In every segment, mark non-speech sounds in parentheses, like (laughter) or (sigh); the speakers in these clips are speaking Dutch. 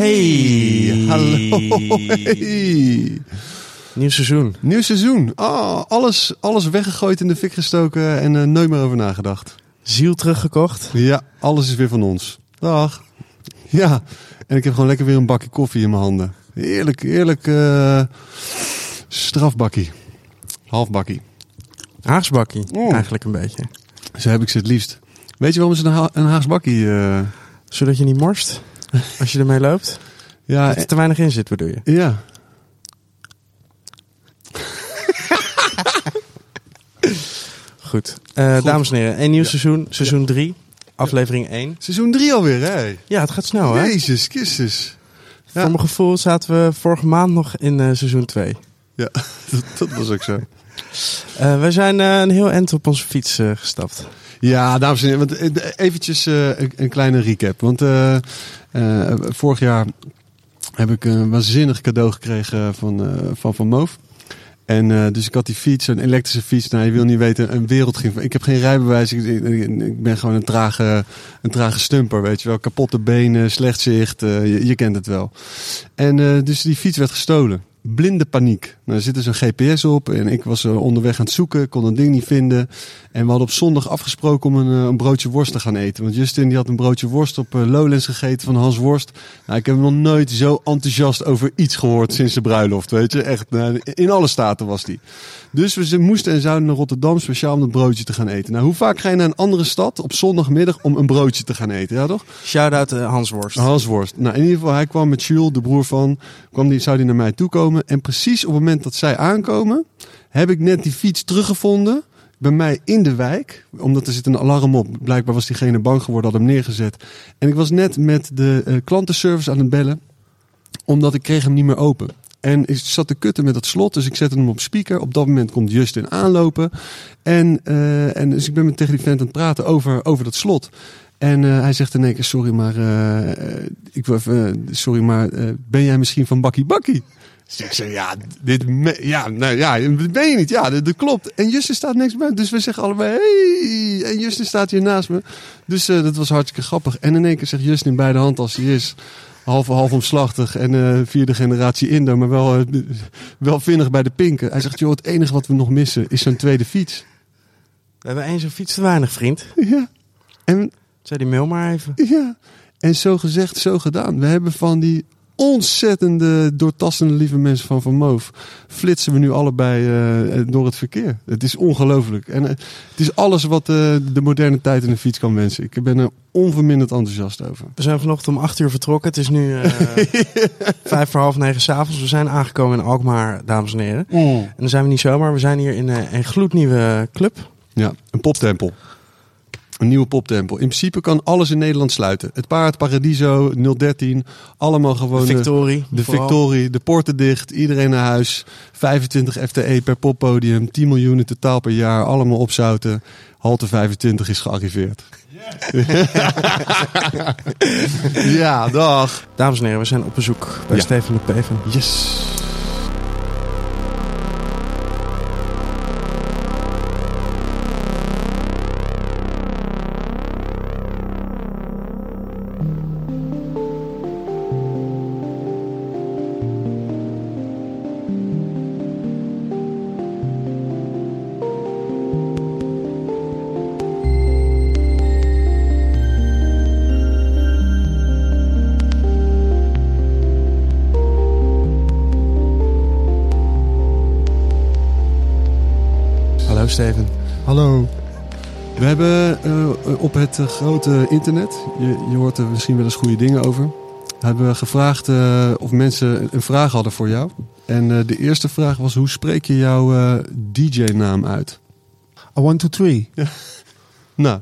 Hey. Hallo. Hey. Nieuw seizoen. Nieuw seizoen. Oh, alles, alles weggegooid in de fik gestoken en uh, nooit meer over nagedacht. Ziel teruggekocht. Ja, alles is weer van ons. Dag. Ja, en ik heb gewoon lekker weer een bakje koffie in mijn handen. Heerlijk, heerlijk uh, strafbakkie. Halfbakkie. Haagsbakkie, oh. eigenlijk een beetje. Zo heb ik ze het liefst. Weet je waarom ze een, ha een Haagsbakkie... Uh... Zodat je niet morst (laughs) als je ermee loopt? Ja, dat er te weinig in zit, bedoel je? (laughs) Ja. Goed. Uh, dames en heren, een nieuw ja. seizoen, seizoen 3, aflevering 1. Seizoen 3 alweer, hè? Ja, het gaat snel, hè? Jezus Christus. Ja. Voor mijn gevoel zaten we vorige maand nog in uh, seizoen 2. Ja, (laughs) dat, dat, was ook zo. Uh, wij zijn een heel eind op onze fiets gestapt. Ja, dames en heren, want eventjes een, een, kleine recap. Want vorig jaar heb ik een waanzinnig cadeau gekregen van, van Van Moof. En dus ik had die fiets, een elektrische fiets. Nou, je wil niet weten, een wereld ging. Ik heb geen rijbewijs. Ik, ben gewoon een trage, een trage stumper, weet je wel. Kapotte benen, slecht zicht. Je, kent het wel. En dus die fiets werd gestolen blinde paniek. Nou, er zit dus een GPS op en ik was uh, onderweg aan het zoeken, kon een ding niet vinden. En we hadden op zondag afgesproken om een, uh, een, broodje worst te gaan eten. Want Justin die had een broodje worst op uh, Lowlands gegeten van Hans Worst. Nou, ik heb nog nooit zo enthousiast over iets gehoord sinds de bruiloft, weet je. Echt, nou, in alle staten was die. Dus we moesten en zouden naar Rotterdam speciaal om dat broodje te gaan eten. Nou, hoe vaak ga je naar een andere stad op zondagmiddag om een broodje te gaan eten, ja toch? Shout-out Hans Worst. Hans Worst. Nou, in ieder geval, hij kwam met Jules, de broer van, kwam die, zou die naar mij toe komen. En precies op het moment dat zij aankomen, heb ik net die fiets teruggevonden bij mij in de wijk. Omdat er zit een alarm op. Blijkbaar was diegene bang geworden, had hem neergezet. En ik was net met de uh, klantenservice aan het bellen. Omdat ik kreeg hem niet meer open. En ik zat te kutten met dat slot, dus ik zette hem op speaker. Op dat moment komt Justin aanlopen. En, uh, en dus ik ben met tegen die vent aan het praten over, over dat slot. En uh, hij zegt in één keer, sorry maar, ik, sorry maar, ben jij misschien van Bakkie Bakkie? Zeg ze, ja, dit, ja, nou ja, ben je niet? Ja, dat, dat, klopt. En Justin staat niks bij. Dus we zeggen allebei, hey. En Justin staat hier naast me. Dus uh, dat was hartstikke grappig. En in één keer zegt Justin bij de hand als hij is. Half, half omslachtig en uh, vierde generatie Indo, maar wel, uh, wel vinnig bij de pinken. Hij zegt, joh, het enige wat we nog missen is zo'n tweede fiets. We hebben één zo'n fiets te weinig, vriend. Ja. En, Zei die mail maar even. Ja. En zo gezegd, zo gedaan. We hebben van die ontzettende, doortastende lieve mensen van Van Moof. Flitsen we nu allebei uh, door het verkeer. Het is ongelooflijk. En uh, het is alles wat uh, de moderne tijd in de fiets kan wensen. Ik ben er onverminderd enthousiast over. We zijn vanochtend om acht uur vertrokken. Het is nu (laughs) vijf voor half negen s'avonds. We zijn aangekomen in Alkmaar, dames en heren. Mm. En dan zijn we niet zomaar. We zijn hier in een gloednieuwe club. Ja, een poptempel. Een nieuwe poptempel. In principe kan alles in Nederland sluiten. Het Paard, Paradiso, 013. Allemaal gewoon. De Victorie. De, de Victorie. De poorten dicht. Iedereen naar huis. 25 FTE per poppodium. 10 miljoen in totaal per jaar. Allemaal opzouten. Halte 25 is gearriveerd. Yes. (laughs) ja, dag. Dames en heren, we zijn op bezoek bij ja. Steven de Peven. Yes. Het uh, grote internet, je, je hoort er misschien wel eens goede dingen over, hebben we gevraagd uh, of mensen een vraag hadden voor jou. En de eerste vraag was, hoe spreek je jouw DJ-naam uit? A one, two, three. (laughs) nou,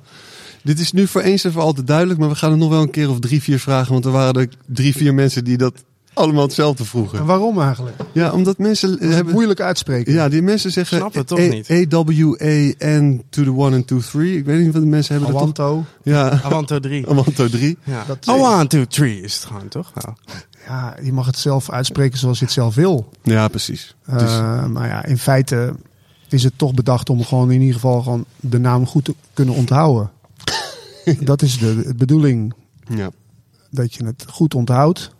dit is nu voor eens en voor altijd duidelijk, maar we gaan er nog wel een keer of drie, vier vragen, want er waren er drie, vier mensen die dat allemaal hetzelfde vroegen. En waarom eigenlijk? Ja, omdat mensen hebben moeilijk uitspreken. Ja, die mensen zeggen Snap het toch niet. A W A N to the one and two three. Ik weet niet wat de mensen hebben. Awanto. Ja. Awanto 3. Awanto 3. Ja. Awanto 3 is het gewoon toch? Ja. ja, je mag het zelf uitspreken zoals je het zelf wil. Ja, precies. Uh, dus... Maar ja, in feite is het toch bedacht om gewoon in ieder geval gewoon de naam goed te kunnen onthouden. (laughs) dat is de, de bedoeling. Ja. Dat je het goed onthoudt.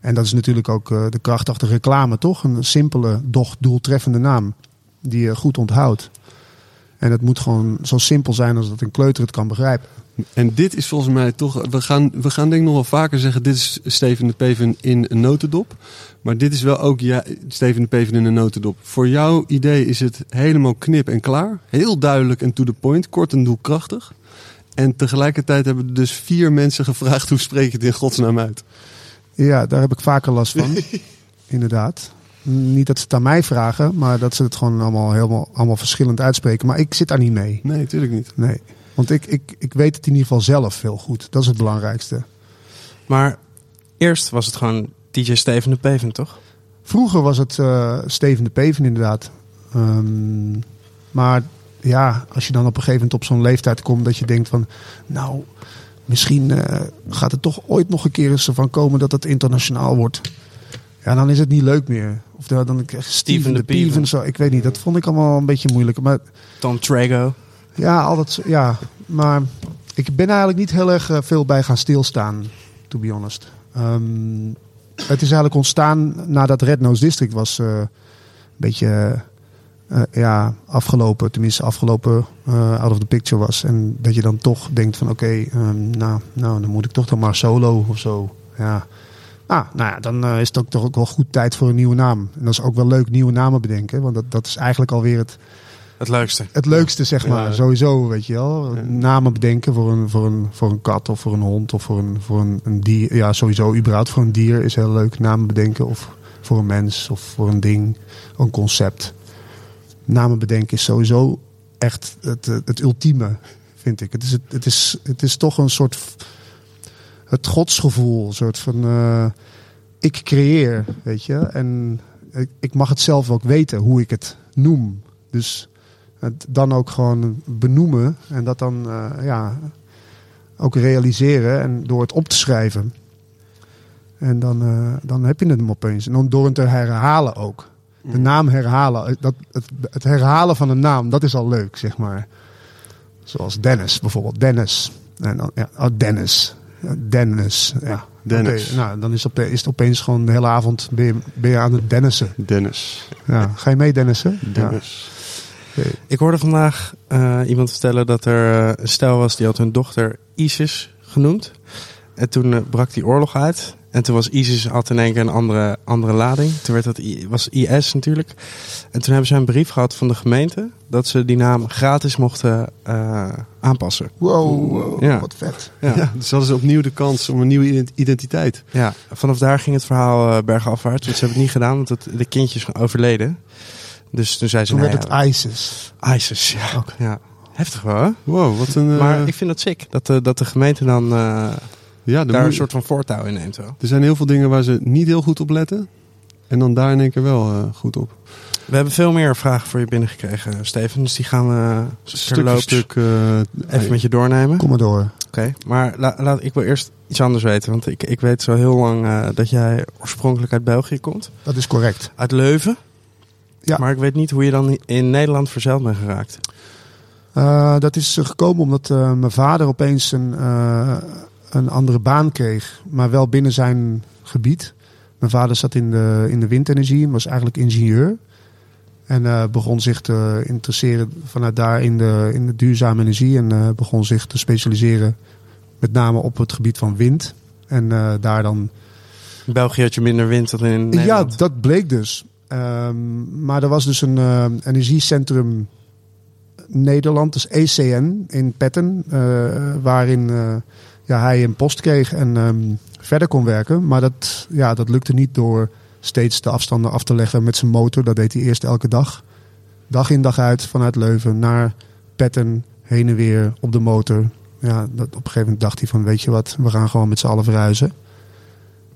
En dat is natuurlijk ook eh, de kracht achter reclame, toch? Een simpele, doch doeltreffende naam. Die je goed onthoudt. En het moet gewoon zo simpel zijn als dat een kleuter het kan begrijpen. En dit is volgens mij toch. We gaan, we gaan denk ik nog wel vaker zeggen: dit is Steven de Peven in een notendop. Maar dit is wel ook ja, Steven de Peven in een notendop. Voor jouw idee is het helemaal knip en klaar. Heel duidelijk en to the point. Kort en doelkrachtig. En tegelijkertijd hebben dus vier mensen gevraagd: hoe spreek je het in godsnaam uit? Ja, daar heb ik vaker last van. (laughs) Inderdaad. Niet dat ze het aan mij vragen, maar dat ze het gewoon allemaal, helemaal, allemaal verschillend uitspreken. Maar ik zit daar niet mee. Nee, natuurlijk niet. Nee. Want ik, ik, ik weet het in ieder geval zelf heel goed. Dat is het belangrijkste. Maar eerst was het gewoon DJ Steven de Peven, toch? Vroeger was het uh, Steven de Peven inderdaad. Um, maar ja, als je dan op een gegeven moment op zo'n leeftijd komt dat je denkt van... Nou, misschien uh, gaat het toch ooit nog een keer eens ervan komen dat het internationaal wordt. Ja, dan is het niet leuk meer. Of dan Steven, Steven de Peven. Zo, ik weet niet, dat vond ik allemaal een beetje moeilijk. Maar, Tom Trago. Ja, al dat, ja, maar ik ben eigenlijk niet heel erg veel bij gaan stilstaan, to be honest. Um, het is eigenlijk ontstaan nadat Red Nose District was uh, een beetje uh, ja, afgelopen, tenminste afgelopen uh, out of the picture was. En dat je dan toch denkt van oké, okay, um, nou, nou, dan moet ik toch dan maar solo of zo. Ja. Ah, nou ja, dan is het ook toch ook wel goed tijd voor een nieuwe naam. En dat is ook wel leuk, nieuwe namen bedenken. Want dat, dat is eigenlijk alweer het, het leukste. Het leukste, zeg maar. Ja. Sowieso, weet je wel. Ja. Namen bedenken voor een, voor, een, voor een kat of voor een hond of voor een, voor een, een dier. Ja, sowieso, überhaupt voor een dier is heel leuk. Namen bedenken of voor een mens of voor een ding, een concept. Namen bedenken is sowieso echt het, het, ultieme, vind ik. Het is, het, het, is, het is toch een soort. Het godsgevoel, een soort van. Uh, ik creëer, weet je. En ik, ik mag het zelf ook weten hoe ik het noem. Dus het dan ook gewoon benoemen en dat dan uh, ja, ook realiseren en door het op te schrijven. En dan, uh, dan heb je het hem opeens. En dan door het te herhalen ook. De naam herhalen. Dat, het, het herhalen van een naam, dat is al leuk, zeg maar. Zoals Dennis bijvoorbeeld. Dennis. En dan, ja, oh, Dennis. Ja, Dennis. Ja. Dennis. Okay, nou, dan is het, is het opeens gewoon de hele avond ben je, ben je aan het Dennissen. Dennis. Ja. Ga je mee Dennissen? Dennis. Ja. Ik hoorde vandaag uh, iemand vertellen dat er uh, een stel was die had hun dochter Isis genoemd. En toen uh, brak die oorlog uit. En toen was ISIS had in één keer een andere, andere lading. Toen werd dat I, was IS natuurlijk. En toen hebben ze een brief gehad van de gemeente dat ze die naam gratis mochten aanpassen. Wow, wow ja. wat vet. Ja. ja. dus hadden ze opnieuw de kans om een nieuwe identiteit. Ja, vanaf daar ging het verhaal bergafwaarts. Want ze hebben het niet gedaan, want het, de kindjes zijn overleden. Dus toen zei ze... Toen nee, werd het ISIS. ISIS, ja. Heftig wel, hè? Wow, wat een... Uh... Maar ik vind het sick dat de, dat de gemeente dan uh, ja, daar een soort van voortouw in neemt. Wel. Er zijn heel veel dingen waar ze niet heel goed op letten. En dan daar in één keer wel uh, goed op. We hebben veel meer vragen voor je binnengekregen, Steven. Dus die gaan we stuk voor stuk even met je doornemen. Kom maar door. Oké, okay. maar la, laat, ik wil eerst iets anders weten. Want ik, ik weet zo heel lang uh, dat jij oorspronkelijk uit België komt. Dat is correct. Uit Leuven. Ja. Maar ik weet niet hoe je dan in Nederland verzeild bent geraakt. Uh, dat is gekomen omdat uh, mijn vader opeens een, een andere baan kreeg. Maar wel binnen zijn gebied. Mijn vader zat in de, in de windenergie en was eigenlijk ingenieur. En begon zich te interesseren vanuit daar in de, in de duurzame energie. En begon zich te specialiseren met name op het gebied van wind. En daar dan... In België had je minder wind dan in Nederland. Ja, dat bleek dus. Um, maar er was dus een energiecentrum Nederland, dus ECN in Petten, waarin ja, hij een post kreeg en um, verder kon werken. Maar dat, ja, dat lukte niet door steeds de afstanden af te leggen met zijn motor. Dat deed hij eerst elke dag. Dag in dag uit vanuit Leuven naar Petten, heen en weer op de motor. Ja, dat, op een gegeven moment dacht hij van weet je wat, we gaan gewoon met z'n allen verhuizen.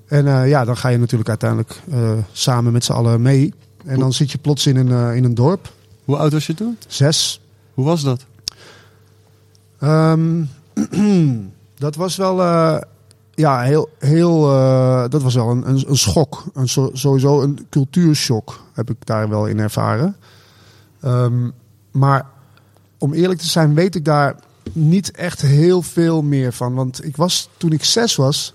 En uh, ja, dan ga je natuurlijk uiteindelijk uh, samen met z'n allen mee. En dan zit je plots in een, uh, in een dorp. Hoe oud was je toen? Zes. Hoe was dat? Um, (clears throat) dat was wel, ja, heel, heel, dat was wel een, een, een schok. Een, sowieso een cultuurshock heb ik daar wel in ervaren. Um, maar om eerlijk te zijn weet ik daar niet echt heel veel meer van. Want ik was, toen ik zes was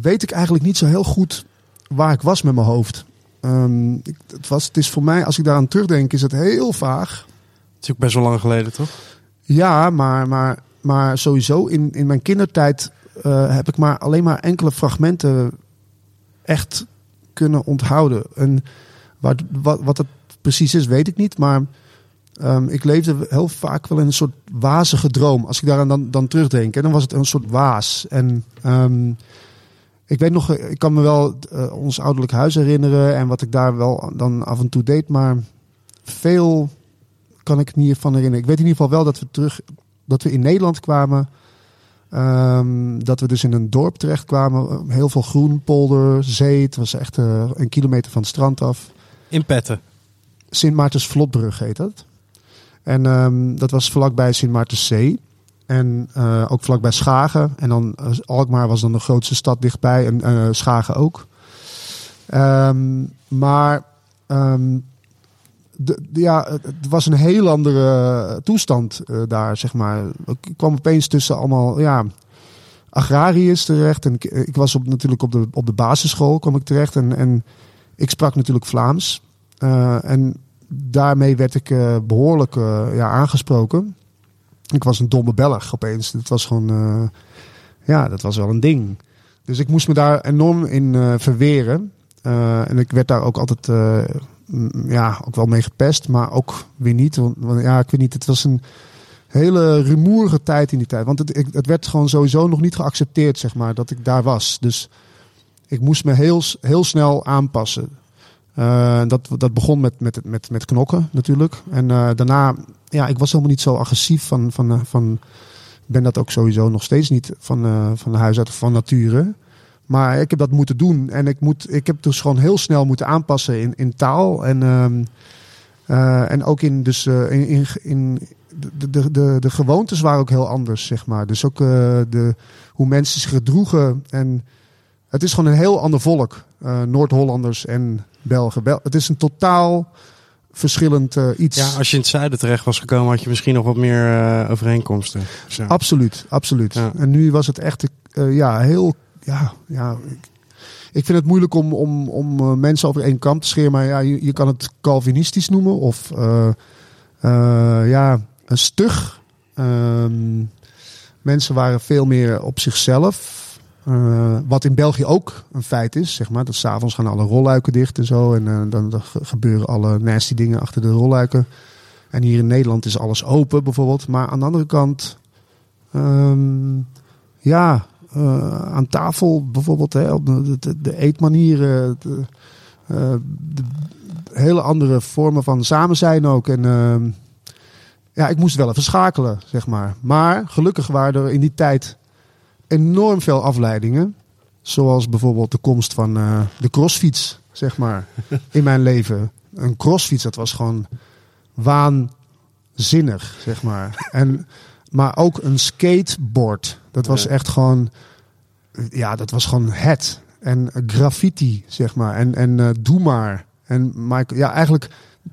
weet ik eigenlijk niet zo heel goed waar ik was met mijn hoofd. Ehm, ik, het, was, het is voor mij, als ik daaraan terugdenk, is het heel vaag. Het is ook best wel lang geleden, toch? Ja, maar, maar, maar sowieso in, in mijn kindertijd eh, heb ik maar alleen maar enkele fragmenten echt kunnen onthouden. En wat, wat, wat het precies is, weet ik niet. Maar ehm, ik leefde heel vaak wel in een soort wazige droom. Als ik daaraan dan, dan terugdenk, en dan was het een soort waas. En ehm, ik weet nog, ik kan me wel eh, ons ouderlijk huis herinneren en wat ik daar wel dan af en toe deed, maar veel kan ik niet van herinneren. Ik weet in ieder geval wel dat we terug, dat we in Nederland kwamen. Ehm, dat we dus in een dorp terecht kwamen. Heel veel groen, polder, zee. Het was echt eh, een kilometer van het strand af. In Petten. Sint Maartens Vlotbrug heet dat. En ehm, dat was vlakbij Sint Maartens Zee. En uh, ook vlakbij Schagen. En dan uh, Alkmaar was dan de grootste stad dichtbij. En Schagen ook. Um, maar um, de, ja, het was een heel andere toestand daar, zeg maar. Ik kwam opeens tussen allemaal ja, agrariërs terecht. En ik, was op, natuurlijk op de, op de basisschool kwam ik terecht. En, en ik sprak natuurlijk Vlaams. en daarmee werd ik behoorlijk ja, aangesproken. Ik was een domme Belg opeens. Het was gewoon, ja, dat was wel een ding. Dus ik moest me daar enorm in verweren. En ik werd daar ook altijd, ja, ook wel mee gepest, maar ook weer niet. Want, ja, ik weet niet, het was een hele rumoerige tijd in die tijd. Want het, het werd gewoon sowieso nog niet geaccepteerd, zeg maar, dat ik daar was. Dus ik moest me heel, heel snel aanpassen. Uh, dat, dat begon met, met, met, met knokken natuurlijk. En uh, daarna, ja, ik was helemaal niet zo agressief van, van, uh, van ben dat ook sowieso nog steeds niet van, van huis uit van nature. Maar ik heb dat moeten doen. En ik, moet, ik heb dus gewoon heel snel moeten aanpassen in, in taal. En, en ook in, dus, in, in, in de, de, de, de gewoontes waren ook heel anders, zeg maar. Dus ook de, hoe mensen zich gedroegen. En het is gewoon een heel ander volk. Noord-Hollanders en Belgen. Bel het is een totaal verschillend uh, iets. Ja, als je in het zuiden terecht was gekomen, had je misschien nog wat meer uh, overeenkomsten. Zo. Absoluut, absoluut. Ja. En nu was het echt uh, ja, heel. Ja, ja, ik, vind het moeilijk om, om, om mensen over één kam te scheren. Maar ja, je, je kan het Calvinistisch noemen of ja, een stug. Um, mensen waren veel meer op zichzelf. Wat in België ook een feit is, zeg maar. Dat s'avonds gaan alle rolluiken dicht en zo. En dan, gebeuren alle nasty dingen achter de rolluiken. En hier in Nederland is alles open bijvoorbeeld. Maar aan de andere kant, um, ja, uh, aan tafel bijvoorbeeld, hè, de, de, de eetmanieren. De, de, hele andere vormen van samen zijn ook. En ehm, ja, ik moest wel even schakelen, zeg maar. Maar gelukkig waren er in die tijd enorm veel afleidingen. Zoals bijvoorbeeld de komst van de crossfiets, zeg maar, (laughs) in mijn leven. Een crossfiets, dat was gewoon waanzinnig, zeg maar. En, maar ook een skateboard. Dat was echt gewoon, ja, dat was gewoon het. En graffiti, zeg maar. En, en uh, doe maar. En Michael, ja, eigenlijk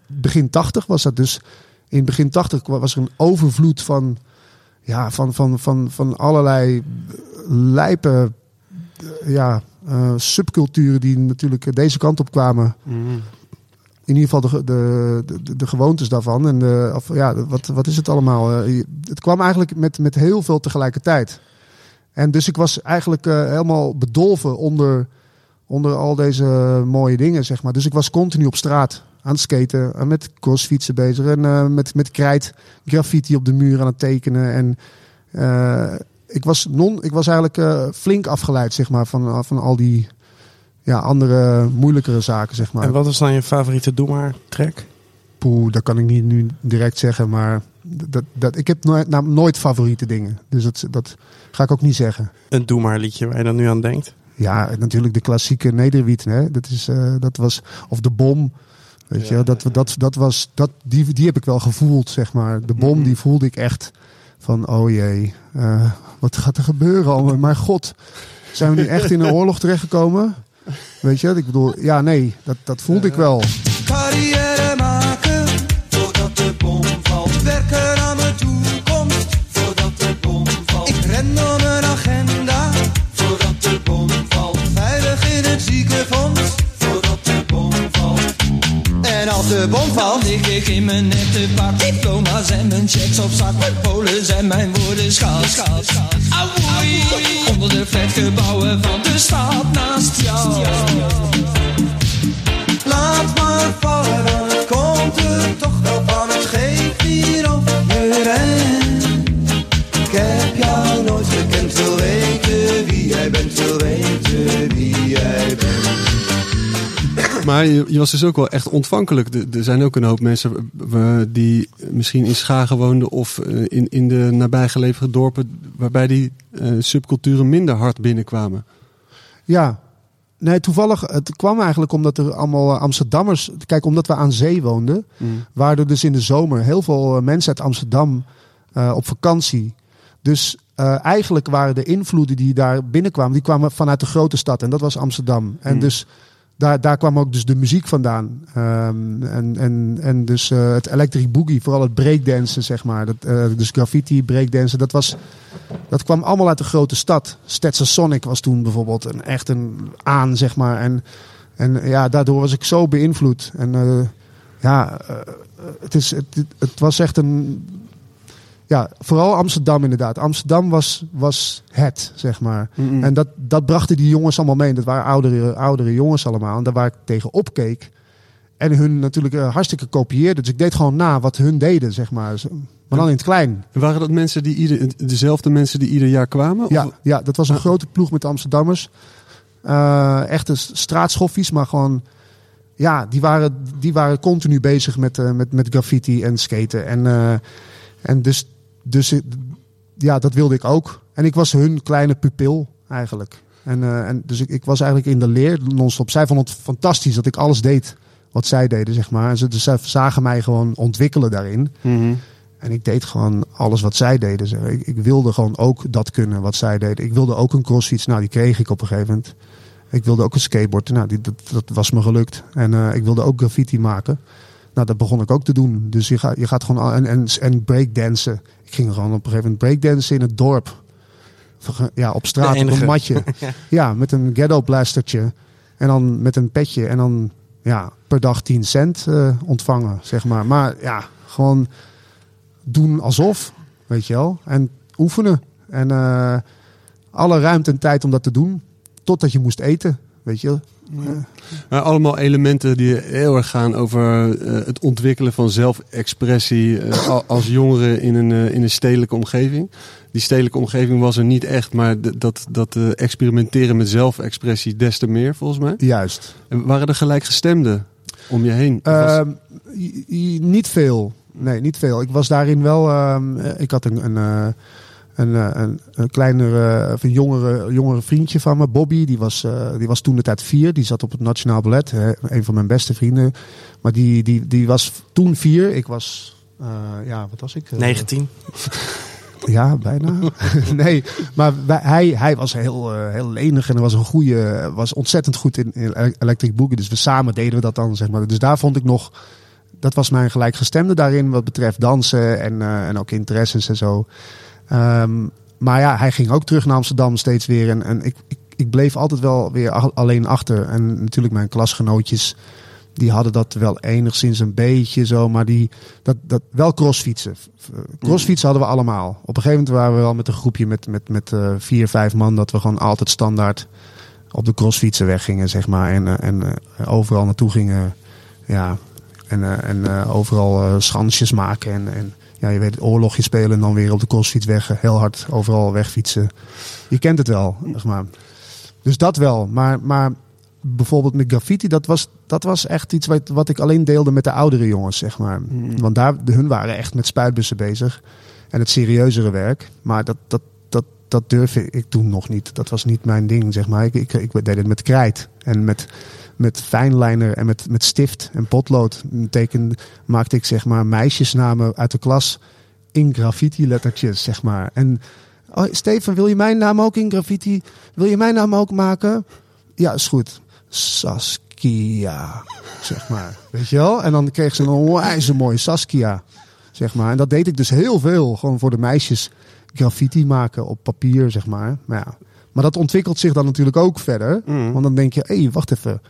begin 80 was dat dus. In begin 80 was er een overvloed van ja, van, van, van, van allerlei lijpe ja, uh, subculturen die natuurlijk deze kant op kwamen. Mm. In ieder geval de, de, de, de, gewoontes daarvan. En de, of, ja, wat, wat is het allemaal? Uh, het kwam eigenlijk met, met heel veel tegelijkertijd. En dus ik was eigenlijk uh, helemaal bedolven onder, onder al deze mooie dingen, zeg maar. Dus ik was continu op straat aan het skaten, en met crossfietsen bezig en uh, met, met krijt, graffiti op de muur aan het tekenen. En uh, ik, was non, ik was eigenlijk flink afgeleid zeg maar, van, van al die ja, andere moeilijkere zaken. Zeg maar. En wat is dan je favoriete Doe maar track? Poeh, dat kan ik niet nu direct zeggen, maar dat, dat, ik heb nooit, nou, nooit favoriete dingen. Dus dat, dat ga ik ook niet zeggen. Een Doe maar liedje waar je dan nu aan denkt? Ja, natuurlijk de klassieke Nederwiet. Hè? Dat, is, uh, dat was, of de bom. Weet ja, je, dat, dat, dat was, dat, die, die heb ik wel gevoeld, zeg maar. De bom, die voelde ik echt van, oh jee, uh, wat gaat er gebeuren? Oh, mijn god, zijn we nu echt in een oorlog terechtgekomen? Weet je, ik bedoel, ja, nee, dat, dat voelde ik wel. Carrière de bom valt. ik in mijn nette pak. Diploma's en mijn checks op zak. Mijn polen zijn mijn woorden schaal. schaal, schaal. Auwoei. Onder de flatgebouwen van de stad naast jou. Laat maar vallen, het komt er toch wel van. Het geeft Maar je, je was dus ook wel echt ontvankelijk. Er- Er zijn ook een hoop mensen eh, die misschien in Schagen woonden of eh, in, in de nabijgelegen dorpen waarbij die eh, subculturen minder hard binnenkwamen. Ja. Nee, toevallig, het kwam eigenlijk omdat er allemaal Amsterdammers... Kijk, omdat we aan zee woonden, waren er dus in de zomer heel veel mensen uit Amsterdam op vakantie. Dus eigenlijk waren de invloeden die daar binnenkwamen, die kwamen vanuit de grote stad. En dat was Amsterdam. En dus daar, kwam ook dus de muziek vandaan. Ehm, en, en, en dus eh, het electric boogie, vooral het breakdansen, zeg maar. Dat, eh, dus graffiti, breakdansen, dat was... Dat kwam allemaal uit de grote stad. Stetson Sonic was toen bijvoorbeeld een, echt een aan, zeg maar. En, en ja, daardoor was ik zo beïnvloed. En eh, ja, het, is, het, het was echt een... Ja, vooral Amsterdam inderdaad. Amsterdam was, was het, zeg maar. En dat, dat brachten die jongens allemaal mee. Dat waren oudere, oudere jongens allemaal. En daar waar ik tegen opkeek. En hun natuurlijk eh, hartstikke kopieerde. Dus ik deed gewoon na wat hun deden, zeg maar. Maar dan in het klein. En waren dat mensen die ieder, dezelfde mensen die ieder jaar kwamen? Ja, Of- ja, dat was een grote ploeg met Amsterdammers. Eh echte straatschoffies, maar gewoon... Ja, die waren, die waren continu bezig met, eh, met, met graffiti en skaten. En, en dus, dus ja, dat wilde ik ook. En ik was hun kleine pupil eigenlijk. En, eh, en dus ik, ik was eigenlijk in de leer non-stop. Zij vonden het fantastisch dat ik alles deed wat zij deden, zeg maar. En ze, dus zij zagen mij gewoon ontwikkelen daarin. Mhm. En ik deed gewoon alles wat zij deden. zeg. Ik, ik wilde gewoon ook dat kunnen wat zij deden. Ik wilde ook een crossfiets. Nou, die kreeg ik op een gegeven moment. Ik wilde ook een skateboard. Nou, die, dat, dat was me gelukt. En eh, ik wilde ook graffiti maken. Nou, dat begon ik ook te doen. Dus je gaat, je gaat gewoon... En, en, en breakdansen. Ik ging gewoon op een gegeven moment breakdansen in het dorp. Ja, op straat, op een matje. (laughs) ja, met een ghetto blastertje. En dan met een petje. En dan ja, per dag 10 cent eh, ontvangen, zeg maar. Maar ja, gewoon doen alsof, weet je wel. En oefenen. En eh, alle ruimte en tijd om dat te doen. Totdat je moest eten, weet je. Maar allemaal elementen die heel erg gaan over eh, het ontwikkelen van zelfexpressie eh, als jongeren in een, eh, in een stedelijke omgeving. Die stedelijke omgeving was er niet echt, maar dat, dat experimenteren met zelfexpressie des te meer volgens mij. Juist. En waren er gelijkgestemden om je heen? Was- Ehm, niet veel. Nee, niet veel. Ik was daarin wel. ehm, eh, ik had een, een, een, eh, een, een kleinere, of een jongere, jongere vriendje van me, Bobby. Die was, eh, die was toen de tijd vier. Die zat op het Nationaal Ballet. hè, een van mijn beste vrienden. Maar die, die, die was toen vier. Ik was. eh, ja, wat was ik? Eh, 19. (laughs) Ja, bijna. (laughs) nee, maar wij- hij, hij was heel, heel lenig en was een goede, was ontzettend goed in, in ele- electric boogie. Dus we samen deden we dat dan, zeg maar. Dus daar vond ik nog, dat was mijn gelijkgestemde daarin wat betreft dansen en, en ook interesses en zo. Ehm, maar ja, hij ging ook terug naar Amsterdam steeds weer en, en ik, ik, ik bleef altijd wel weer alleen achter. En natuurlijk mijn klasgenootjes, die hadden dat wel enigszins een beetje zo, maar die, dat, dat wel crossfietsen. Crossfietsen hadden we allemaal. Op een gegeven moment waren we wel met een groepje met, met, met eh, vier, vijf man, dat we gewoon altijd standaard op de crossfietsen weggingen, zeg maar. En, eh, en eh, overal naartoe gingen. Ja, en, en overal schansjes maken. En, en ja, je weet, oorlogje spelen en dan weer op de crossfiets weg. eh, Heel hard overal wegfietsen. Je kent het wel, zeg maar. Dus dat wel. Maar, maar bijvoorbeeld met graffiti, dat was, dat was echt iets wat, wat ik alleen deelde met de oudere jongens, zeg maar. Want daar, hun waren echt met spuitbussen bezig. En het serieuzere werk. Maar dat, dat, dat, dat durfde ik toen nog niet. Dat was niet mijn ding, zeg maar. Ik, ik, ik deed het met krijt en met, met fijnliner en met, met stift en potlood. Teken, maakte ik zeg maar meisjesnamen uit de klas in graffiti lettertjes, zeg maar. En oh, Steven, wil je mijn naam ook in graffiti? Wil je mijn naam ook maken? Ja, is goed. Saskia, zeg maar. Weet je wel? En dan kreeg ze een onwijs mooie Saskia, zeg maar. En dat deed ik dus heel veel, gewoon voor de meisjes graffiti maken op papier, zeg maar. Maar ja, maar dat ontwikkelt zich dan natuurlijk ook verder. Mhm. Want dan denk je, hé, hey, wacht even.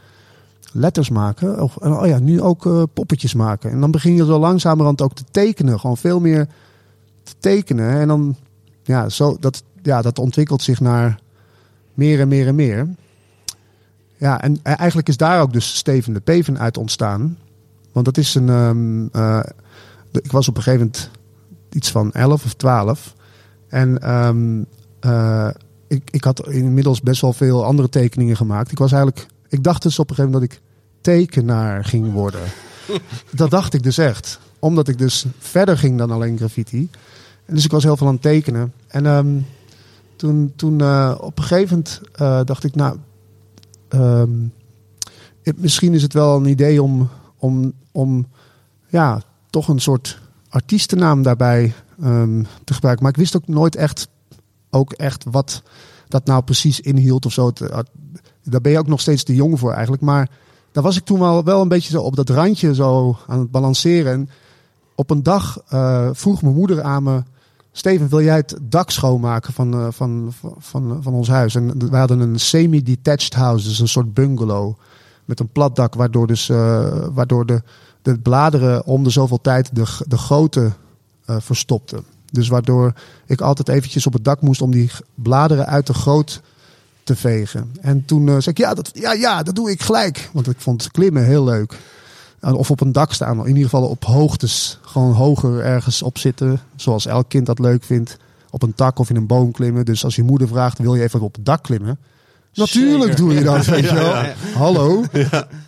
Letters maken. Of, oh ja, nu ook eh, poppetjes maken. En dan begin je zo langzamerhand ook te tekenen. Gewoon veel meer te tekenen. En dan, ja, zo, dat, ja, dat ontwikkelt zich naar meer en meer en meer. Ja, en eigenlijk is daar ook dus Steven de Peven uit ontstaan. Want dat is een. ehm, eh, ik was op een gegeven moment iets van 11 of 12. En ehm, eh, ik, ik had inmiddels best wel veel andere tekeningen gemaakt. Ik was eigenlijk. Ik dacht dus op een gegeven moment dat ik tekenaar ging worden. (laughs) dat dacht ik dus echt. Omdat ik dus verder ging dan alleen graffiti. En dus ik was heel veel aan het tekenen. En ehm, toen, toen eh, op een gegeven moment eh, dacht ik, nou, ehm, het- misschien is het wel een idee om, om, om ja, toch een soort artiestennaam daarbij ehm, te gebruiken. Maar ik wist ook nooit echt, ook echt wat dat nou precies inhield of zo. Het, eh, Daar ben je ook nog steeds te jong voor eigenlijk. Maar daar was ik toen wel, wel een beetje zo op dat randje zo aan het balanceren. En op een dag eh, vroeg mijn moeder aan me... Steven, wil jij het dak schoonmaken van, eh, van, van, van, van ons huis? En we hadden een semi-detached house, dus een soort bungalow. Met een plat dak, waardoor, dus, eh, waardoor de, de bladeren om de zoveel tijd de, de eh, verstopten. Dus waardoor ik altijd eventjes op het dak moest om die bladeren uit de goot te vegen. En toen eh, zei ik, ja dat, ja, ja, dat doe ik gelijk. Want ik vond klimmen heel leuk. Uh, Of op een dak staan, in ieder geval op hoogtes. Gewoon hoger ergens op zitten, zoals elk kind dat leuk vindt. Op een tak of in een boom klimmen. Dus als je moeder vraagt, wil je even op het dak klimmen? Natuurlijk Zeker. doe je dat, weet je wel. Hallo?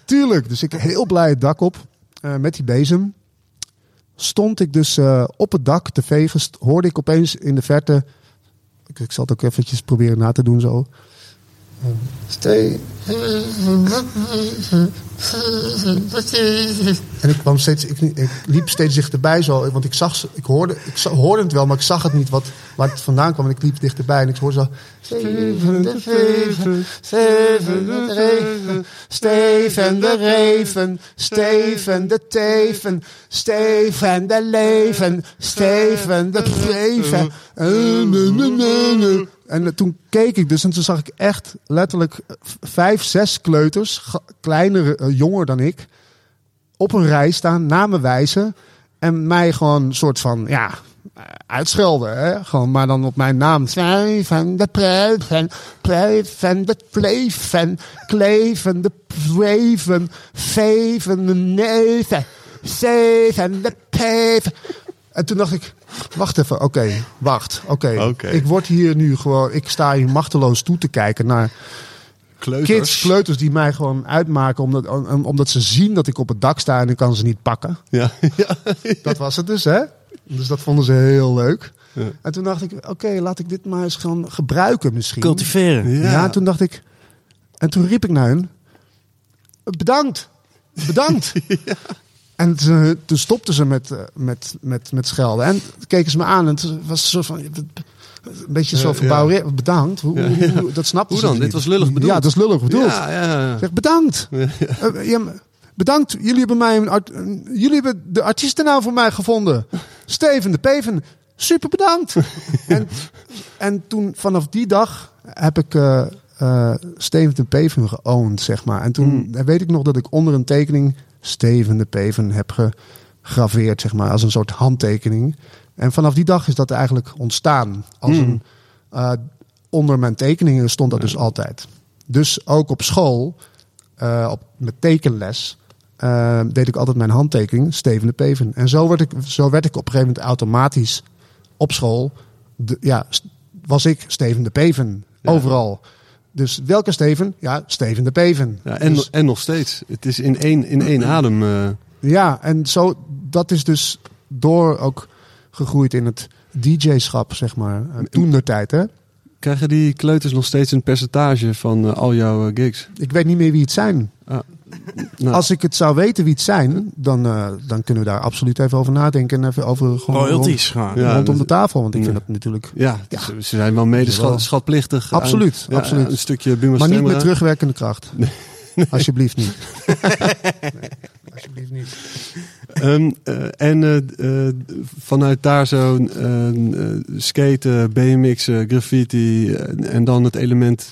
Tuurlijk. Dus ik heel blij het dak op eh, met die bezem. Stond ik dus eh, op het dak te vegen, hoorde ik opeens in de verte... Ik, ik zal het ook eventjes proberen na te doen zo. En ik kwam steeds, ik, liep steeds dichterbij zo, want ik zag, ik hoorde, ik hoorde het wel, maar ik zag het niet wat, waar het vandaan kwam. En ik liep dichterbij en ik hoorde zo. Steven de Reven, Steven de Reven, Steven de Reven, Steven de Teven, Steven de Leven, Steven de Reven. En eh, toen keek ik dus en toen zag ik echt letterlijk eh, vijf, zes kleuters, kleiner, eh, jonger dan ik, op een rij staan, naar me wijzen. En mij gewoon een soort van, ja, uitschelden. Gewoon, maar dan op mijn naam. Steven de Preven, Preven de Pleven, Kleven de Preven, Veven de Neven, Steven de Peven. En toen dacht ik, wacht even, oké, wacht, oké. Oké. Ik word hier nu gewoon, ik sta hier machteloos toe te kijken naar Kleuters. kids, kleuters die mij gewoon uitmaken omdat, om- omdat ze zien dat ik op het dak sta en ik kan ze niet pakken. Ja, (laughs) ja. Dat was het dus, hè? Dus dat vonden ze heel leuk. Ja. En toen dacht ik, oké, laat ik dit maar eens gaan gebruiken misschien. Cultiveren. Ja. Ja. en toen dacht ik, en toen riep ik naar hun, bedankt, bedankt. (laughs) En toen stopten ze met, eh, met, met, met schelden. En keken ze me aan en het was zo van, een beetje zo Eh, verbouwereerd. Bedankt, hoe, hoe- hoe- dat snapte Hoe ze dan? Dit was lullig bedoeld. Ja, dat is lullig bedoeld. Ja, ja, ja. Ik zeg, bedankt. Eh, ja, maar- bedankt. Jullie hebben, mij een art- jullie hebben de artiestennaam voor mij gevonden. Steven de Peven. Super bedankt. (laughs) en, en toen, vanaf die dag, heb ik eh, eh, Steven de Peven geowned, zeg maar. En toen Hmm. weet ik nog dat ik onder een tekening Steven de Peven heb gegraveerd, zeg maar. Als een soort handtekening. En vanaf die dag is dat eigenlijk ontstaan. Als Hmm. een, eh, onder mijn tekeningen stond dat dus altijd. Dus ook op school, eh, op, met tekenles, eh, deed ik altijd mijn handtekening, Steven de Peven. En zo werd ik, zo werd ik op een gegeven moment automatisch op school, de, ja, was ik Steven de Peven, Ja. overal. Dus welke Steven? Ja, Steven de Peven. Ja, en, Dus- en nog steeds. Het is in één, in één adem. eh, ja, en zo, dat is dus door ook gegroeid in het DJ-schap, zeg maar. Uh, toen de tijd, hè. krijgen die kleuters nog steeds een percentage van eh, al jouw eh, gigs? Ik weet niet meer wie het zijn. Nou, Als ik het zou weten wie het zijn, dan, eh, dan kunnen we daar absoluut even over nadenken. En even over gewoon Royalties. Ja, rond, rondom dat- de tafel. Want ik Ja. vind dat natuurlijk... ja, Ja. Ze, ze zijn wel mede Jawel. schatplichtig. aan- Absoluut, ja, absoluut. Een stukje Buma Maar niet met terugwerkende kracht. Alsjeblieft niet. (laughs) Nee, alsjeblieft niet. Ehm, eh, en eh, vanuit daar zo skaten, BMX'en, graffiti en dan het element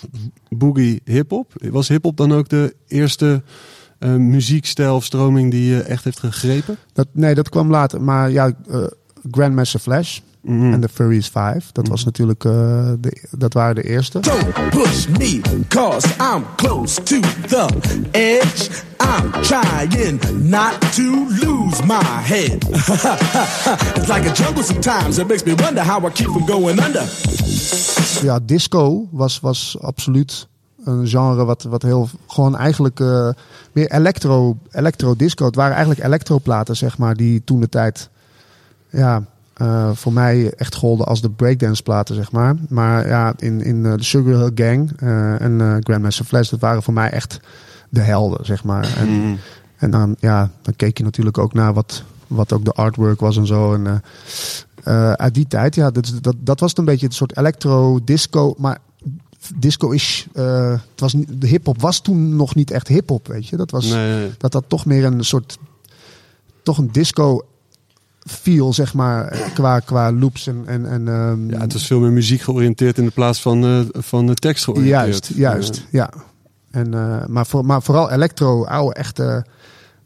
boogie hip-hop. Was hip-hop dan ook de eerste eh, muziekstijl of stroming die je echt heeft gegrepen? Dat, nee, dat kwam later. Maar ja, eh, Grandmaster Flash Mhm. en de Furious 5. Dat was natuurlijk, eh, de, dat waren de eerste. Don't push me, cause I'm close to the edge. I'm trying not to lose my head. (laughs) it's like a jungle sometimes. It makes me wonder how I keep from going under. Ja, disco was, was absoluut een genre wat, wat heel gewoon eigenlijk eh, meer electro, electro disco. Het waren eigenlijk electroplaten, zeg maar, die toen de tijd ja, eh, voor mij echt golden als de breakdance platen, zeg maar. Maar ja, in, in eh, de Sugar Hill Gang en Grandmaster Flash, dat waren voor mij echt de helden, zeg maar. En, Mhm. en dan, ja, dan keek je natuurlijk ook naar wat, wat ook de artwork was en zo. En, eh, uit die tijd, ja, dat, dat, dat was een beetje een soort electro-disco. Maar disco is. eh, het was de hip-hop was toen nog niet echt hip-hop, weet je. Dat was Nee, dat dat toch meer een soort. toch een disco. feel, zeg maar, qua, qua loops en. en, en ehm, Ja, het was veel meer muziek georiënteerd in de plaats van, eh van de tekst georiënteerd. Juist, juist, ja. En, eh, maar, voor, maar vooral electro, oude, echte,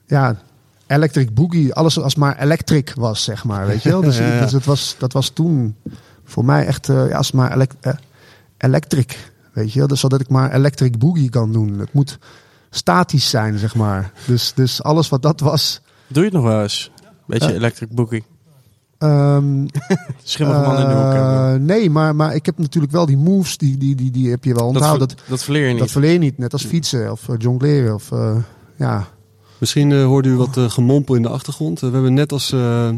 ja, electric boogie, alles als maar electric was, zeg maar, weet je wel. Dus, (laughs) Ja, ja. dus het was, dat was toen voor mij echt, ja, als maar elec- eh, electric, weet je. Dus zodat ik maar electric boogie kan doen. Het moet statisch zijn, zeg maar. Dus, dus alles wat dat was... Doe je het nog wel eens? Beetje Eh. electric boogie. ehm, (laughs) Schimmige man in de hoek. eh, nee, maar, maar ik heb natuurlijk wel die moves, die, die, die, die heb je wel onthouden. Dat, dat verleer je niet. dat verleer je niet, net als fietsen of eh, jongleren. Of, eh, ja. Misschien hoorde u wat gemompel in de achtergrond. We hebben net als eh,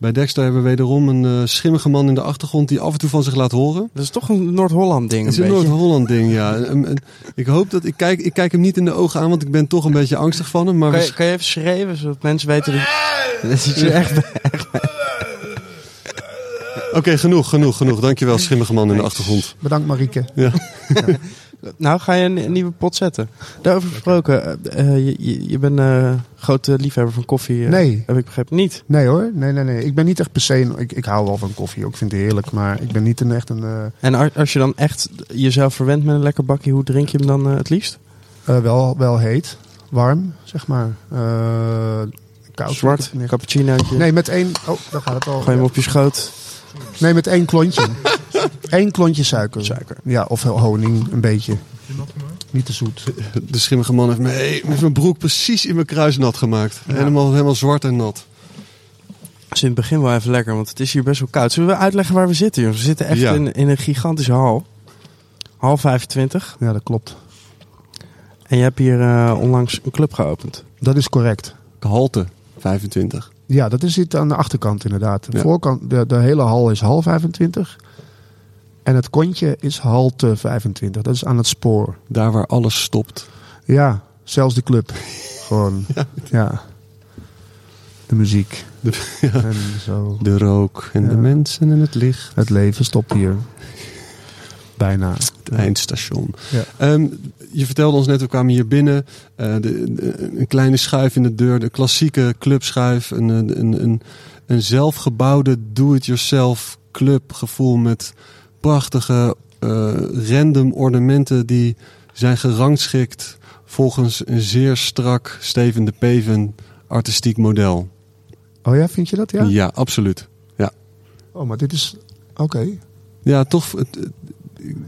bij Dexter hebben we wederom een eh, schimmige man in de achtergrond die af en toe van zich laat horen. Dat is toch een Noord-Holland ding. Het is een. Noord-Holland ding, ja. En- en ik hoop dat ik kijk, ik kijk hem niet in de ogen aan, want ik ben toch een beetje angstig van hem. Maar Kan we- je, kan je even schreeuwen, zodat mensen weten dat, dat je echt... Oké, genoeg, genoeg, genoeg. Dankjewel, schimmige man in de achtergrond. Bedankt Marieke. Ja. (laughs) Nou, ga je een, een nieuwe pot zetten. Daarover gesproken, eh, eh, je, je, je bent een grote liefhebber van koffie. eh, Nee. Heb ik begrepen. Niet. Nee hoor, nee, nee, nee. Ik ben niet echt per se... een- ik, ik hou wel van koffie, ook. ik vind het heerlijk. Maar ik ben niet een echt een... En als je dan echt jezelf verwendt met een lekker bakje, hoe drink je hem dan het liefst? eh, wel, wel heet, warm, zeg maar. Eh koud. Zwart, Nee. cappuccinootje. Nee, met één... Oh, daar gaat het al. Gooi hem op je schoot. Nee, met één klontje. (laughs) (laughs) Eén klontje suiker. Suiker. Ja, of honing, een beetje. Niet te zoet. De schimmige man heeft, me, heeft mijn broek precies in mijn kruis nat gemaakt. Helemaal, helemaal zwart en nat. Het is in het begin wel even lekker, want het is hier best wel koud. Zullen we uitleggen waar we zitten, jongens? We zitten echt Ja. in, in een gigantische hal. Hal 25. Ja, dat klopt. En je hebt hier eh, onlangs een club geopend. Dat is correct. Halte 25. Ja, dat is het aan de achterkant inderdaad. De, Ja. voorkant, de, de hele hal is hal 25. En het kontje is halte 25. Dat is aan het spoor. Daar waar alles stopt. Ja, zelfs de club. (laughs) Gewoon, ja. De muziek. De- En zo. De rook en de Ja. mensen en het licht. Het leven stopt hier. Bijna. Het eindstation. Ja. Ehm, je vertelde ons net, we kwamen hier binnen. eh, de, de- een kleine schuif in de deur. De klassieke clubschuif. Een, een, een, een, een zelfgebouwde do-it-yourself clubgevoel met prachtige eh, random ornamenten die zijn gerangschikt volgens een zeer strak Steven de Peven artistiek model. Oh ja, vind je dat? Ja? Ja, absoluut. Oh, maar dit is... Oké. Ja, toch, het, het-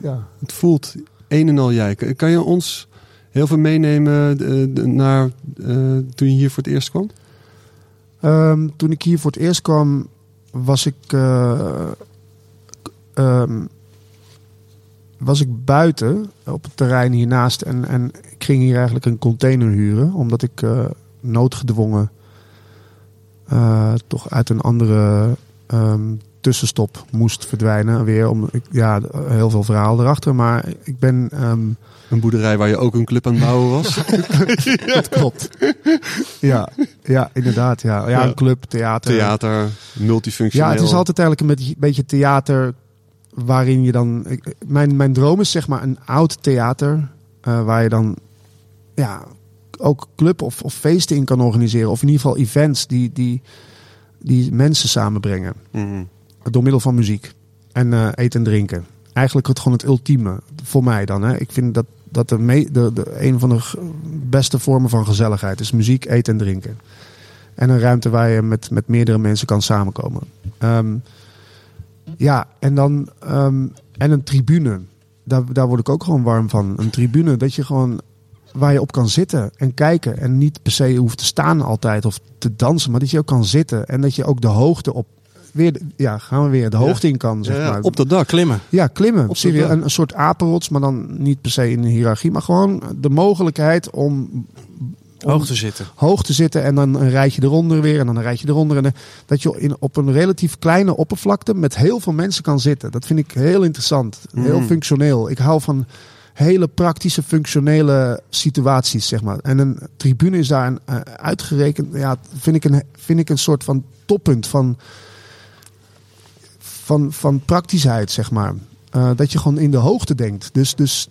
Ja. het voelt een en al jij. Kan je ons heel veel meenemen eh, naar eh, toen je hier voor het eerst kwam? Ehm, toen ik hier voor het eerst kwam, was ik, ehm, was ik buiten op het terrein hiernaast. En, en ik ging hier eigenlijk een container huren, omdat ik eh, noodgedwongen eh, toch uit een andere ehm, tussenstop moest verdwijnen. Weer om, ik, ja, heel veel verhaal erachter. Maar ik ben. ehm, Een boerderij waar je ook een club aan het bouwen was. (laughs) Dat klopt. ja, ja, inderdaad. Ja. Ja, Ja. een club, theater. Theater, multifunctioneel. Ja, het is altijd eigenlijk een beetje theater waarin je dan... ik- Mijn, mijn droom is zeg maar een oud theater eh, waar je dan ja, ook club of, of feesten in kan organiseren. Of in ieder geval events die, die, die mensen samenbrengen. Mhm. Door middel van muziek en eh, eten en drinken. Eigenlijk het gewoon het ultieme voor mij dan. Hè. Ik vind dat, dat de, me, de, de een van de beste vormen van gezelligheid. Dus muziek, eten en drinken. En een ruimte waar je met, met meerdere mensen kan samenkomen. Ehm, ja, en dan. ehm, en een tribune. Daar, daar word ik ook gewoon warm van. Een tribune dat je gewoon. Waar je op kan zitten en kijken. En niet per se hoeft te staan altijd of te dansen. Maar dat je ook kan zitten. En dat je ook de hoogte op. Weer, de- ja, gaan we weer. De hoogte in kan, zeg Ja, ja, maar. op dat dak. Klimmen. Ja, klimmen. Op Serieus, de- een, een soort apenrots, maar dan niet per se in een hiërarchie. Maar gewoon de mogelijkheid om Hoog te zitten. hoog te zitten en dan een rijtje eronder weer en dan een rijtje eronder. En eh, dat je in, op een relatief kleine oppervlakte met heel veel mensen kan zitten. Dat vind ik heel interessant. Heel Mm. functioneel. Ik hou van hele praktische, functionele situaties, zeg maar. En een tribune is daar een, eh, uitgerekend. Ja, vind ik, een, vind ik een soort van toppunt van, van, van praktischheid, zeg maar. Eh, dat je gewoon in de hoogte denkt. Dus, dus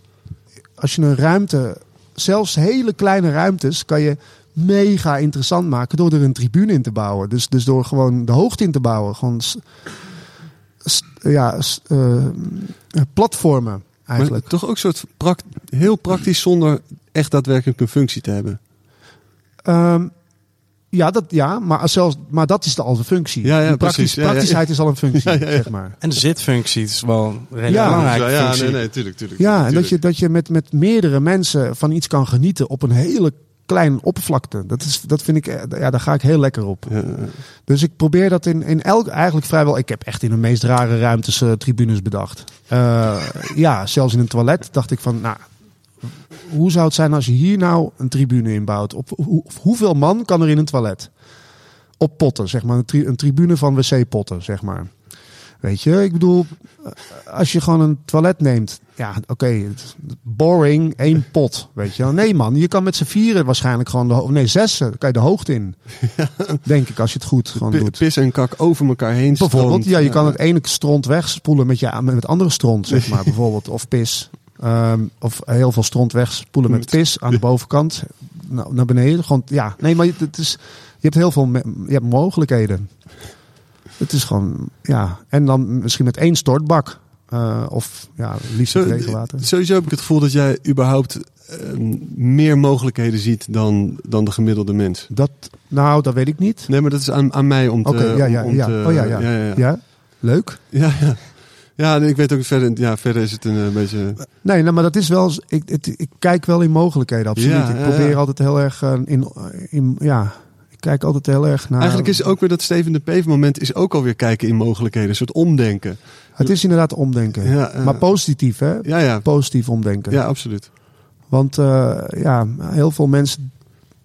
als je een ruimte, zelfs hele kleine ruimtes, kan je mega interessant maken door er een tribune in te bouwen. Dus, dus door gewoon de hoogte in te bouwen. Gewoon ja, eh, platformen eigenlijk. Maar toch ook soort pract- heel praktisch zonder echt daadwerkelijk een functie te hebben. Ehm, ja, dat, ja maar, zelfs, maar dat is de al de functie. Ja, ja, Die praktisch, precies. Ja, ja, ja. praktischheid is al een functie, (laughs) Ja, ja, ja. zeg maar. En de zitfunctie is wel een redelijk Ja. belangrijke ja, functie. nee, nee, tuurlijk, tuurlijk. Ja, en dat je, dat je met, met meerdere mensen van iets kan genieten op een hele kleine oppervlakte. Dat, is, dat vind ik, eh, ja, daar ga ik heel lekker op. Ja, ja. Dus ik probeer dat in, in elk, eigenlijk vrijwel, ik heb echt in de meest rare ruimtes eh, tribunes bedacht. Eh, ja, zelfs in een toilet dacht ik van, nou, hoe zou het zijn als je hier nou een tribune inbouwt? Op, hoe, hoeveel man kan er in een toilet? Op potten, zeg maar, een, tri- een tribune van wc-potten, zeg maar. Weet je, ik bedoel, als je gewoon een toilet neemt, ja, oké, boring, één pot, weet je wel. Nee man, je kan met z'n vieren waarschijnlijk gewoon, de, nee zes, kan je de hoogte in. (laughs) Denk ik, als je het goed gewoon doet. Pis en kak over elkaar heen. Bijvoorbeeld, ja, je kan het ene stront wegspoelen met, je, met het andere stront, zeg (laughs) maar, bijvoorbeeld. Of pis. Ehm, of heel veel stront wegspoelen met pis aan de bovenkant. Nou, naar beneden. Gewoon, ja, nee, maar je- het is, je hebt heel veel je hebt mogelijkheden. Het is gewoon, ja. En dan misschien met één stortbak. Eh, of ja, liefst Zo- regenwater. Sowieso heb ik het gevoel dat jij überhaupt eh, meer mogelijkheden ziet dan, dan de gemiddelde mens. Dat, nou, dat weet ik niet. Nee, maar dat is aan, aan mij om te... Oké, ja, ja, om- om ja. te- Oh ja, ja. ja, ja. Ja, leuk. Ja, ja. Ja, ik weet ook verder, ja, verder is het een eh, beetje... Nee, nou, maar dat is wel. Ik, het, ik kijk wel in mogelijkheden, absoluut. Ja, ik probeer ja. altijd heel erg eh, in, in. Ja, ik kijk altijd heel erg naar. Eigenlijk is ook weer dat Steven de Peven moment is ook alweer kijken in mogelijkheden. Een soort omdenken. Het is inderdaad omdenken. Eh, maar positief, hè? Ja, ja. Positief omdenken. Ja, absoluut. Want eh, ja, heel veel mensen.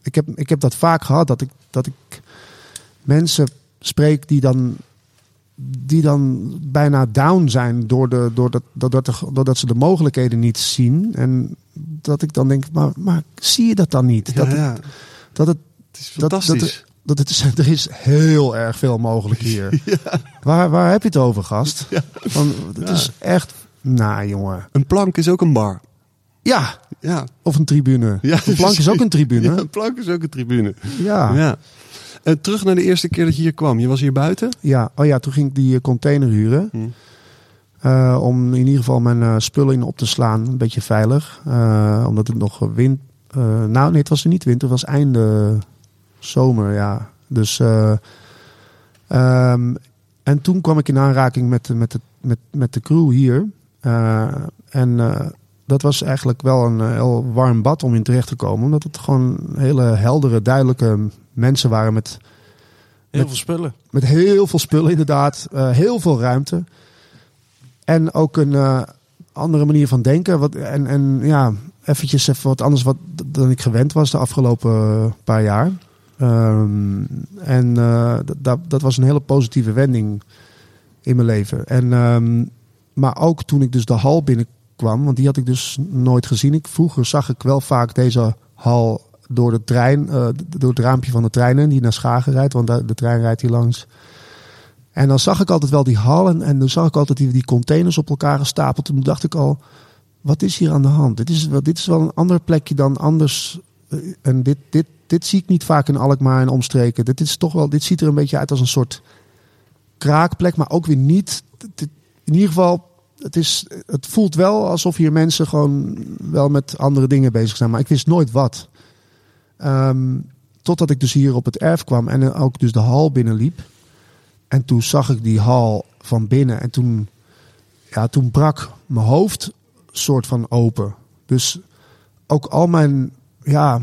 Ik heb, ik heb dat vaak gehad dat ik, dat ik mensen spreek die dan. Die dan bijna down zijn door de, doordat, doordat, doordat ze de mogelijkheden niet zien. En dat ik dan denk, maar, maar zie je dat dan niet? Ja, dat, ja. Het, dat het Het is dat- fantastisch. dat het is, (laughs) er is heel erg veel mogelijk hier. (laughs) Waar, waar heb je het over, gast? Van, het is echt... Nou, jongen. Een plank is ook een bar. Ja, Ja. of een tribune. ja een plank is ook een tribune. Ja, Ja. een plank is ook een tribune. Ja. Ja. Eh, terug naar de eerste keer dat je hier kwam. Je was hier buiten? Oh ja, toen ging ik die eh, container huren. Hm. Eh, om in ieder geval mijn eh, spullen in op te slaan. Een beetje veilig. Omdat het nog wind... nou, nee, het was niet winter. Het was einde zomer, ja. Dus... eh, ehm, en toen kwam ik in aanraking met, de- met, de, met, met de crew hier. En dat was eigenlijk wel een heel warm bad om in terecht te komen. Omdat het gewoon hele heldere, duidelijke mensen waren met Heel Met- veel spullen. met heel veel spullen, inderdaad. Eh, heel veel ruimte. En ook een eh, andere manier van denken. Wat, en, en ja, eventjes even wat anders wat, dan ik gewend was de afgelopen eh, paar jaar. Ehm, en dat- dat, dat was een hele positieve wending in mijn leven. En, ehm, maar ook toen ik dus de hal binnenkwam, want die had ik dus nooit gezien. Ik, vroeger zag ik wel vaak deze hal door de trein, eh, door het raampje van de treinen die naar Schagen rijdt, want de trein rijdt hier langs. En dan zag ik altijd wel die hal en, dan zag ik altijd die, containers op elkaar gestapeld. Toen dacht ik al, wat is hier aan de hand? Dit is wel, dit is wel een ander plekje dan anders. Eh, En dit, dit, dit zie ik niet vaak in Alkmaar en omstreken. Dit, is toch wel, dit ziet er een beetje uit als een soort kraakplek, maar ook weer niet. In ieder geval, het, is, het voelt wel alsof hier mensen gewoon wel met andere dingen bezig zijn. Maar ik wist nooit wat. Ehm, totdat ik dus hier op het erf kwam en ook dus de hal binnenliep. En toen zag ik die hal van binnen. En toen, ja, toen brak mijn hoofd soort van open. Dus ook al mijn, ja,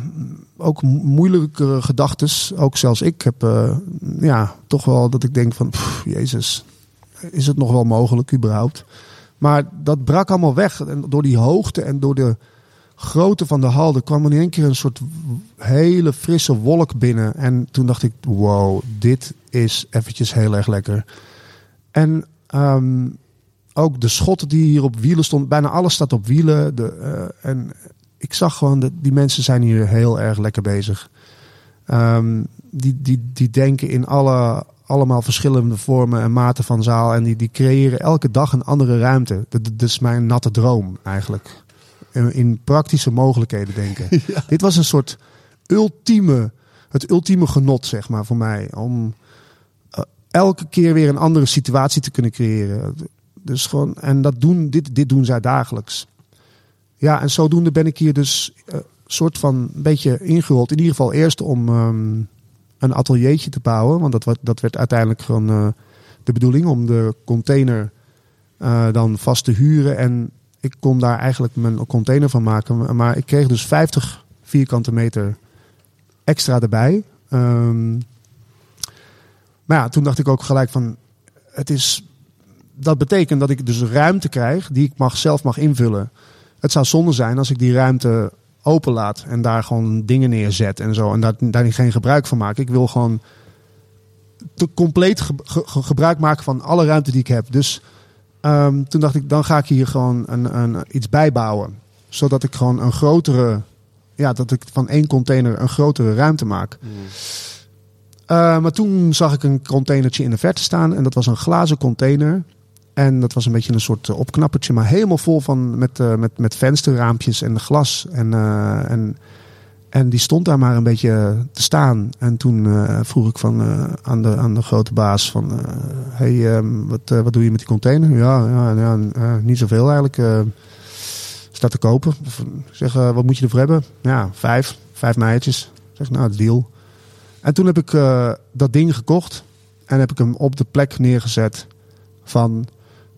ook mo- moeilijkere gedachten. Ook zelfs ik heb, eh, ja, toch wel dat ik denk van, jezus, is het nog wel mogelijk überhaupt? Maar dat brak allemaal weg. En door die hoogte en door de grootte van de hal, er kwam in één keer een soort hele frisse wolk binnen. En toen dacht ik, wow, dit is eventjes heel erg lekker. En ehm, ook de schotten die hier op wielen stonden, bijna alles staat op wielen. De, eh, en ik zag gewoon dat die mensen zijn hier heel erg lekker bezig. Ehm, die, die, die denken in alle, allemaal verschillende vormen en maten van zaal. En die, die creëren elke dag een andere ruimte. Dat, dat is mijn natte droom eigenlijk. In, in praktische mogelijkheden denken. (laughs) Dit was een soort ultieme, het ultieme genot, zeg maar, voor mij. Om eh, elke keer weer een andere situatie te kunnen creëren. Dus gewoon, en dat doen, dit, dit doen zij dagelijks. Ja, en zodoende ben ik hier dus eh, soort van een beetje ingerold. In ieder geval eerst om ehm, een ateliertje te bouwen. Want dat, dat werd uiteindelijk gewoon eh, de bedoeling om de container dan vast te huren. En ik kon daar eigenlijk mijn container van maken. Maar ik kreeg dus 50 vierkante meter extra erbij. Ehm, maar ja, toen dacht ik ook gelijk van... Het is, dat betekent dat ik dus ruimte krijg die ik mag, zelf mag invullen. Het zou zonde zijn als ik die ruimte openlaat en daar gewoon dingen neerzet en zo. En daar, daar geen gebruik van maak. Ik wil gewoon te compleet ge- ge- ge- gebruik maken van alle ruimte die ik heb. Dus ehm, toen dacht ik, dan ga ik hier gewoon een, een, iets bijbouwen. Zodat ik gewoon een grotere, ja, dat ik van één container een grotere ruimte maak. Eh, maar toen zag ik een containertje in de verte staan. En dat was een glazen container. En dat was een beetje een soort eh, opknappertje. Maar helemaal vol van met, eh, met, met vensterraampjes en glas. En, en, en die stond daar maar een beetje te staan. En toen eh, vroeg ik van, eh, aan, de, aan de grote baas van... eh, hey, ehm, wat, eh, wat doe je met die container? Ja, ja, ja eh, niet zoveel eigenlijk. eh staat te kopen. Of, zeg, eh, wat moet je ervoor hebben? Ja, vijf. Vijf meidjes. Zeg, nou, deal. En toen heb ik eh, dat ding gekocht. En heb ik hem op de plek neergezet van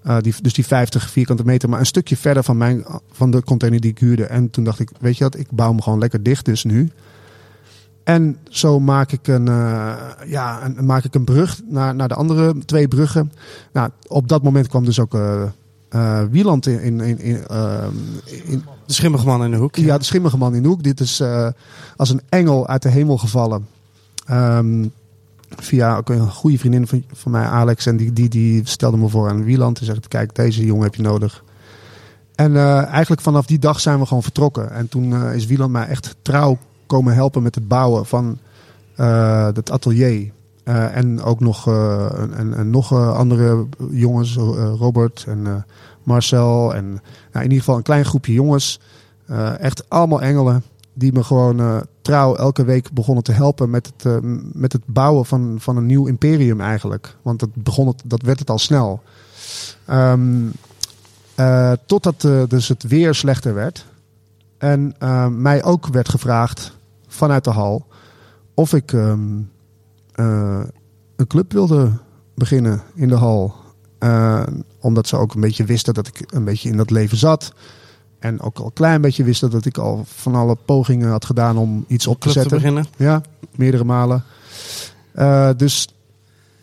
eh, die, dus die 50 vierkante meter, maar een stukje verder van, mijn, van de container die ik huurde. En toen dacht ik, weet je wat, ik bouw hem gewoon lekker dicht dus nu. En zo maak ik een, eh, ja, een, maak ik een brug naar, naar de andere twee bruggen. Nou, op dat moment kwam dus ook eh Wieland in, in, in, in, in, De schimmige man in de hoek. ja, de schimmige man in de hoek. Dit is als een engel uit de hemel gevallen. Ehm, via een goede vriendin van, van mij, Alex. En die, die, die stelde me voor aan Wieland. En zegt, kijk, deze jongen heb je nodig. En eh, eigenlijk vanaf die dag zijn we gewoon vertrokken. En toen eh, is Wieland mij echt trouw komen helpen met het bouwen van eh het atelier. En ook nog, en, nog andere jongens, Robert en Marcel. En nou, in ieder geval een klein groepje jongens. Echt allemaal engelen. Die me gewoon trouw elke week begonnen te helpen met het, eh, met het bouwen van, van een nieuw imperium eigenlijk. Want dat, begon het, dat werd het al snel. Ehm, eh, totdat eh, dus het weer slechter werd. En mij ook werd gevraagd vanuit de hal of ik ehm, eh, een club wilde beginnen in de hal. Omdat ze ook een beetje wisten dat ik een beetje in dat leven zat. En ook al een klein beetje wisten dat ik al van alle pogingen had gedaan om iets op te Club te zetten. beginnen. Ja, meerdere malen. Eh, dus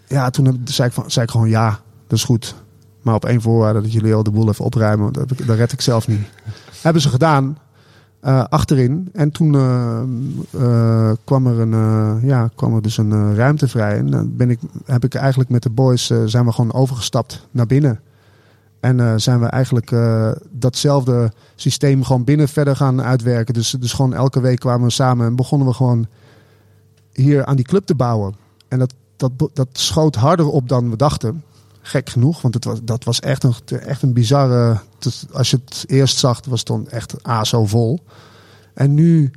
ja, toen heb- zei ik, van, zei ik gewoon ja, dat is goed. Maar op één voorwaarde dat jullie al de boel even opruimen. want Dat, dat red ik zelf niet. (laughs) Hebben ze gedaan. eh, achterin. En toen eh, kwam, er een, ja, kwam er dus een ruimte vrij. En dan ben ik, heb ik eigenlijk met de boys zijn we gewoon overgestapt naar binnen. En eh, zijn we eigenlijk eh, datzelfde systeem gewoon binnen verder gaan uitwerken. Dus, dus gewoon elke week kwamen we samen en begonnen we gewoon hier aan die club te bouwen. En dat, dat, dat schoot harder op dan we dachten. Gek genoeg, want het was, dat was echt een, echt een bizarre... Als je het eerst zag, was het dan echt A, zo vol. En nu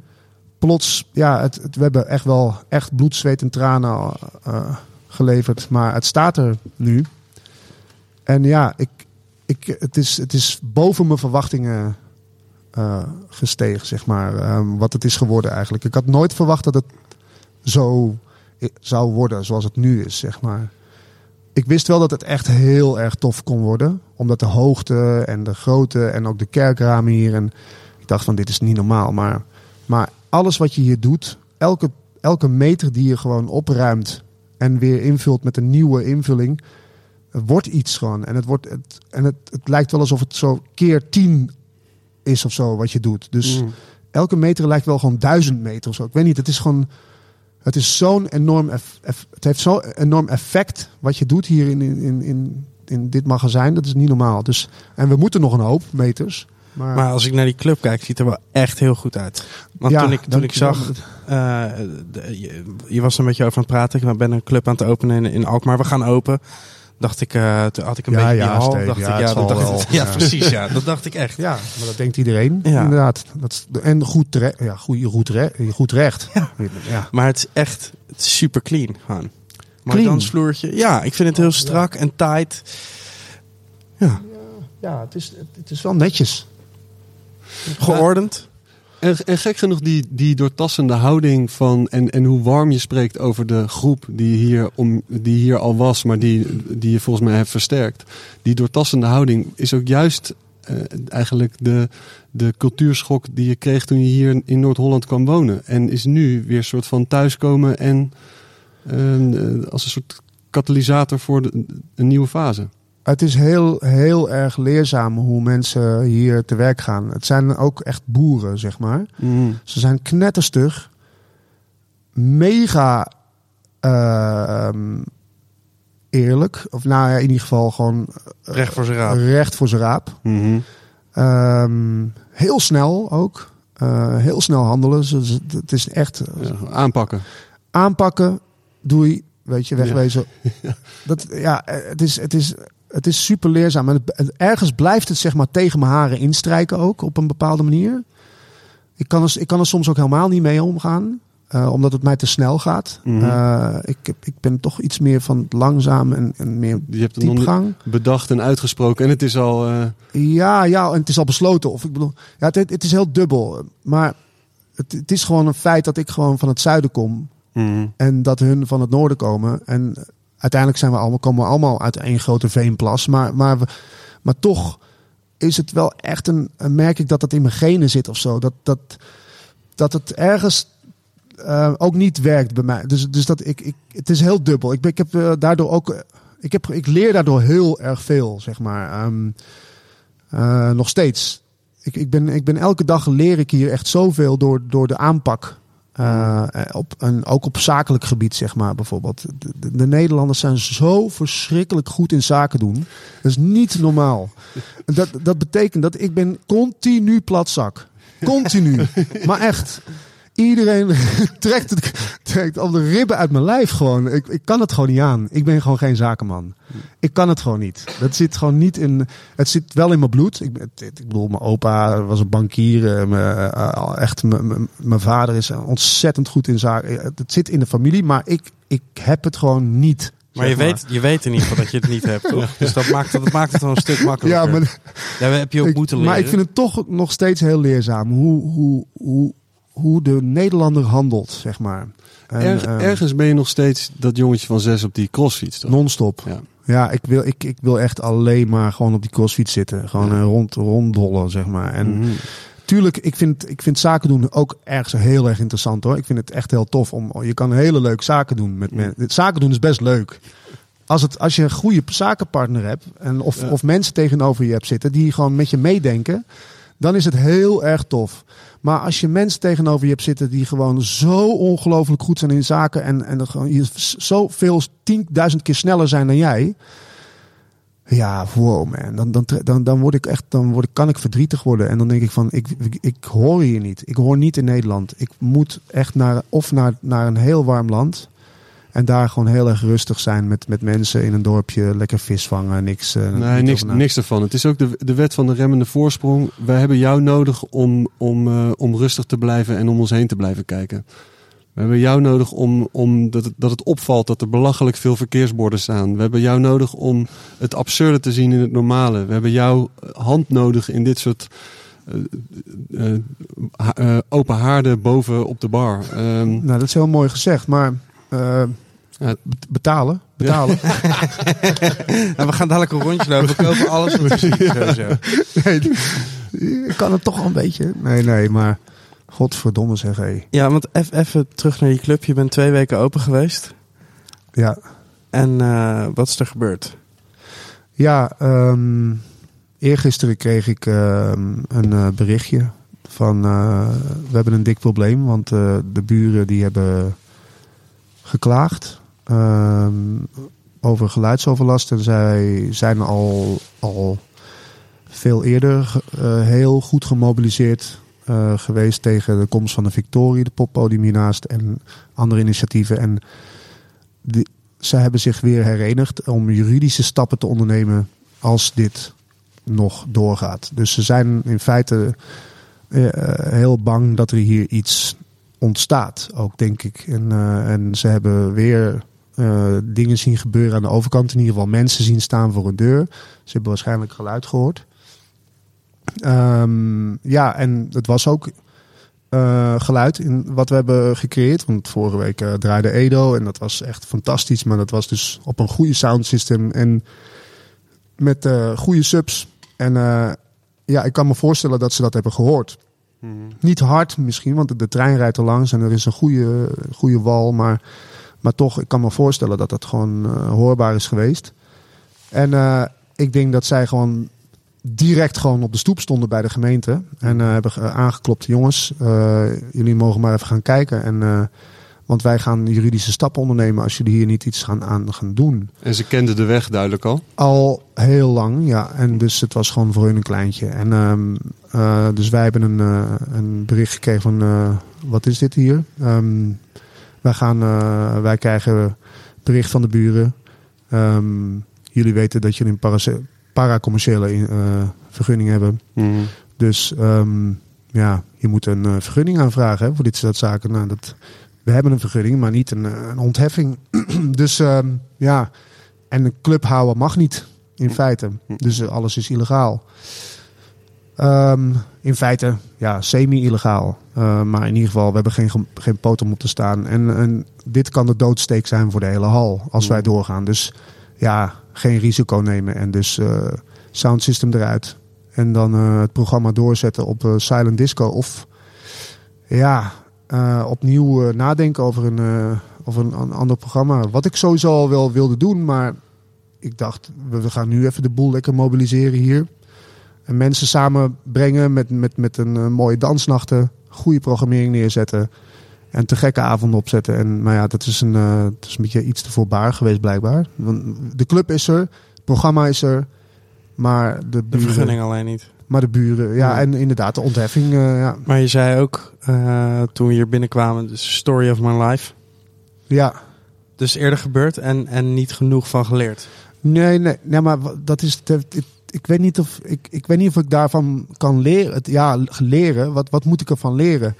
plots, ja, het- we hebben echt wel echt bloed, zweet en tranen eh, geleverd. Maar het staat er nu. En ja, ik, ik, het, is, het is boven mijn verwachtingen eh, gestegen, zeg maar. Ehm, wat het is geworden eigenlijk. Ik had nooit verwacht dat het zo zou worden zoals het nu is, zeg maar. Ik wist wel dat het echt heel erg tof kon worden. Omdat de hoogte en de grootte en ook de kerkramen hier. En ik dacht van dit is niet normaal. Maar, maar alles wat je hier doet, elke, elke meter die je gewoon opruimt en weer invult met een nieuwe invulling, het wordt iets gewoon. En het, wordt, het, en het, het lijkt wel alsof het zo keer tien is of zo wat je doet. Dus Mm. elke meter lijkt wel gewoon duizend meter of zo. Ik weet niet, het is gewoon... Het is zo'n enorm... eff- eff- het heeft zo'n enorm effect wat je doet hier in, in, in, in dit magazijn. Dat is niet normaal. Dus, en we moeten nog een hoop meters. Maar, Maar als ik naar die club kijk, ziet er wel echt heel goed uit. Want Ja, toen ik, toen ik zag, eh, de- je, je was er een beetje over aan het praten. Ik ben een club aan het openen in, in Alkmaar. We gaan open. Dacht ik, toen had ik een Ja, beetje ja, die hal. Dacht ja, ik, ja, dat dacht wel. ik, (laughs) ja, precies. Ja, dat dacht ik echt. Ja, maar dat denkt iedereen. Inderdaad. Dat is, en goed, terecht, ja, goed, goed, recht, goed recht. Ja. ja. Maar het is echt het is super clean. Mooi Clean? dansvloertje. Ja, ik vind het heel strak en tight. Ja, Ja, het is, het is wel netjes. geordend. En, en gek genoeg die, die doortassende houding van en, en hoe warm je spreekt over de groep die hier, om, die hier al was, maar die, die je volgens mij hebt versterkt. Die doortassende houding is ook juist eh, eigenlijk de, de cultuurschok die je kreeg toen je hier in Noord-Holland kwam wonen. En is nu weer een soort van thuiskomen en eh, als een soort katalysator voor een nieuwe fase. Het is heel, heel erg leerzaam hoe mensen hier te werk gaan. Het zijn ook echt boeren, zeg maar. Mm. Ze zijn knetterstug. Mega ehm, eerlijk. Of nou ja, in ieder geval gewoon Recht voor zijn raap. recht voor zijn raap. Mhm. Ehm, heel snel ook. Eh, heel snel handelen. Het is echt Ja, aanpakken. aanpakken, doei, weet je, wegwezen. (laughs) Dat, ja, eh, het is, het, is, het is super leerzaam. En het, ergens blijft het zeg maar tegen mijn haren instrijken ook, op een bepaalde manier. Ik kan er, ik kan er soms ook helemaal niet mee omgaan. eh, omdat het mij te snel gaat. Eh, ik, ik ben toch iets meer van langzaam en, en meer Je hebt diepgang. bedacht en uitgesproken en het is al... eh, Ja, ja, en het is al besloten. Of ik bedoel, ja, het, het is heel dubbel. Maar het, het is gewoon een feit dat ik gewoon van het zuiden kom. mhm. En dat hun van het noorden komen. En uiteindelijk zijn we allemaal, komen we allemaal uit één grote veenplas. Maar, maar, we- maar toch is het wel echt een, merk ik dat dat in mijn genen zit of zo. Dat, dat, dat het ergens eh, ook niet werkt bij mij. Dus, dus dat ik, ik, het is heel dubbel. Ik, ik heb eh, daardoor ook, ik, heb, ik leer daardoor heel erg veel, zeg maar. Ehm, eh, nog steeds. Ik, ik, ben, ik ben elke dag leer ik hier echt zoveel door, door de aanpak. Eh, eh, op een, ook op zakelijk gebied, zeg maar, bijvoorbeeld. De, de- de Nederlanders zijn zo verschrikkelijk goed in zaken doen. Dat is niet normaal. Dat, dat betekent dat ik ben continu platzak. Continu. (laughs) maar echt. Iedereen (laughs) trekt, het, trekt al de ribben uit mijn lijf gewoon. Ik, ik kan het gewoon niet aan. Ik ben gewoon geen zakenman. Ik kan het gewoon niet. Dat zit gewoon niet in. Het zit wel in mijn bloed. Ik, ben- het- ik bedoel, mijn opa was een bankier. eh, mijn, eh, echt, mijn- mijn- vader is ontzettend goed in zaken. Het zit in de familie, maar ik, ik heb het gewoon niet. Maar je weet, je weet in ieder geval dat je het niet hebt, (laughs) toch? Dus dat maakt, het- dat maakt het wel een stuk makkelijker. Ja, maar Daar heb je ook Ik- moeten leren. Maar ik vind het toch nog steeds heel leerzaam hoe, hoe, hoe, hoe de Nederlander handelt, zeg maar. En, Erg- ehm, ergens ben je nog steeds dat jongetje van zes op die crossfiets. Toch? non-stop. Ja. Ja, ik wil, ik, ik wil echt alleen maar gewoon op die crossfiets zitten. Gewoon Ja. eh, rond, ronddollen, zeg maar. En Mhm. tuurlijk, ik vind, ik vind zaken doen ook ergens heel erg interessant hoor. Ik vind het echt heel tof. om Je kan hele leuk zaken doen met mensen. Zaken doen is best leuk. Als, het, als je een goede zakenpartner hebt. En of, Ja. of mensen tegenover je hebt zitten die gewoon met je meedenken. Dan is het heel erg tof. Maar als je mensen tegenover je hebt zitten die gewoon zo ongelooflijk goed zijn in zaken. En, en gewoon zoveel, tienduizend keer sneller zijn dan jij. Ja, wow man. Dan, dan, dan, dan word ik echt, dan word kan ik verdrietig worden. En dan denk ik van, ik, ik, ik hoor hier niet. Ik hoor niet in Nederland. Ik moet echt naar, of naar, naar een heel warm land. En daar gewoon heel erg rustig zijn met, met mensen in een dorpje. Lekker vis vangen, niks. eh, Nee, niks, na- niks ervan. Het is ook de, de wet van de remmende voorsprong. Wij hebben jou nodig om, om, eh, om rustig te blijven en om ons heen te blijven kijken. We hebben jou nodig om, om dat, het, dat het opvalt dat er belachelijk veel verkeersborden staan. We hebben jou nodig om het absurde te zien in het normale. We hebben jouw hand nodig in dit soort eh, eh, eh, open haarden boven op de bar. Ehm, Nou, dat is heel mooi gezegd, maar eh, Ja. bet- betalen, betalen. (laughs) Nou, we gaan dadelijk een rondje lopen. We kopen alles. Sowieso. nee, ik kan het toch wel een beetje. Nee, nee, maar godverdomme zeg, hé. Ja, want even terug naar je club. Je bent twee weken open geweest. Ja, En eh, wat is er gebeurd? Ja, ehm eergisteren kreeg ik ehm, een eh, berichtje van eh, we hebben een dik probleem, want eh, de buren die hebben geklaagd ehm, over geluidsoverlast en zij zijn al, al veel eerder eh, heel goed gemobiliseerd eh, geweest tegen de komst van de Victorie, de poppodium hiernaast en andere initiatieven. En die, zij hebben zich weer herenigd om juridische stappen te ondernemen als dit nog doorgaat. Dus ze zijn in feite eh, heel bang dat er hier iets ontstaat, ook denk ik. En, en ze hebben weer eh, dingen zien gebeuren aan de overkant. In ieder geval mensen zien staan voor een deur. Ze hebben waarschijnlijk geluid gehoord. Ehm, ja, en het was ook eh, geluid in wat we hebben gecreëerd. Want vorige week eh, draaide Edo en dat was echt fantastisch. Maar dat was dus op een goede sound system en met goede subs. En ja, ik kan me voorstellen dat ze dat hebben gehoord. Niet hard misschien, want de, de trein rijdt er langs en er is een goede, goede wal. Maar, maar toch, ik kan me voorstellen dat dat gewoon eh, hoorbaar is geweest. En eh, ik denk dat zij gewoon direct gewoon op de stoep stonden bij de gemeente. En eh, hebben ge- aangeklopt, jongens, jullie mogen maar even gaan kijken. En, want wij gaan juridische stappen ondernemen als jullie hier niet iets gaan, aan gaan doen. en ze kenden de weg duidelijk al. Al heel lang, ja. En dus het was gewoon voor hun een kleintje. En ehm, eh, dus wij hebben een, een bericht gekregen van, wat is dit hier? Ehm, wij, gaan, eh, wij krijgen bericht van de buren. Ehm, jullie weten dat jullie een paracommerciële eh, vergunning hebben. Dus ehm, ja, je moet een eh, vergunning aanvragen hè, voor dit soort zaken. Nou, dat, we hebben een vergunning, maar niet een, een ontheffing. (clears throat) dus ehm, ja, en een club houden mag niet, in feite. Dus eh, alles is illegaal. In feite, ja, semi-illegaal. Eh, maar in ieder geval, we hebben geen, ge- geen poot om op te staan. En, en dit kan de doodsteek zijn voor de hele hal, als wij doorgaan. Dus ja, geen risico nemen. En dus eh sound system eruit. En dan eh, het programma doorzetten op silent disco. Of ja, opnieuw nadenken over een, over een, een ander programma. Wat ik sowieso al wel wilde doen, maar ik dacht, we, we gaan nu even de boel lekker mobiliseren hier. En mensen samenbrengen met, met, met een eh, mooie dansnachten, goede programmering neerzetten. En te gekke avonden opzetten. En, maar ja, dat is, een, eh, dat is een beetje iets te voorbaar geweest blijkbaar. Want de club is er, het programma is er. Maar de De buren, vergunning alleen niet. maar de buren, ja, Ja. en inderdaad de ontheffing, eh, ja. Maar je zei ook, toen we hier binnenkwamen, de story of my life. ja. Dus eerder gebeurd en, en niet genoeg van geleerd. Nee, nee, nee, maar dat is. Ik weet niet of ik, ik weet niet of ik daarvan kan leren. Ja, leren. Wat, wat moet ik ervan leren?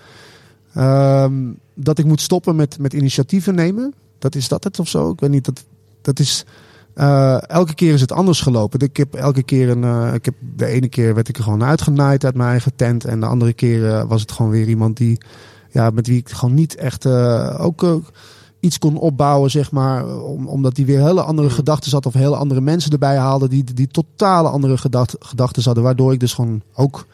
Ehm, dat ik moet stoppen met, met initiatieven nemen. Dat is dat het of zo? Ik weet niet. Dat, dat is. eh, elke keer is het anders gelopen. Ik heb elke keer een. eh, ik heb, de ene keer werd ik er gewoon uitgenaaid uit mijn eigen tent. En de andere keer eh, was het gewoon weer iemand die. Ja, met wie ik gewoon niet echt. ook. Iets kon opbouwen, zeg maar. Om, omdat die weer hele andere gedachten had. Of hele andere mensen erbij haalde. Die, die totale andere gedacht, gedachten hadden. Waardoor ik dus gewoon ook.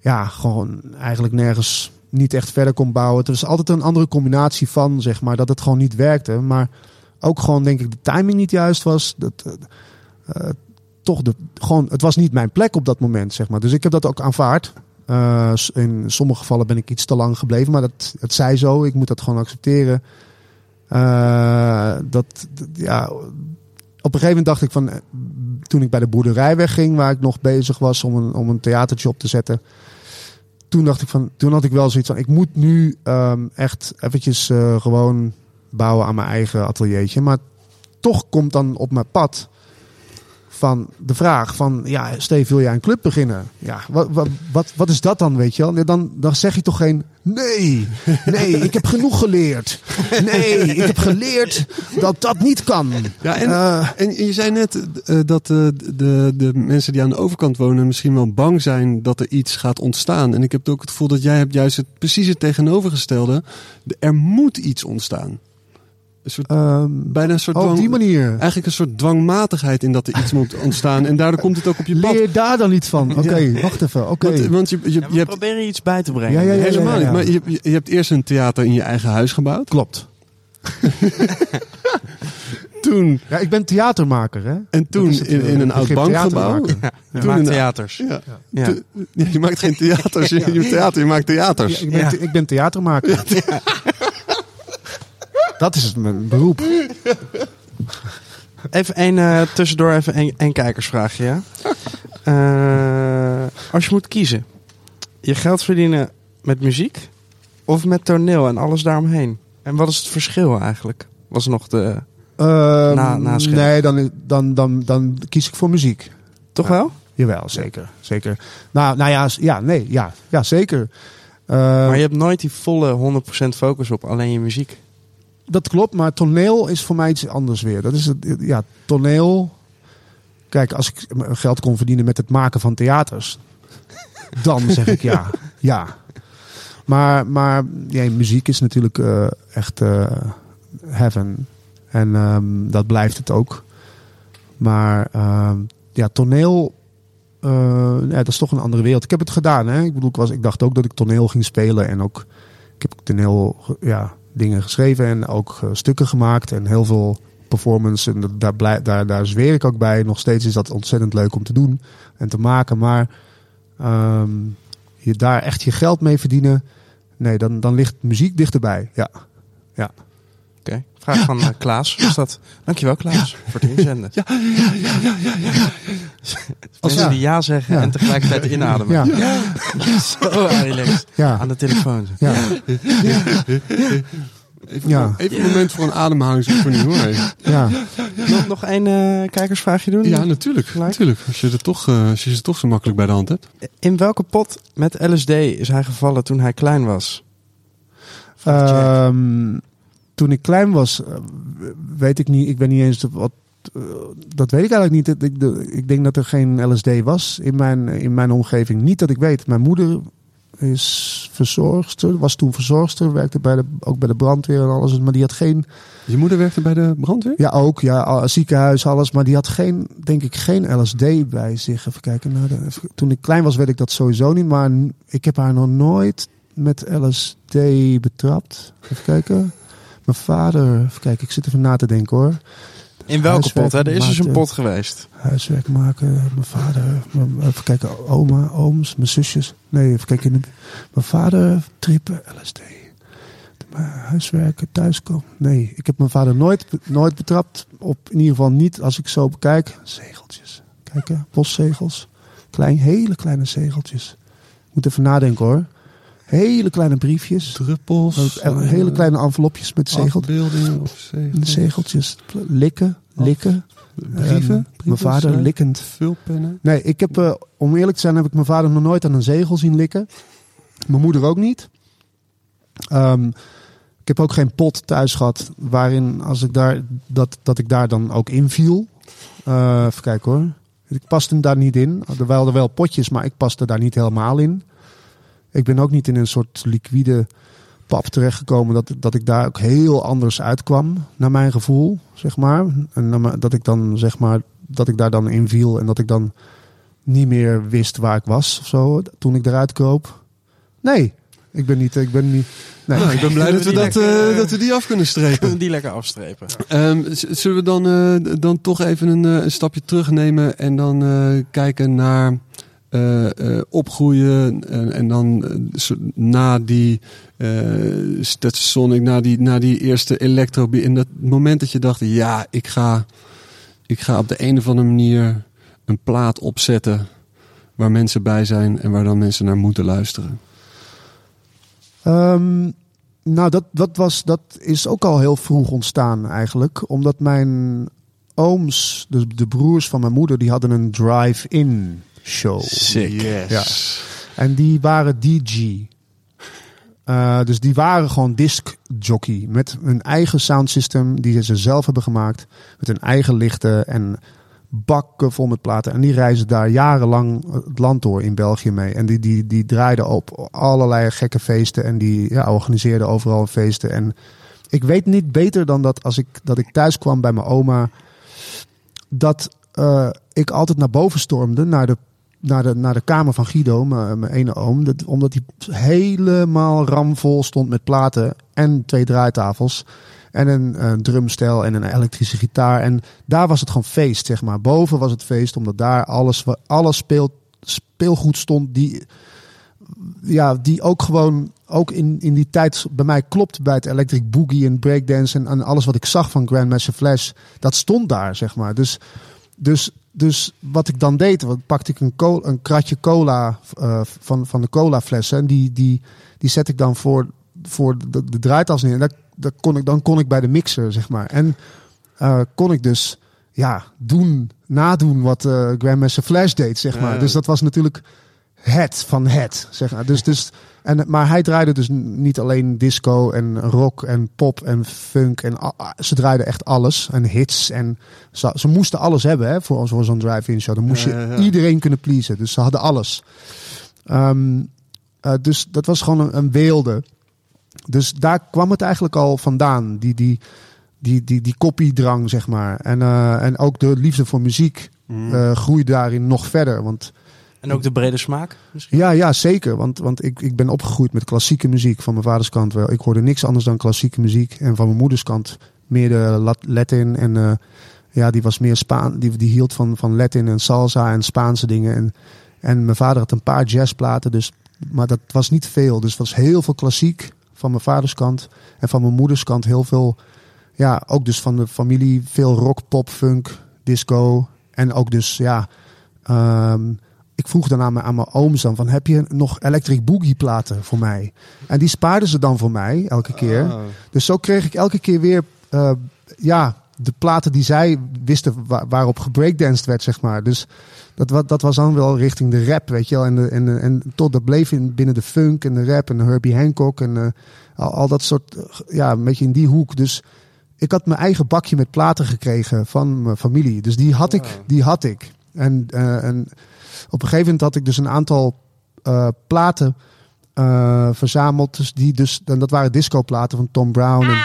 Ja, gewoon eigenlijk nergens niet echt verder kon bouwen. Het was altijd een andere combinatie van, zeg maar. Dat het gewoon niet werkte. Maar ook gewoon, denk ik, de timing niet juist was. Dat, eh, toch, de, gewoon, het was niet mijn plek op dat moment, zeg maar. Dus ik heb dat ook aanvaard. Eh, in sommige gevallen ben ik iets te lang gebleven. Maar dat, het zij zo. Ik moet dat gewoon accepteren. Eh, dat, ja, op een gegeven moment dacht ik van, eh, toen ik bij de boerderij wegging, waar ik nog bezig was om een, om een theatertje op te zetten. Toen dacht ik van, toen had ik wel zoiets van, ik moet nu ehm, echt eventjes eh, gewoon bouwen aan mijn eigen ateliertje. Maar toch komt dan op mijn pad van de vraag van, ja, Steve, wil jij een club beginnen? Ja, wat, wat, wat, wat is dat dan, weet je wel? Dan, dan zeg je toch geen, nee, nee, ik heb genoeg geleerd. Nee, ik heb geleerd dat dat niet kan. Ja, en, Eh, en je zei net eh, dat eh, de, de mensen die aan de overkant wonen misschien wel bang zijn dat er iets gaat ontstaan. En ik heb ook het gevoel dat jij hebt juist het, precies het tegenovergestelde. De- Er moet iets ontstaan. Een soort, ehm, bijna een soort oh, op die manier. Eigenlijk een soort dwangmatigheid in dat er iets moet ontstaan. En daardoor komt het ook op je pad. Leer daar dan iets van. (laughs) Oké, wacht even. Oké. Want, want je, je, Ja, we je hebt proberen iets bij te brengen. Ja, ja, ja, helemaal ja. niet. Maar je, je- je hebt eerst een theater in je eigen huis gebouwd. Klopt. (laughs) Toen, Ja, ik ben theatermaker, hè? en toen het, in, in eh, een oud bankgebouw. Je Toen maakt theaters. Ja. Ja. Ja, je maakt geen theaters. (laughs) Je, je theater, je maakt theaters. Ja, ik, ben, Ja. ik ben theatermaker. Dat is het mijn beroep. Even één, eh, tussendoor even één kijkersvraagje, ja? Eh, als je moet kiezen, je geld verdienen met muziek of met toneel en alles daaromheen? En wat is het verschil eigenlijk? Was nog de... Ehm, Na- na scherm. nee, dan, dan, dan, dan kies ik voor muziek. Toch wel? Jawel, zeker. zeker. Nou, nou ja, ja, nee, ja, ja zeker. Eh, Maar je hebt nooit die volle 100% focus op alleen je muziek. Dat klopt, maar toneel is voor mij iets anders weer. Dat is het, ja, toneel. Kijk, als ik geld kon verdienen met het maken van theaters, dan zeg ik ja, (laughs) ja. Maar, maar ja, muziek is natuurlijk eh, echt eh, heaven. En ehm, dat blijft het ook. Maar ehm, ja, toneel, eh, ja, dat is toch een andere wereld. Ik heb het gedaan, hè. Ik bedoel, ik, was, ik dacht ook dat ik toneel ging spelen. En ook, ik heb toneel, ja, dingen geschreven en ook eh, stukken gemaakt. En heel veel performance. En daar, blij, daar, daar zweer ik ook bij. Nog steeds is dat ontzettend leuk om te doen en te maken. Maar ehm, je daar echt je geld mee verdienen... Nee, dan, dan ligt muziek dichterbij. Ja. Oké. Vraag van eh, Klaas. Was dat? Dankjewel Klaas voor het inzenden. Ja, ja, ja, ja, ja. (laughs) Mensen Ja. die ja zeggen Ja. en tegelijkertijd inademen. Ja. (laughs) Zo. Ja. Aan de telefoon. Ja. Even, Ja. even een moment voor een ademhalingsoefening hoor. ja. Nog, nog één eh, kijkersvraagje doen? Ja, natuurlijk. Gelijk. natuurlijk. Als, je er toch, eh, als je ze toch zo makkelijk bij de hand hebt. In welke pot met LSD is hij gevallen toen hij klein was? Ehm, toen ik klein was, eh, weet ik niet. Ik ben niet eens wat. eh, dat weet ik eigenlijk niet. Ik, ik denk dat er geen LSD was in mijn, in mijn omgeving. Niet dat ik weet. Mijn moeder is verzorgster, was toen verzorgster, werkte bij de, ook bij de brandweer en alles. Maar die had geen. Je moeder werkte bij de brandweer? Ja, ook. Ja, ziekenhuis, alles. Maar die had geen, denk ik, geen LSD bij zich. Even kijken. Nou, de- even- toen ik klein was, weet ik dat sowieso niet. Maar ik heb haar nog nooit met LSD betrapt. Even kijken. Mijn vader, even kijken, ik zit even na te denken hoor. In welke Huiswerk pot? Hè? Er is dus een pot geweest. Huiswerk maken, mijn vader, mijn- even kijken, oma, ooms, mijn zusjes. Nee, even kijken. in de- Mijn vader trippen LSD. Mijn huiswerken, thuiskomen. Nee, ik heb mijn vader nooit, nooit betrapt. Op, in ieder geval niet als ik zo bekijk. Zegeltjes. Kijk hè, postzegels. Klein, hele kleine zegeltjes. Ik moet even nadenken hoor. Hele kleine briefjes. Druppels. Eh, hele kleine envelopjes met zegeltjes. Afbeeldingen of zegeltjes. Zegeltjes. Likken, likken. Brieven. Ehm, mijn vader likkend. Vulpennen. Nee, ik heb, eh, om eerlijk te zijn, heb ik mijn vader nog nooit aan een zegel zien likken. Mijn moeder ook niet. Ehm, ik heb ook geen pot thuis gehad waarin als ik daar, dat, dat ik daar dan ook inviel. Eh even kijken hoor. Ik paste daar niet in. Er waren wel potjes, maar ik paste daar niet helemaal in. Ik ben ook niet in een soort liquide pap terechtgekomen dat, dat ik daar ook heel anders uitkwam, naar mijn gevoel, zeg maar. En dat ik dan, zeg maar, dat ik daar dan in viel en dat ik dan niet meer wist waar ik was of zo, toen ik eruit kroop. Nee, ik ben niet, ik ben niet, nee. Nou, ik ben blij dat we, die dat, lekker, eh, dat we die af kunnen strepen. Kunnen die lekker afstrepen? Ehm, zullen we dan, eh, dan toch even een, eh, een stapje terugnemen en dan eh, kijken naar eh, eh, opgroeien en, en dan eh, na die eh Stetsasonic, na die, na die eerste electro, in dat moment dat je dacht, ja, ik ga, ik ga op de een of andere manier een plaat opzetten waar mensen bij zijn en waar dan mensen naar moeten luisteren. Ehm, nou, dat, dat, was, dat is ook al heel vroeg ontstaan eigenlijk. Omdat mijn ooms, de, de broers van mijn moeder, die hadden een drive-in show. Sick. Ja. En die waren DJ. Eh, dus die waren gewoon disc jockey. Met hun eigen soundsystem die ze zelf hebben gemaakt. Met hun eigen lichten en bakken vol met platen. En die reizen daar jarenlang het land door in België mee. En die, die, die draaiden op allerlei gekke feesten. En die ja, organiseerden overal feesten. En ik weet niet beter dan dat als ik, dat ik thuis kwam bij mijn oma. Dat eh, ik altijd naar boven stormde. Naar de naar de, naar de kamer van Guido, mijn, mijn ene oom. Dat, omdat hij helemaal ramvol stond met platen en twee draaitafels. En een, een drumstel en een elektrische gitaar. En daar was het gewoon feest, zeg maar. Boven was het feest, omdat daar alles, alles speel, speelgoed stond die, ja, die ook gewoon, ook in, in die tijd bij mij klopt bij het Electric Boogie en Breakdance en, en alles wat ik zag van Grandmaster Flash. Dat stond daar, zeg maar. Dus, dus, dus wat ik dan deed, wat pakte ik een, een kratje cola eh, van, van de cola flessen. En die, die, die zet ik dan voor, voor de, de draaitas neer. En dat, dat kon ik, dan kon ik bij de mixer, zeg maar. En eh, kon ik dus ja, doen, nadoen wat eh Grandmaster Flash deed, zeg maar. Ja. Dus dat was natuurlijk het van het, zeg maar. Dus, dus, en, maar hij draaide dus niet alleen disco en rock en pop en funk. En ze draaiden echt alles. En hits. En ze, ze moesten alles hebben hè, voor, voor zo'n drive-in show. Dan moest je ja, ja. iedereen kunnen pleasen. Dus ze hadden alles. Ehm, eh, dus dat was gewoon een, een weelde. Dus daar kwam het eigenlijk al vandaan. Die, die, die, die, die kopiedrang, zeg maar. En, eh, en ook de liefde voor muziek Mhm. eh, groeide daarin nog verder. Want En ook de brede smaak misschien? ja, ja zeker. Want, want ik, ik ben opgegroeid met klassieke muziek. Van mijn vaders kant wel. Ik hoorde niks anders dan klassieke muziek. En van mijn moeders kant meer de Lat- Latin. En eh, ja, die was meer Spaan. Die, die hield van, van Latin en salsa en Spaanse dingen. En, en mijn vader had een paar jazzplaten. Dus, maar dat was niet veel. Dus het was heel veel klassiek van mijn vaders kant. En van mijn moeders kant heel veel. Ja, ook dus van de familie. Veel rock, pop, funk, disco. En ook dus ja. ehm, ik vroeg dan aan mijn, aan mijn ooms dan van heb je nog Electric Boogie platen voor mij? En die spaarden ze dan voor mij elke keer. Ah. Dus zo kreeg ik elke keer weer eh, ja, de platen die zij wisten wa- waarop gebreakdanced werd, zeg maar. Dus dat, wa- dat was dan wel richting de rap, weet je wel. En, de, en, de- en tot dat bleef in, binnen de funk en de rap en Herbie Hancock en eh, al, al dat soort, eh, ja, een beetje in die hoek. Dus ik had mijn eigen bakje met platen gekregen van mijn familie. Dus die had ik, die had ik. En, en op een gegeven moment had ik dus een aantal eh, platen eh, verzameld. Dus die dus, en dat waren discoplaten van Tom Brown. En,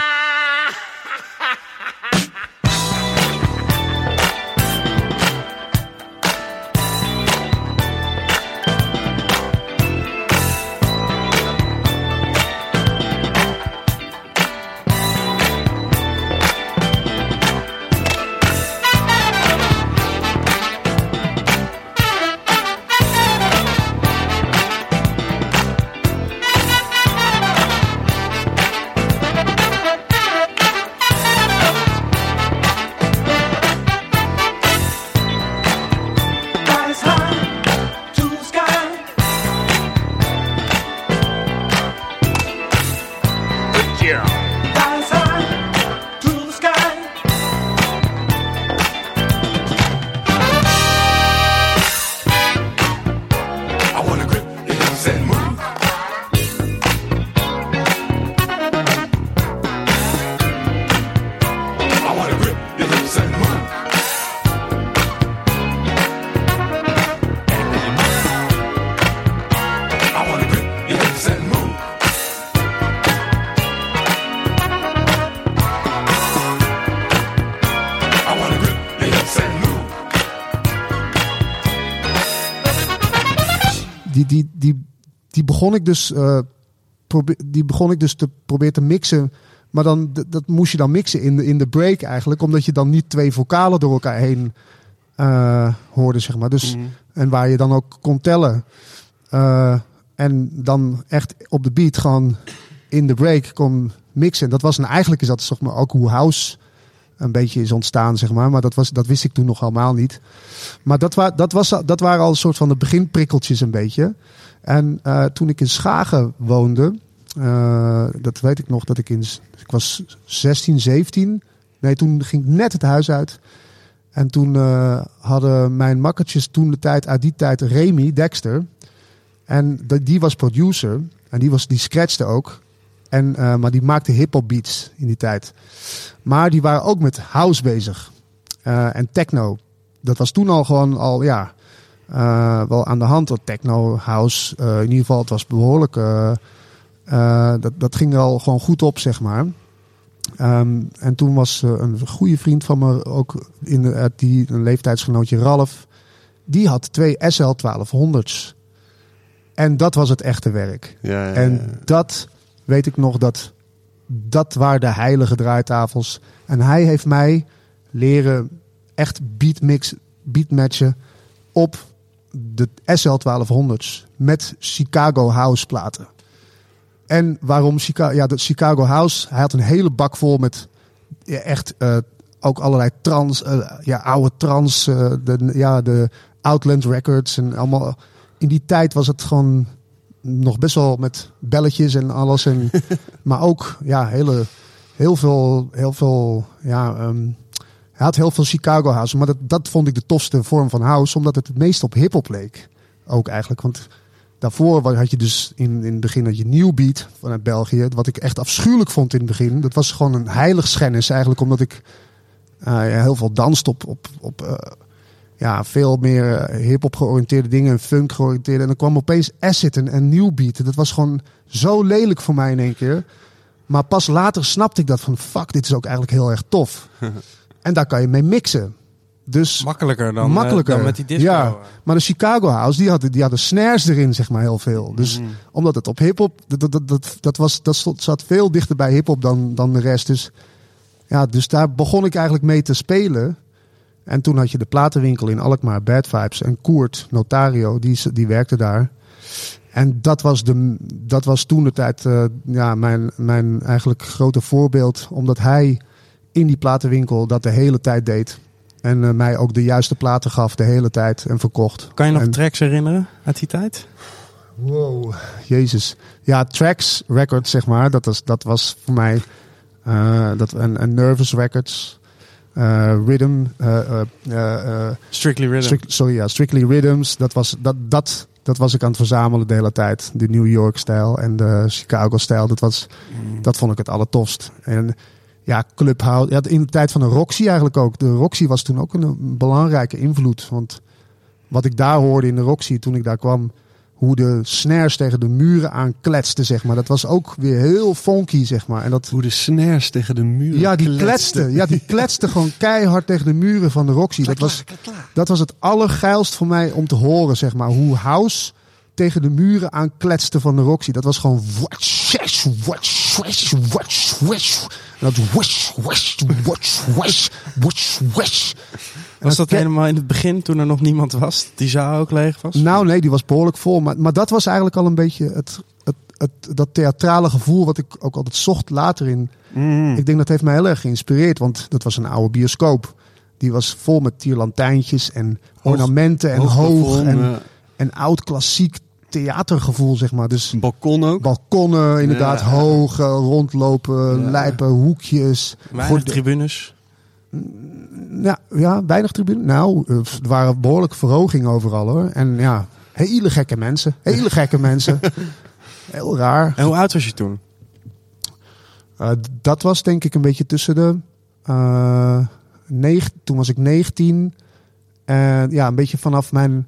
begon ik dus, probe- die begon ik dus te proberen te mixen. Maar dan, dat moest je dan mixen in de, in de break eigenlijk. Omdat je dan niet twee vocalen door elkaar heen eh, hoorde, zeg maar. Dus, En waar je dan ook kon tellen. Eh, en dan echt op de beat gewoon in de break kon mixen. Dat was en eigenlijk is dat zeg maar, ook hoe house een beetje is ontstaan, zeg maar. Maar dat, was, dat wist ik toen nog allemaal niet. Maar dat, dat, was, dat waren al een soort van de beginprikkeltjes een beetje. En eh, toen ik in Schagen woonde, eh, dat weet ik nog, dat ik in, ik was 16, 17. Nee, toen ging ik net het huis uit. En toen eh, hadden mijn makkertjes toen de tijd, uit die tijd, Remy Dexter. En die was producer. En die, was, die scratchte ook. En, eh, maar die maakte hip-hop beats in die tijd. Maar die waren ook met house bezig. Eh, en techno. Dat was toen al gewoon al, ja, eh, wel aan de hand. Dat techno, house, in ieder geval, het was behoorlijk. eh, eh, dat, dat ging er al gewoon goed op, zeg maar. Ehm, en toen was een goede vriend van me, ook in de, die, een leeftijdsgenootje Ralf. Die had twee SL 1200's. En dat was het echte werk. Ja, ja, En dat weet ik nog, dat, dat waren de heilige draaitafels. En hij heeft mij leren echt beatmix, beatmatchen op de SL 1200's met Chicago House platen. En waarom Chicago? Ja, de Chicago House, hij had een hele bak vol met ja, echt eh, ook allerlei trans, eh, ja, oude trans, eh, de, ja, de Outland Records en allemaal. In die tijd was het gewoon nog best wel met belletjes en alles. En, (laughs) maar ook ja, hele, heel veel, heel veel, ja, ehm, hij had heel veel Chicago House. Maar dat, dat vond ik de tofste vorm van house, omdat het het meest op hip-hop leek. Ook eigenlijk, want daarvoor had je dus in, in het begin had je New Beat vanuit België. Wat ik echt afschuwelijk vond in het begin. Dat was gewoon een heiligschennis eigenlijk, omdat ik eh, ja, heel veel danst op, op, op eh, ja, veel meer eh, hip-hop georiënteerde dingen en funk georiënteerde. En dan kwam opeens acid en, en new beat. Dat was gewoon zo lelijk voor mij in één keer. Maar pas later snapte ik dat van fuck, dit is ook eigenlijk heel erg tof. (laughs) en daar kan je mee mixen. Dus Makkelijker dan, eh, makkelijker. dan met die disco. Ja, maar de Chicago House, die hadden, die hadden snares erin, zeg maar, heel veel. Dus Mhm. omdat het op hip-hop, dat, dat, dat, dat, was, dat stond- zat veel dichter bij hip-hop dan, dan de rest. Dus, ja, dus daar begon ik eigenlijk mee te spelen. En toen had je de platenwinkel in Alkmaar, Bad Vibes. En Koert, notario, die, die werkte daar. En dat was, de, dat was toen de tijd eh, ja, mijn, mijn eigenlijk grote voorbeeld. Omdat hij in die platenwinkel dat de hele tijd deed. En eh, mij ook de juiste platen gaf de hele tijd en verkocht. Kan je nog En- tracks herinneren uit die tijd? Wow, jezus. Ja, Tracks Records, zeg maar. Dat was, dat was voor mij... eh, dat, en, en Nervous Records. Eh, Rhythm. eh, eh, Strictly Rhythm. Strict- sorry, ja, Strictly Rhythms. Dat was, dat, dat, dat was ik aan het verzamelen de hele tijd. De New York-stijl en de Chicago-stijl. Dat, was, dat vond ik het allertofst. En ja, Clubhouse. Ja, in de tijd van de Roxy eigenlijk ook. De Roxy was toen ook een, een belangrijke invloed. Want wat ik daar hoorde in de Roxy toen ik daar kwam... Hoe de snares tegen de muren aankletsten, zeg maar. Dat was ook weer heel funky, zeg maar. En dat, Hoe de snares tegen de muur ja, die kletste. Ja, die kletste gewoon (laughs) keihard tegen de muren van de Roxy. Dat was, dat was het allergeilst voor mij om te horen, zeg maar. Hoe House tegen de muren aankletste van de Roxy. Dat was gewoon... En dat Was dat helemaal in het begin, toen er nog niemand was? Die zaal ook leeg was? Nou nee, die was behoorlijk vol. Maar, maar dat was eigenlijk al een beetje het, het, het, dat theatrale gevoel... wat ik ook altijd zocht later in Mm. Ik denk dat heeft mij heel erg geïnspireerd, want dat was een oude bioscoop. Die was vol met tierlantijntjes en ornamenten en hoog, en, en oud klassiek theatergevoel, zeg maar. Dus balkon ook. balkonnen, inderdaad, Ja. hoog, rondlopen, Ja. lijpen, hoekjes. Weinig tribunes. Ja, ja, weinig tribune. Nou, eh, er waren behoorlijk verhogingen overal hoor. En ja, hele gekke mensen. Hele gekke (laughs) mensen. Heel raar. En hoe oud was je toen? Eh, dat was denk ik een beetje tussen de. eh negen, toen was ik 19. En ja, een beetje vanaf mijn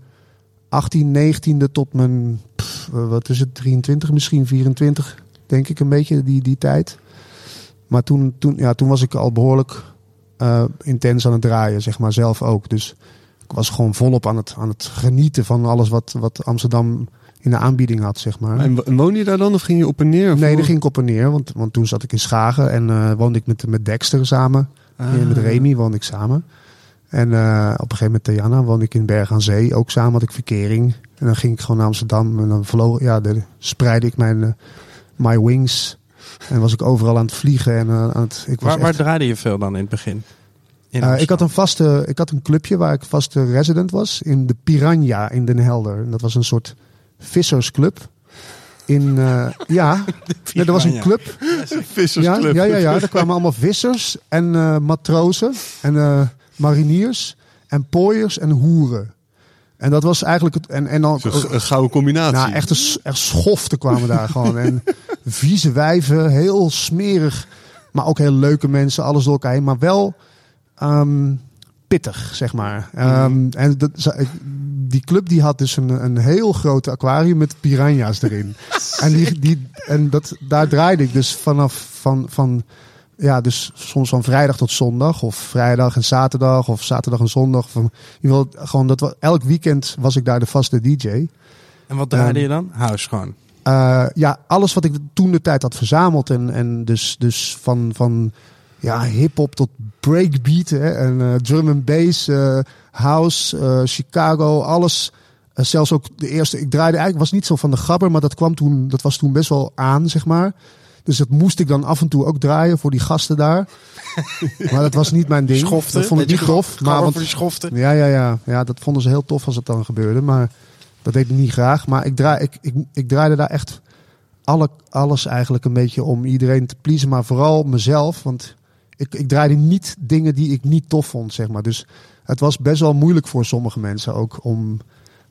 18, 19e tot mijn. pff, wat is het? 23, misschien 24. Denk ik een beetje die, die tijd. Maar toen, toen, ja, toen was ik al behoorlijk eh, intens aan het draaien, zeg maar zelf ook. Dus ik was gewoon volop aan het, aan het genieten van alles wat, wat Amsterdam in de aanbieding had, zeg maar. En wo- woon je daar dan of ging je op en neer? Nee, daar ging ik op en neer. Want, want toen zat ik in Schagen en eh, woonde ik met, met Dexter samen. Ah. En met Remy woonde ik samen. En eh, op een gegeven moment Diana woonde ik in Berg aan Zee. Ook samen had ik verkering. En dan ging ik gewoon naar Amsterdam. En dan vloog, ja, dan spreidde ik mijn my wings. En was ik overal aan het vliegen. En, eh, aan het, ik was Waar, waar echt- draaide je veel dan in het begin? In eh, ik, had een vaste, ik had een clubje waar ik vaste resident was. In de Piranha in Den Helder. En dat was een soort vissersclub. In, eh, (laughs) ja, nee, er was een club Vissersclub. ja, ja, ja, ja, daar kwamen allemaal vissers en matrozen en mariniers. en pooiers en hoeren. En dat was eigenlijk het. En, en dan. Een gouden combinatie. Nou, echt, een, echt schoften kwamen daar gewoon. En (laughs) vieze wijven, heel smerig. Maar ook heel leuke mensen, alles door elkaar heen. Maar wel ehm, pittig, zeg maar. Ehm, En dat, die club die had dus een, een heel groot aquarium met piranha's erin. (laughs) en die, die, en dat, daar draaide ik dus vanaf van... van ja, dus soms van vrijdag tot zondag. Of vrijdag en zaterdag. Of zaterdag en zondag. Van, ieder geval, gewoon dat, elk weekend was ik daar de vaste DJ. En wat draaide je dan? House gewoon. Eh, ja, alles wat ik toen de tijd had verzameld. En, en dus, dus van, van ja, hip-hop tot breakbeat. Hè, en eh, drum and bass, eh, house, Chicago, alles. Zelfs ook de eerste. Ik draaide eigenlijk, was niet zo van de gabber, maar dat kwam toen, dat was toen best wel aan, zeg maar. Dus dat moest ik dan af en toe ook draaien voor die gasten daar. (laughs) maar dat was niet mijn ding. Schoften. Dat vond ik niet tof. Maar want, voor die schoften. ja, ja, ja, ja, dat vonden ze heel tof als het dan gebeurde. Maar dat deed ik niet graag. Maar ik, draai, ik, ik, ik draaide daar echt alle, alles eigenlijk een beetje om iedereen te pleasen. Maar vooral mezelf. Want ik, ik draaide niet dingen die ik niet tof vond, zeg maar. Dus het was best wel moeilijk voor sommige mensen ook om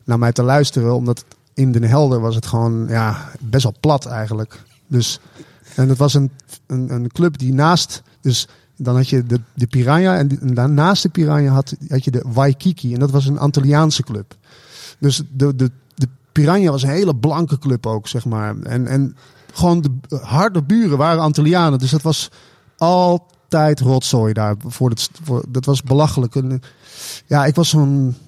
naar mij te luisteren. Omdat in Den Helder was het gewoon ja, best wel plat eigenlijk. Dus, en het was een, een, een club die naast... Dus dan had je de, de Piranha en, daarnaast de Piranha had, had je de Waikiki. En dat was een Antilliaanse club. Dus de, de, de Piranha was een hele blanke club ook, zeg maar. En, en gewoon de harde buren waren Antillianen. Dus dat was altijd rotzooi daar. Voor het, dat was belachelijk. En, ja, ik was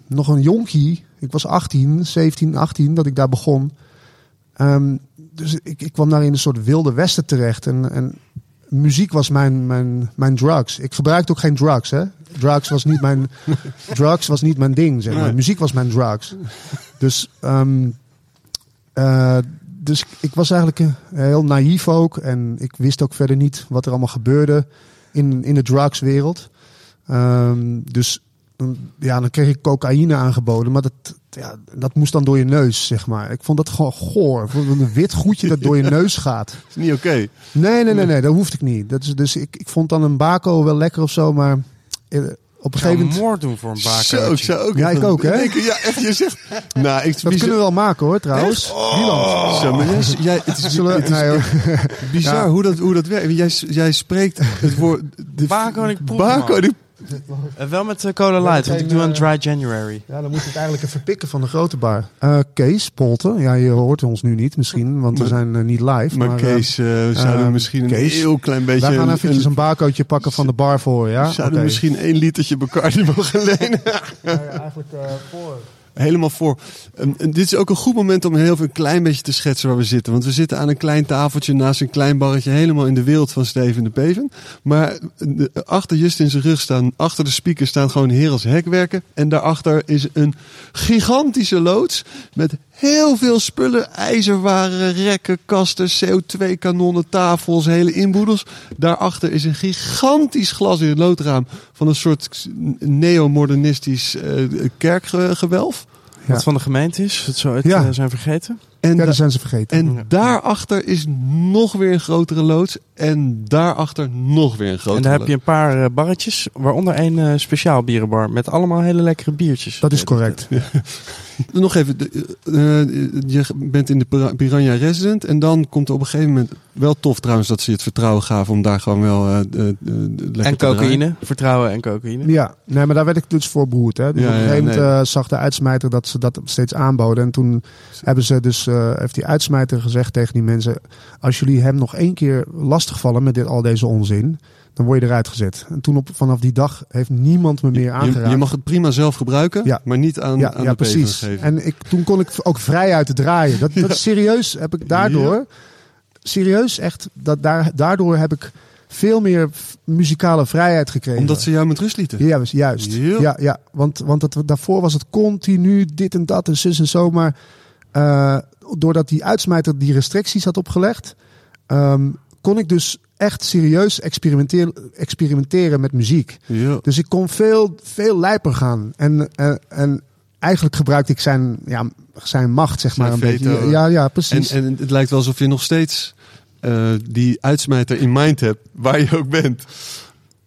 nog een jonkie. Ik was 18, 17, 18 dat ik daar begon. Ehm, dus ik, ik kwam daar in een soort wilde westen terecht. En, en muziek was mijn, mijn, mijn drugs. Ik gebruikte ook geen drugs, hè. Drugs was niet mijn, (laughs) drugs was niet mijn ding, zeg maar. Nee. Muziek was mijn drugs. Dus, ehm, eh, dus ik was eigenlijk eh, heel naïef ook. En ik wist ook verder niet wat er allemaal gebeurde in, in de drugswereld. Ehm, dus ja, dan kreeg ik cocaïne aangeboden. Maar dat, ja, dat moest dan door je neus, zeg maar. Ik vond dat gewoon goor. Een wit goedje dat door je (laughs) neus gaat. is niet oké. Nee, nee, nee, nee, dat hoefde ik niet. Dat is, dus ik, ik vond dan een bako wel lekker of zo, maar eh, op een gegeven moment... moord doen voor een baker. Zo, ik zou ook. Ja, ik ook, hè? ja, echt, je zegt. (laughs) Nou, ik Dat kunnen we wel maken hoor, trouwens. Zo, maar jij, (laughs) jij, het is, Zullen we- het is nee, hoor. bizar Ja. hoe, dat, hoe dat werkt. Jij, jij spreekt het woord... De Bako en ik proef Bako hem en ik- (laughs) Eh, wel met eh, Cola Light, want ik doe een dry January. Ja, dan moet ik eigenlijk even pikken van de grote bar. Eh, Kees Polten, ja, je hoort ons nu niet misschien, want we Maar- zijn eh, niet live. Maar eh, Kees, eh, we zouden ehm, misschien een Kees, heel klein beetje... wij gaan een- eventjes een barcootje pakken van de bar voor, ja? we zouden Oké. misschien één litertje Bacardi (laughs) mogen lenen. eigenlijk voor. Helemaal voor. En dit is ook een goed moment om heel veel een klein beetje te schetsen waar we zitten. Want we zitten aan een klein tafeltje naast een klein barretje. Helemaal in de wereld van Steven de Peven. Maar de- achter Justin zijn rug staan, achter de speaker staan gewoon heren als hekwerken. En daarachter is een gigantische loods met heel veel spullen. IJzerwaren, rekken, kasten, CO2-kanonnen, tafels, hele inboedels. Daarachter is een gigantisch glas in het loodraam van een soort neomodernistisch eh kerkgewelf. Ja. Wat van de gemeente is, dat zou het Ja. eh, zijn vergeten. En, Ja, dat zijn ze vergeten. en daarachter is nog weer een grotere loods. En daarachter nog weer een grotere en daar heb je een paar eh, barretjes, waaronder een eh, speciaal bierenbar met allemaal hele lekkere biertjes. dat is correct. (laughs) (laughs) Nog even, de- eh, je bent in de Pira- Piranha Resident. En dan komt er op een gegeven moment... Wel tof trouwens dat ze je het vertrouwen gaven om daar gewoon wel eh, eh, eh, lekker en cocaïne, vertrouwen en cocaïne. Ja, nee, maar daar werd ik dus voor behoed. Hè. Dus Ja, op een gegeven moment nee. eh, zag de uitsmijter dat ze dat steeds aanboden. En toen hebben ze dus, eh, heeft die uitsmijter gezegd tegen die mensen... als jullie hem nog één keer lastigvallen met dit, al deze onzin... dan word je eruit gezet. En toen op, vanaf die dag heeft niemand me meer aangeraakt. je mag het prima zelf gebruiken, Ja. maar niet aan, ja, aan ja de precies. Geven. En ik, toen kon ik ook vrij uit te draaien. Dat, (laughs) dat is serieus heb ik daardoor... Serieus, echt, dat daar, daardoor heb ik veel meer muzikale vrijheid gekregen. Omdat ze jou met rust lieten. Ja, juist. Ja. Ja. Want, want het, daarvoor was het continu dit en dat en zus en zo. Maar eh, doordat die uitsmijter die restricties had opgelegd, ehm, kon ik dus echt serieus experimenteren, experimenteren met muziek. Ja. Dus ik kon veel, veel lijper gaan. En, eh, en eigenlijk gebruikte ik zijn, ja, zijn macht, zeg Zijn maar. Een veto. beetje. Ja, ja, En, precies. en het lijkt wel alsof je nog steeds eh, die uitsmijter in mind hebt, waar je ook bent.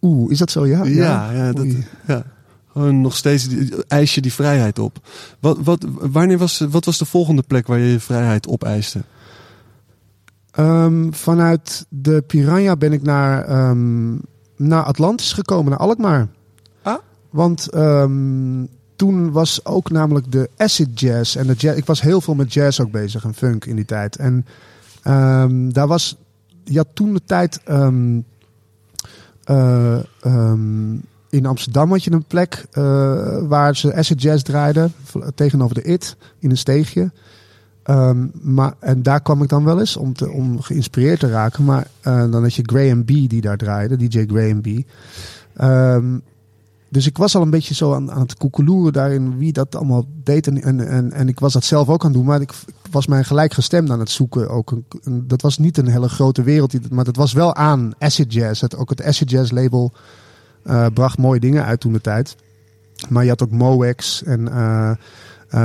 Oeh, is dat zo? Ja, Ja, ja, dat, ja. Gewoon nog steeds eis je die vrijheid op. Wat, wat, wanneer was, wat was de volgende plek waar je je vrijheid opeiste? Ehm, vanuit de Piranha ben ik naar, ehm, naar Atlantis gekomen, naar Alkmaar. Ah. Want ehm, toen was ook namelijk de acid jazz. En de jazz, ik was heel veel met jazz ook bezig en funk in die tijd. En daar was, je had toen de tijd eh, in Amsterdam had je een plek eh, waar ze acid jazz draaiden tegenover de IT in een steegje. Ehm, maar, en daar kwam ik dan wel eens om, te, om geïnspireerd te raken. Maar eh, dan had je Graham B. die daar draaide, DJ Graham B. Ehm, dus ik was al een beetje zo aan, aan het koekeloeren daarin wie dat allemaal deed. En, en, en, en ik was dat zelf ook aan het doen. Maar ik, was mij gelijk gestemd aan het zoeken. Ook een, dat was niet een hele grote wereld. Maar dat was wel aan acid jazz. Het, ook het acid jazz label eh, bracht mooie dingen uit toen de tijd. Maar je had ook Moex en eh,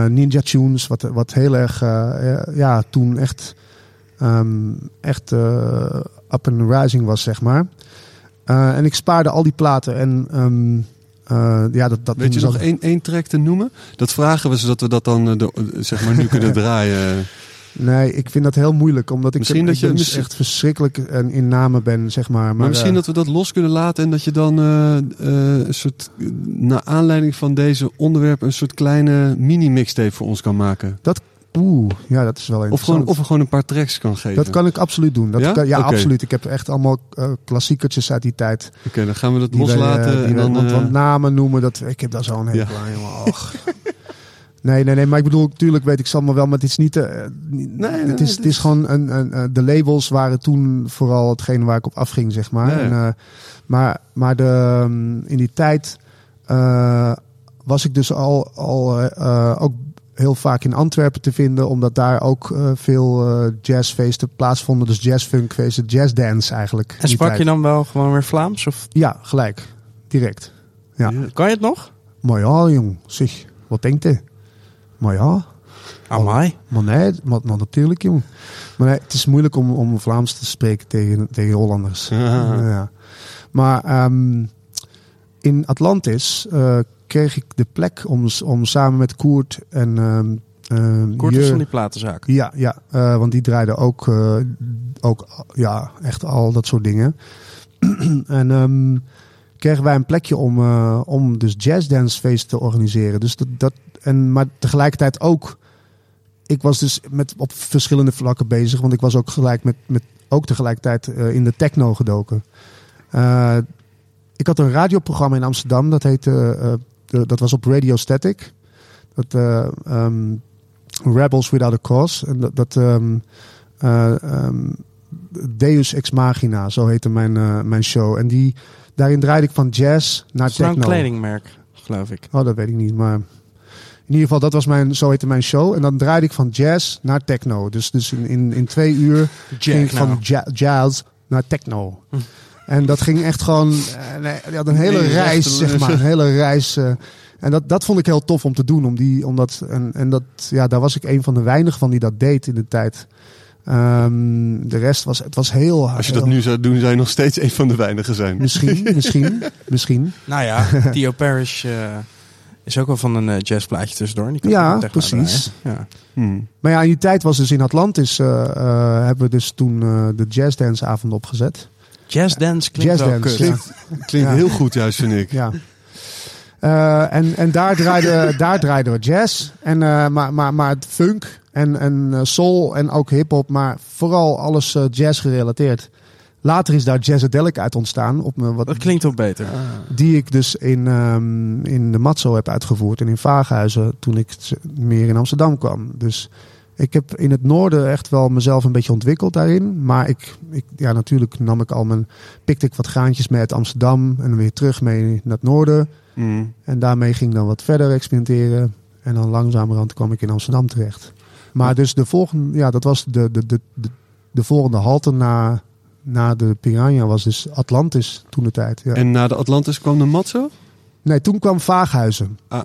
Ninja Tunes. Wat, wat heel erg, eh, eh, ja, toen echt, ehm, echt eh, up and rising was, zeg maar. Eh, en ik spaarde al die platen. En ehm, eh, ja, dat, dat Weet je nog één, één track te noemen? Dat vragen we zodat we dat dan eh, de- eh, zeg maar nu kunnen (laughs) draaien. Nee, ik vind dat heel moeilijk. Omdat ik, Misschien ik dat je- misschien- echt verschrikkelijk en in namen ben, zeg maar. Maar, Maar misschien eh, dat we dat los kunnen laten en dat je dan eh, eh, een soort, naar aanleiding van deze onderwerpen, een soort kleine mini-mixtape voor ons kan maken. Oeh, ja, dat is wel Of interessant. gewoon, of er gewoon een paar tracks kan geven. Dat kan ik absoluut doen. Dat Ja? kan- ja, absoluut. Ik heb echt allemaal eh, klassiekertjes uit die tijd. Oké, dan gaan we dat wij, loslaten. en dan, want, namen noemen, dat, ik heb daar zo'n hekel Ja. aan. (laughs) Nee, nee, nee, maar ik bedoel, natuurlijk weet ik ze allemaal wel, maar het is niet, niet- Nee, nee, het is, het het is is- gewoon een, een, eh, de labels waren toen vooral hetgeen waar ik op afging, zeg maar. En, maar, maar de, ehm, in die tijd was ik dus al, al ook heel vaak in Antwerpen te vinden, omdat daar ook veel jazzfeesten plaatsvonden, dus jazzfunkfeesten, jazzdance eigenlijk. En sprak je dan wel gewoon weer Vlaams? Of Ja, gelijk. Direct. Ja. kan je het nog? Maar ja, jong, zeg, wat denkt hij? Maar ja, Amai. maar nee, maar, maar natuurlijk, jong. Maar nee, het is moeilijk om, om Vlaams te spreken tegen, tegen Hollanders. Ja. Ja. Maar ehm, in Atlantis eh, kreeg ik de plek om, om samen met Koert en ehm ehm, Kort Jur- van die platenzaak. ja, ja eh, want die draaiden ook, eh, ook ja, echt al dat soort dingen. (clears throat) en kregen wij een plekje om, om dus jazzdancefeest te organiseren. Dus dat, dat, en, maar tegelijkertijd ook, ik was dus met, op verschillende vlakken bezig. Want ik was ook gelijk met, met ook tegelijkertijd eh, in de techno gedoken. Eh, ik had een radioprogramma in Amsterdam, dat heette, eh, de- dat was op Radio Static. Dat, eh, ehm, Rebels Without a Cause. En dat, dat ehm, eh, ehm, Deus Ex Machina, zo heette mijn, mijn show. En die, daarin draaide ik van jazz naar Het is nou een techno. kledingmerk, geloof ik. Oh, dat weet ik niet, maar... In ieder geval, dat was mijn, zo heette mijn show. En dan draaide ik van jazz naar techno. Dus, dus in, in, in twee uur ging ik van nou. ja- jazz naar techno. En dat ging echt gewoon... eh, nee, je had een hele Nee, reis, zeg maar. Een hele reis. eh, en dat, dat vond ik heel tof om te doen. Om die, omdat, en, en dat, ja, daar was ik een van de weinigen van die dat deed in de tijd. Ehm, de rest was... Het was heel... Als je dat heel- nu zou doen, zou je nog steeds een van de weinigen zijn. Misschien, (laughs) misschien, misschien. Nou ja, Theo Parrish eh, is ook wel van een eh, jazzplaatje tussendoor. Die kan Ja, precies. Ja. Hmm. Maar ja, in die tijd was dus in Atlantis... eh, eh, hebben we dus toen eh, de jazzdance-avond opgezet. Jazzdance klinkt wel Jazzdance, kut. ja. Klinkt, klinkt Ja. heel goed juist, vind ik. Ja. Eh, en en daar, draaiden, daar draaiden we jazz. En, eh, maar, maar, maar het funk en, en soul en ook hip-hop. Maar vooral alles jazz gerelateerd. Later is daar Jazzadelic uit ontstaan. Op me, wat, Dat klinkt wel beter. die ik dus in, ehm, in de Matzo heb uitgevoerd. En in Vaaghuizen toen ik meer in Amsterdam kwam. Dus ik heb in het noorden echt wel mezelf een beetje ontwikkeld daarin. Maar ik, ik, ja, natuurlijk nam ik al mijn, pikte ik wat graantjes mee uit Amsterdam. En weer terug mee naar het noorden. Hmm. En daarmee ging ik dan wat verder experimenteren. En dan langzamerhand kwam ik in Amsterdam terecht. Maar dus de volgende, ja, dat was de, de, de, de, de volgende halte na, na de Piranha was dus Atlantis toen de tijd. Ja. En na de Atlantis kwam de Matzo? Nee, toen kwam Vaaghuizen. Ah.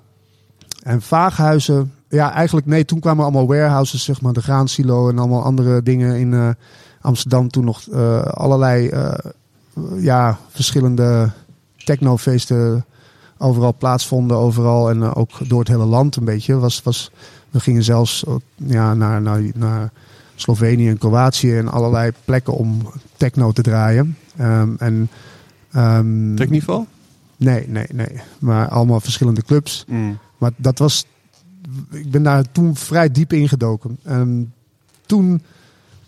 En Vaaghuizen, ja, eigenlijk nee, toen kwamen allemaal warehouses, zeg maar, de graansilo en allemaal andere dingen in eh, Amsterdam. Toen nog eh, allerlei, eh, ja, verschillende technofeesten overal plaatsvonden, overal en ook door het hele land een beetje. Was, was, we gingen zelfs ja, naar, naar, naar Slovenië en Kroatië en allerlei plekken om techno te draaien. Ehm, en, ehm, Technival? Nee, nee, nee. Maar allemaal verschillende clubs. Mm. Maar dat was. Ik ben daar toen vrij diep ingedoken. En toen.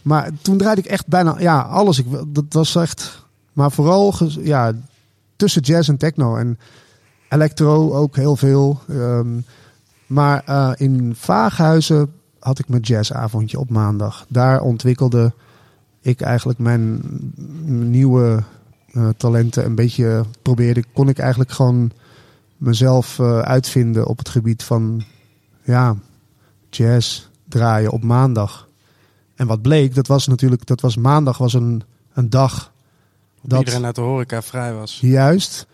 Maar toen draaide ik echt bijna. Ja, alles. Ik, dat was echt. Maar vooral. Ja, tussen jazz en techno. En electro ook heel veel. Ehm, maar eh, in Vaaghuizen had ik mijn jazzavondje op maandag. Daar ontwikkelde ik eigenlijk mijn, nieuwe eh, talenten een beetje probeerde. Kon ik eigenlijk gewoon mezelf eh, uitvinden op het gebied van ja, jazz draaien op maandag. En wat bleek, dat was natuurlijk, dat was maandag was een, een dag dat Iedereen uit de horeca vrij was. juist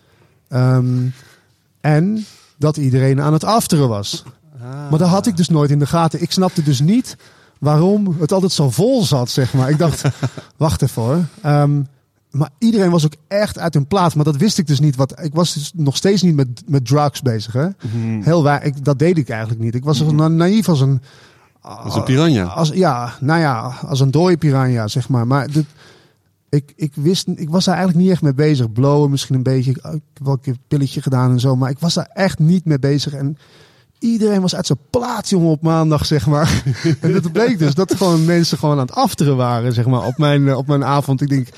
ehm, en dat iedereen aan het afteren was. Maar dat had ik dus nooit in de gaten. Ik snapte dus niet waarom het altijd zo vol zat, zeg maar. Ik dacht, (laughs) wacht even hoor. Ehm, maar iedereen was ook echt uit hun plaats. Maar dat wist ik dus niet. Wat, ik was dus nog steeds niet met, met drugs bezig. Hè? Heel waar, ik, dat deed ik eigenlijk niet. Ik was zo na- naïef als een... Als een piranha. Als, ja, nou ja, als een dode piranha, zeg maar. Maar dit, ik, ik, wist, ik was daar eigenlijk niet echt mee bezig. Blowen misschien een beetje. Ik heb wel een keer een pilletje gedaan en zo. Maar ik was daar echt niet mee bezig. En iedereen was uit zijn plaats, jongen, op maandag, zeg maar. (laughs) en dat bleek dus dat gewoon mensen gewoon aan het afteren waren, zeg maar, op mijn, eh, op mijn avond. Ik denk,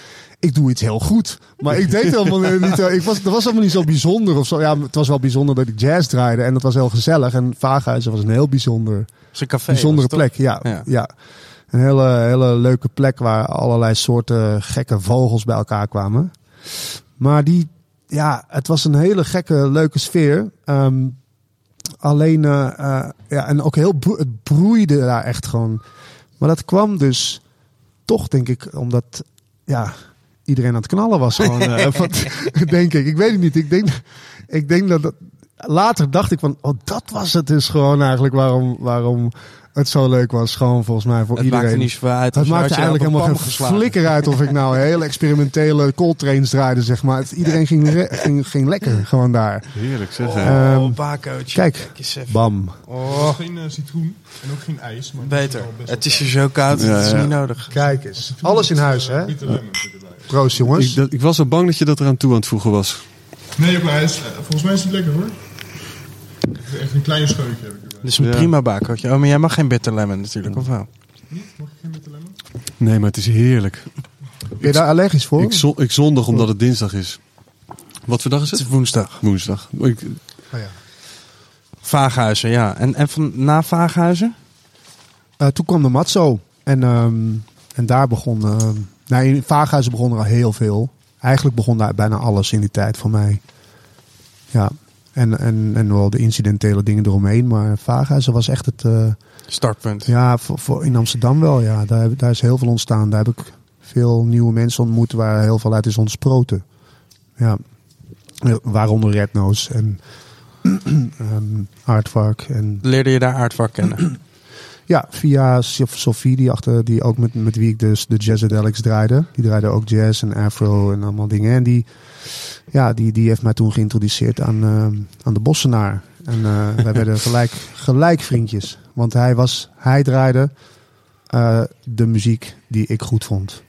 ik doe iets heel goed. Maar ik deed (laughs) helemaal niet. eh, Ik was, dat was helemaal niet zo bijzonder of zo. Ja, het was wel bijzonder dat ik jazz draaide. En dat was heel gezellig. En Vaaghuizen was een heel bijzonder een café. bijzondere plek, ja, Ja. ja. Een hele, hele leuke plek waar allerlei soorten gekke vogels bij elkaar kwamen. Maar die, ja, het was een hele gekke, leuke sfeer. Ehm, alleen, eh, eh, ja, en ook heel, bro- het broeide daar echt gewoon. Maar dat kwam dus toch, denk ik, omdat, ja, iedereen aan het knallen was gewoon. eh, (laughs) denk ik. Ik weet het niet. Ik denk, ik denk dat, dat later dacht ik van, oh, dat was het dus gewoon eigenlijk waarom, waarom het zo leuk was. Gewoon volgens mij voor Het iedereen. maakte niet zoveel uit. Het maakte eigenlijk helemaal geen geslagen. flikker uit of ik nou (laughs) hele experimentele coltrains draaide, zeg maar. Het- Iedereen ging, ging, ging lekker gewoon daar. Heerlijk zeg. Oh, hè. Ehm, bakootje. kijk. eens even. Bam. Oh, Geen eh, citroen en ook geen ijs. Maar het is beter. wel best wel Het is hier zo koud, Ja, het is ja. niet nodig. Kijk eens. Alles in huis, hè? Zit erbij. Proost, jongens. Ik, dat- ik was zo bang dat je dat eraan toe aan het voegen was. Nee, maar hij is, eh, volgens mij is het lekker hoor. Echt een klein scheutje heb ik is een Ja. prima bakootje. Oh, maar jij mag geen bitter lemon natuurlijk, of wel? Niet? Mag ik geen bitter lemon? Nee, maar het is heerlijk. Ben je daar allergisch voor? Ik, zo, ik zondig omdat het dinsdag is. Wat voor dag is Het het? is woensdag. Woensdag. Ik, Oh, ja. Vaaghuizen, ja. En, en van, na Vaaghuizen? Eh, toen kwam de Matzo. En, ehm, en daar begon... ehm nou, in Vaaghuizen begon er al heel veel. Eigenlijk begon daar bijna alles in die tijd voor mij. Ja. En, en, en wel de incidentele dingen eromheen. Maar Vaaghuizen was echt het... eh, Startpunt. Ja, voor, voor in Amsterdam wel. Ja. Daar, daar is heel veel ontstaan. Daar heb ik veel nieuwe mensen ontmoet waar heel veel uit is ontsproten. Ja. Waaronder Red Nose en (clears throat) ehm Aardvark. En Leerde je daar aardvak kennen? (clears throat) ja, via Sophie, die, achter, die ook met, met wie ik dus de Jazzadelics draaide. Die draaide ook jazz en afro en allemaal dingen. En die, ja, die, die heeft mij toen geïntroduceerd aan, ehm, aan de Bossenaar. En eh, (laughs) wij werden gelijk, gelijk vriendjes. Want hij, was, hij draaide eh, de muziek die ik goed vond.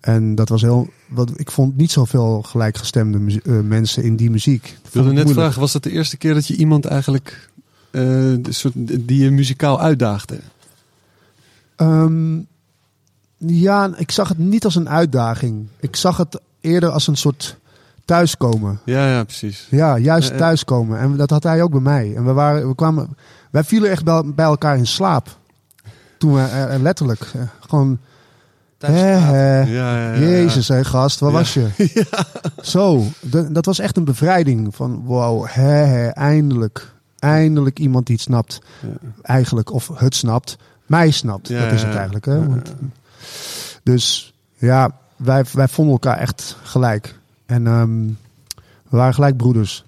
En dat was heel. Wat, ik vond niet zoveel gelijkgestemde eh, mensen in die muziek. ik wilde net moeilijk. vragen, was dat de eerste keer dat je iemand eigenlijk... de soort, die je muzikaal uitdaagde? Ehm, ja, ik zag het niet als een uitdaging. Ik zag het eerder als een soort thuiskomen. Ja, ja, precies. Ja, juist thuiskomen. En dat had hij ook bij mij. En we, waren, we kwamen, wij vielen echt bij, elkaar in slaap. Toen we eh, eh, letterlijk eh, gewoon. Hè, hè, Ja, ja, ja, ja. Jezus, hé gast, waar Ja. was je? (laughs) Zo, dat was echt een bevrijding. Van wow, hè, hè, eindelijk. Eindelijk iemand die het snapt. Ja. Eigenlijk, of het snapt. Mij snapt. Ja, dat is het eigenlijk. Hè? ja, Want- dus ja, wij, wij vonden elkaar echt gelijk. En ehm, we waren gelijk broeders.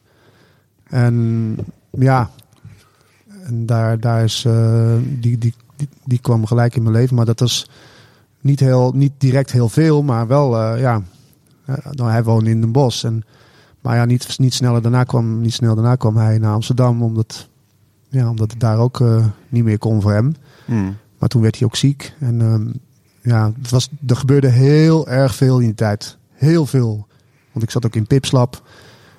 En ja, en daar, daar is, eh, die, die, die, die kwam gelijk in mijn leven. Maar dat was niet, heel, niet direct heel veel, maar wel, eh, ja. Eh, nou, hij woonde in Den Bosch. En, Maar ja, niet, niet, sneller daarna kwam, niet snel daarna kwam hij naar Amsterdam. Omdat, ja, omdat het daar ook niet meer kon voor hem. Hmm. Maar toen werd hij ook ziek. En ehm, ja, het was, er gebeurde heel erg veel in die tijd. Heel veel. Want ik zat ook in Pipslab.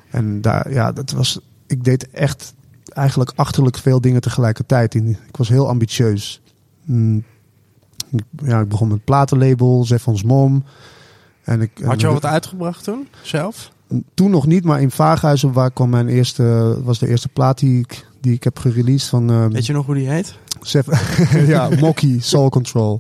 En daar, ja, dat was, ik deed echt eigenlijk achterlijk veel dingen tegelijkertijd. Ik was heel ambitieus. Mm, ja, ik begon met platenlabel, Zeffons Mom. En ik, Had je al wat uitgebracht toen, zelf? Toen nog niet, maar in Vaaghuizen waar kwam mijn eerste, was de eerste plaat die ik, die ik heb gereleased van ehm, Weet je nog hoe die heet? Zeff- (laughs) ja, Mocky, Soul Control.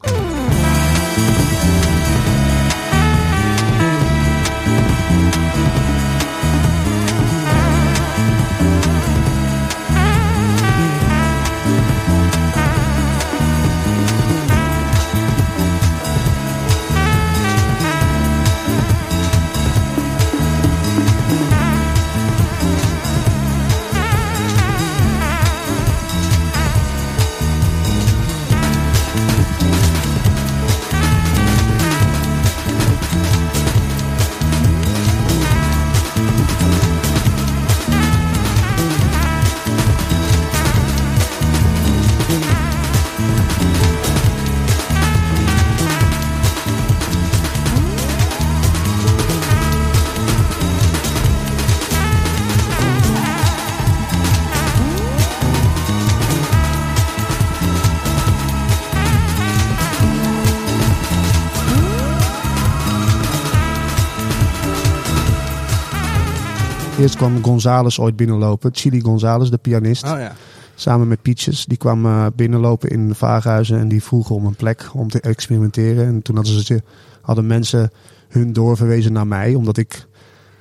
Kwam Gonzales ooit binnenlopen. Chili Gonzales, de pianist. Oh ja. Samen met Peaches. Die kwam eh, binnenlopen in de vaaghuizen. En die vroegen om een plek om te experimenteren. En toen hadden, ze, hadden mensen hun doorverwezen naar mij. Omdat ik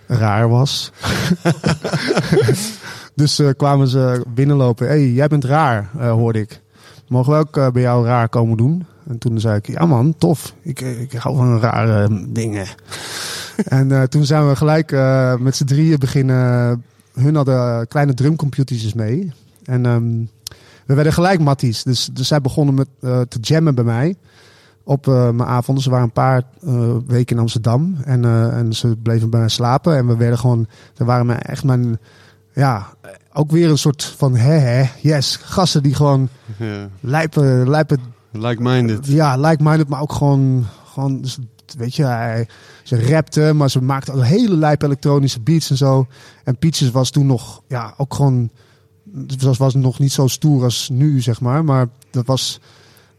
raar was. (laughs) dus eh, kwamen ze binnenlopen. Hé, hey, jij bent raar, eh, hoorde ik. Mogen we ook bij jou raar komen doen? En toen zei ik, ja man, tof. Ik, ik hou van rare dingen. (laughs) en eh, toen zijn we gelijk eh, met z'n drieën beginnen. Hun hadden kleine drumcomputertjes mee. En ehm, we werden gelijk matties. Dus, dus zij begonnen met, eh, te jammen bij mij. Op mijn avonden. Ze waren een paar weken in Amsterdam. En, en ze bleven bij mij slapen. En we werden gewoon... Er waren mijn, echt mijn... Ja, ook weer een soort van hè hè. Yes, gasten die gewoon Ja. lijpen, lijpen Like-minded. ja, like-minded, maar ook gewoon, gewoon dus, weet je, hij, ze rapte, maar ze maakte een hele lijp elektronische beats en zo. En Peaches was toen nog, ja, ook gewoon, ze was nog niet zo stoer als nu, zeg maar. Maar dat was,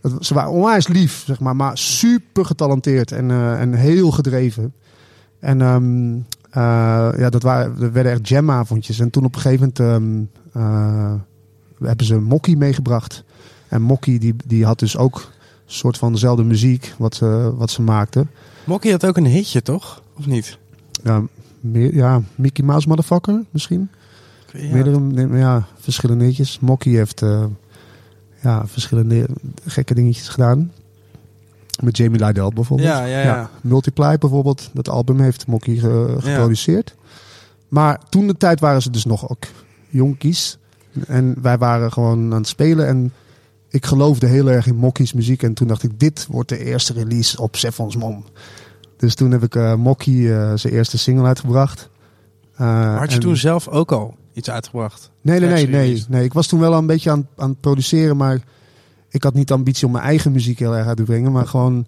dat, ze waren onwijs lief, zeg maar, maar super getalenteerd en, eh, en heel gedreven. En eh, ja, dat, waren, dat werden echt jamavondjes. En toen op een gegeven moment eh, hebben ze Mokkie meegebracht. En Mokkie die, die had dus ook een soort van dezelfde muziek wat, ze wat ze maakte. Mokkie had ook een hitje, toch? Of niet? Ja, meer, ja Mickey Mouse Motherfucker misschien. Ja. Meerdere, ja, verschillende dingetjes. Mokkie heeft eh, ja, verschillende gekke dingetjes gedaan. Met Jamie Lydell bijvoorbeeld. Ja, ja, ja. Multiply bijvoorbeeld. Dat album heeft Mokkie ge- geproduceerd. Maar toen de tijd waren ze dus nog ook jonkies. En wij waren gewoon aan het spelen. En ik geloofde heel erg in Mokkie's muziek. En toen dacht ik, dit wordt de eerste release op Seffons Mom. Dus toen heb ik Mokkie eh, zijn eerste single uitgebracht. Eh, Had je en- toen zelf ook al iets uitgebracht? Nee, nee, nee, nee, nee. Ik was toen wel een beetje aan, aan het produceren, maar ik had niet de ambitie om mijn eigen muziek heel erg uit te brengen. Maar gewoon,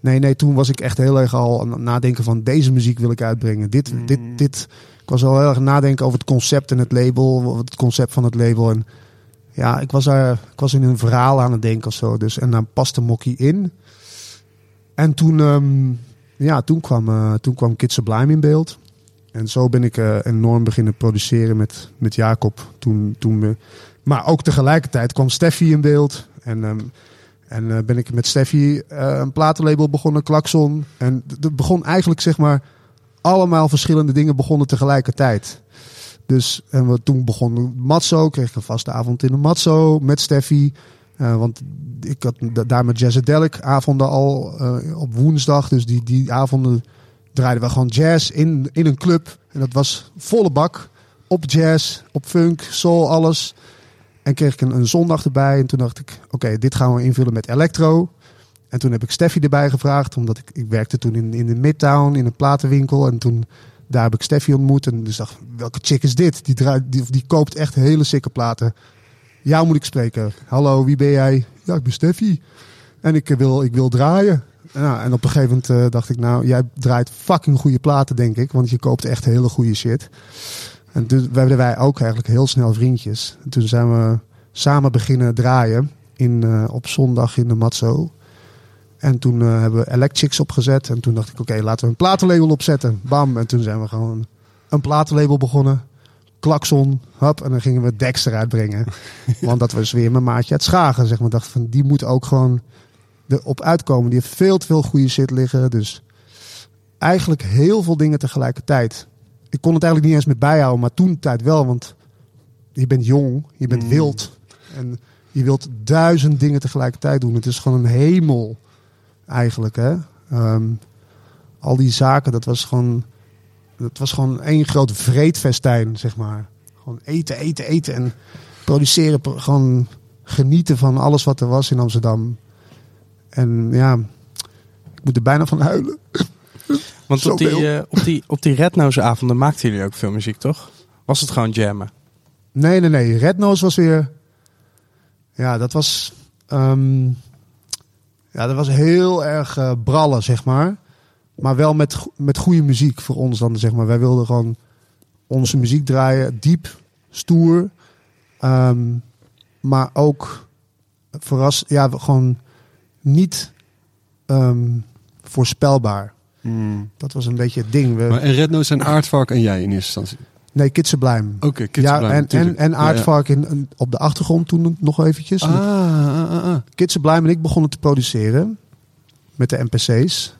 nee, nee, toen was ik echt heel erg al aan het nadenken van deze muziek wil ik uitbrengen. Dit, Mm. dit, dit. Ik was al heel erg nadenken over het concept en het label, het concept van het label. En ja, ik was, er, ik was in een verhaal aan het denken of zo. Dus, en daar paste Mokkie in. En toen, ehm, ja, toen kwam, eh, toen kwam Sublime in beeld. En zo ben ik eh, enorm beginnen produceren met, met Jacob. Toen, toen maar ook tegelijkertijd kwam Steffi in beeld. En, ehm, en eh, ben ik met Steffi een platenlabel begonnen, Klaxon. En het begon eigenlijk, zeg maar, allemaal verschillende dingen begonnen tegelijkertijd. Dus en we, toen begon Matzo, kreeg ik een vaste avond in de Matzo met Steffi. Eh, want ik had da- daar met Jazzadelic avonden al eh, op woensdag. Dus die, die avonden draaiden we gewoon jazz in, in een club. En dat was volle bak. Op jazz, op funk, soul, alles. En kreeg ik een, een zondag erbij. En toen dacht ik, oké, dit gaan we invullen met electro. En toen heb ik Steffi erbij gevraagd. Omdat ik, ik werkte toen in, in de Midtown, in een platenwinkel. En toen daar heb ik Steffi ontmoet. En dus dacht, welke chick is dit? Die, draait, die, die koopt echt hele sikke platen. Jou moet ik spreken. Hallo, wie ben jij? Ja, ik ben Steffi. En ik eh, wil, ik wil draaien. En op een gegeven moment eh, dacht ik, nou, jij draait fucking goede platen, denk ik. Want je koopt echt hele goede shit. En toen werden wij ook eigenlijk heel snel vriendjes. En toen zijn we samen beginnen draaien in, eh, op zondag in de Matzo. En toen eh, hebben we Electrics opgezet. En toen dacht ik, oké, laten we een platenlabel opzetten. Bam. En toen zijn we gewoon een platenlabel begonnen. Klakson, hap. En dan gingen we Dexter uitbrengen. (laughs) Want dat was weer mijn maatje uit Schagen. Zeg maar. dacht van, die moet ook gewoon erop uitkomen. Die heeft veel te veel goede shit liggen. Dus eigenlijk heel veel dingen tegelijkertijd. Ik kon het eigenlijk niet eens met bijhouden. Maar toen tijd wel. Want je bent jong. Je bent wild. En je wilt duizend dingen tegelijkertijd doen. Het is gewoon een hemel eigenlijk. Hè? Ehm, al die zaken, dat was gewoon, dat was gewoon één groot vreedfestijn, zeg maar. Gewoon eten, eten, eten en produceren. pro- Gewoon genieten van alles wat er was in Amsterdam. En ja, ik moet er bijna van huilen. Want op die, eh, op die, op die avonden maakten jullie ook veel muziek, toch? Was het gewoon jammen? Nee, nee, nee. Red Nose was weer. Ja, dat was. ehm, ja, dat was heel erg eh, brallen, zeg maar. Maar wel met, met goede muziek voor ons dan, zeg maar. Wij wilden gewoon onze muziek draaien, diep, stoer. ehm, maar ook verras, ja, gewoon niet ehm, voorspelbaar. Hmm. Dat was een beetje het ding. We, Maar en Red Nose zijn Aardvark en jij in eerste instantie. Nee, Kids Sublime. Oké, Kids ja, en, en, en Ja, ja. Aardvark in, op de achtergrond toen nog eventjes. Ah, ah, ah, ah. En ik begonnen te produceren met de NPC's.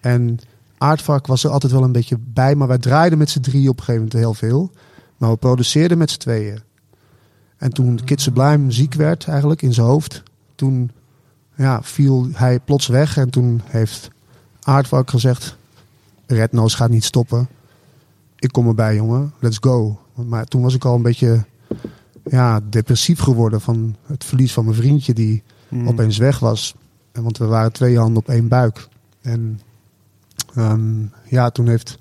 En Aardvark was er altijd wel een beetje bij, maar wij draaiden met z'n drieën op een gegeven moment heel veel. Maar we produceerden met z'n tweeën. En toen Kids Sublime ziek werd eigenlijk in zijn hoofd, toen ja, viel hij plots weg. En toen heeft Aardvark gezegd, Red Nose gaat niet stoppen. Ik kom erbij jongen, let's go. Maar toen was ik al een beetje ja, depressief geworden van het verlies van mijn vriendje die Hmm. opeens weg was. En Want we waren twee handen op één buik. En ehm, ja, toen heeft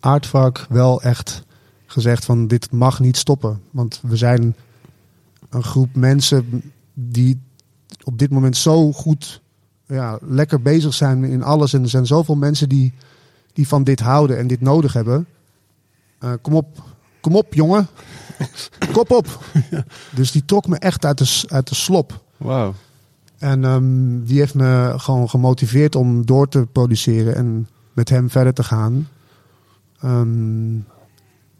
Aardvark wel echt gezegd van dit mag niet stoppen. Want we zijn een groep mensen die op dit moment zo goed, ja, lekker bezig zijn in alles. En er zijn zoveel mensen die, die van dit houden en dit nodig hebben. Eh, kom op, kom op jongen. (laughs) Kop op. Dus die trok me echt uit de, uit de slop. Wauw. En ehm, die heeft me gewoon gemotiveerd om door te produceren en met hem verder te gaan. Ehm,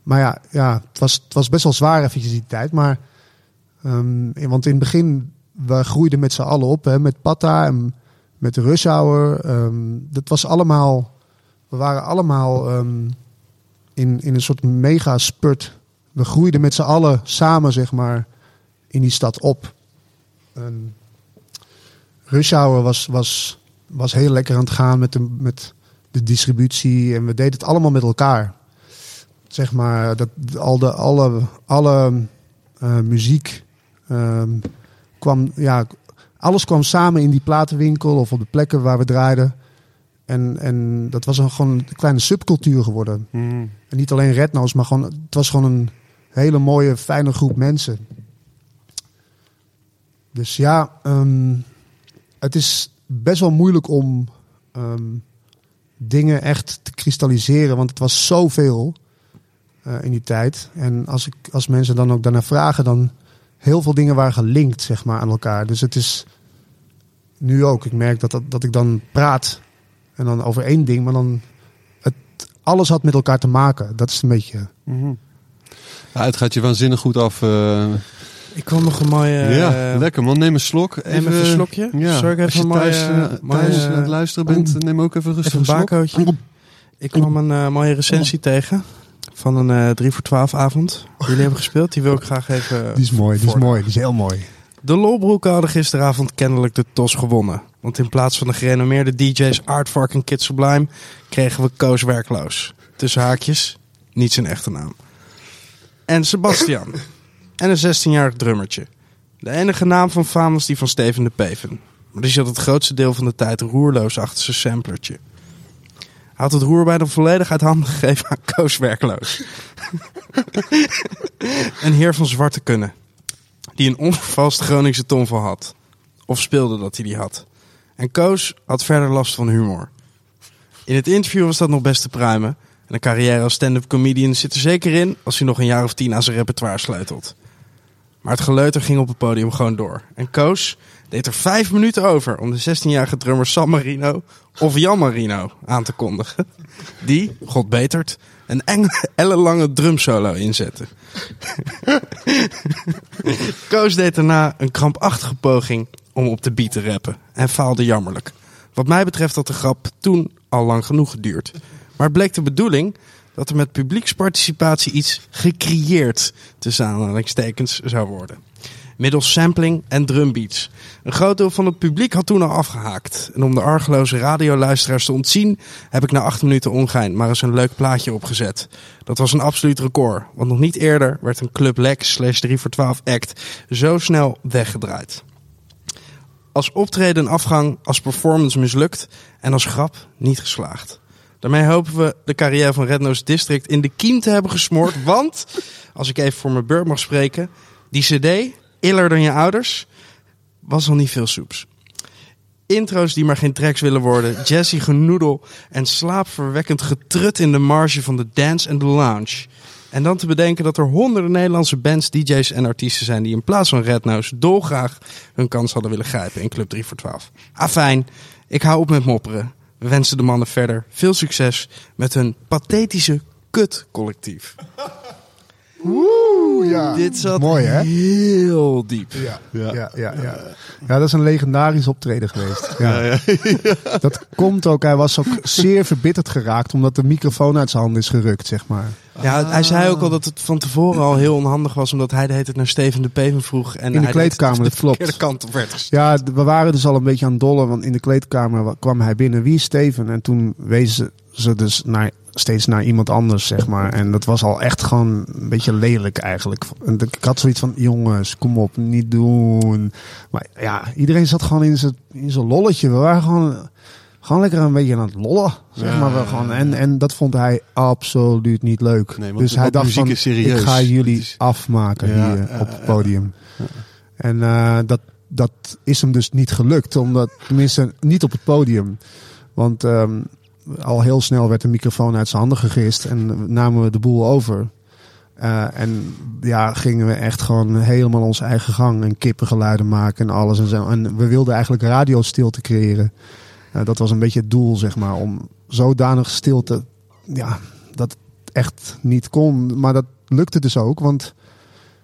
maar ja, ja het, was, het was best wel zwaar eventjes die tijd. Maar, ehm, want in het begin, we groeiden met z'n allen op. Hè, met Patta en met de Rush Hour. Ehm, dat was allemaal... We waren allemaal in, in een soort mega spurt. We groeiden met z'n allen samen, zeg maar, in die stad op. En Rush Hour was, was, was heel lekker aan het gaan met de, met de distributie. En we deden het allemaal met elkaar. Zeg maar, dat, al de, alle, alle eh, muziek ehm, kwam, ja, alles kwam samen in die platenwinkel of op de plekken waar we draaiden. En, en dat was een, gewoon een kleine subcultuur geworden. Hmm. En niet alleen Redno's, maar gewoon, het was gewoon een hele mooie, fijne groep mensen. Dus ja, ehm, het is best wel moeilijk om ehm, dingen echt te kristalliseren, want het was zoveel eh, in die tijd. En als, ik, als mensen dan ook daarna vragen, dan heel veel dingen waren gelinkt zeg maar, aan elkaar. Dus het is nu ook. Ik merk dat, dat, dat ik dan praat en dan over één ding, maar dan het, alles had met elkaar te maken. Dat is een beetje. Mhm. Ja, het gaat je waanzinnig goed af. eh. Ik wil nog een mooie... ja, eh, lekker man. Neem een slok. Neem even een slokje. Ja. Ik even Als je een mooie- thuis, eh, mooie- thuis aan het luisteren bent, neem ook even rustig Even een slok. barcootje. Ik kwam een mooie recensie tegen van een eh 3 voor 12 avond. Die jullie hebben gespeeld. Die wil ik graag even... Die is mooi, die is mooi, die is heel mooi. De Lolbroeken hadden gisteravond kennelijk de TOS gewonnen. Want in plaats van de gerenommeerde DJ's Aardvark en Kid Sublime... kregen we Koos Werkloos. Tussen haakjes, niet zijn echte naam. En Sebastian. en een 16-jarig drummertje. De enige naam van faam was die van Steven de Peven. Maar die zat het grootste deel van de tijd roerloos achter zijn samplertje. had het roer bijna volledig uit handen gegeven aan Koos Werkloos. (laughs) een heer van zwarte kunnen. Die een onvervalst Groningse tongval had. Of speelde dat hij die had. En Koos had verder last van humor. In het interview was dat nog best te pruimen. En een carrière als stand-up comedian zit er zeker in als hij nog een jaar of tien aan zijn repertoire sleutelt. Maar het geleuter ging op het podium gewoon door. En Koos deed er vijf minuten over om de 16-jarige drummer San Marino of Jan Marino aan te kondigen. Die, god betert, een enge, ellenlange drumsolo inzette. (laughs) Koos deed daarna een krampachtige poging om op de beat te rappen en faalde jammerlijk. Wat mij betreft had de grap toen al lang genoeg geduurd. Maar het bleek de bedoeling dat er met publieksparticipatie iets gecreëerd tussen aanhalingstekens zou worden. Middels sampling en drumbeats. Een groot deel van het publiek had toen al afgehaakt. En om de argeloze radioluisteraars te ontzien, heb ik na acht minuten ongein maar eens een leuk plaatje opgezet. Dat was een absoluut record, want nog niet eerder werd een Club Lex slash 3 voor 12 act zo snel weggedraaid. Als optreden en afgang, als performance mislukt en als grap niet geslaagd. Daarmee hopen we de carrière van Red Nose District in de kiem te hebben gesmoord. (laughs) Want, als ik even voor mijn beurt mag spreken, die cd, iller dan je ouders, was al niet veel soeps. Intro's die maar geen tracks willen worden, jazzy genoedel en slaapverwekkend getrut in de marge van de dance en de lounge. En dan te bedenken dat er honderden Nederlandse bands, DJ's en artiesten zijn die in plaats van Red Nose dolgraag hun kans hadden willen grijpen in Club 3 voor 12. Afijn, ik hou op met mopperen. We wensen de mannen verder veel succes met hun pathetische kut-collectief. Oeh, ja. Dit zat Mooi, hè? heel diep. Ja, ja, ja, ja, ja. dat is een legendarisch optreden geweest. (laughs) Ja. Dat komt ook, hij was ook zeer verbitterd geraakt omdat de microfoon uit zijn handen is gerukt, zeg maar. Ja, hij zei ook al dat het van tevoren al heel onhandig was, omdat hij de hele tijd naar Steven de Peven vroeg. En In de (laughs) de kleedkamer, de dat klopt. verkeerde kant op werd gestuurd. Ja, we waren dus al een beetje aan het dollen, want in de kleedkamer wa- kwam hij binnen. Wie is Steven? En toen wezen ze dus naar, steeds naar iemand anders, zeg maar. En dat was al echt gewoon een beetje lelijk eigenlijk. En ik had zoiets van, jongens, kom op, niet doen. Maar ja, iedereen zat gewoon in zijn, in zijn lolletje. We waren gewoon, gewoon lekker een beetje aan het lollen, zeg maar. We ja, gewoon, en, en dat vond hij absoluut niet leuk. Nee, dus hij dacht van, ik ga jullie afmaken Ja, hier op het podium. En eh, dat, dat is hem dus niet gelukt. Omdat, tenminste, niet op het podium. Want ehm, al heel snel werd de microfoon uit zijn handen gegist. En namen we de boel over. Eh, en ja, gingen we echt gewoon helemaal onze eigen gang. En kippengeluiden maken en alles en zo. En we wilden eigenlijk radiostilte creëren. Eh, dat was een beetje het doel, zeg maar. Om zodanig stilte... Ja, dat echt niet kon. Maar dat lukte dus ook. Want...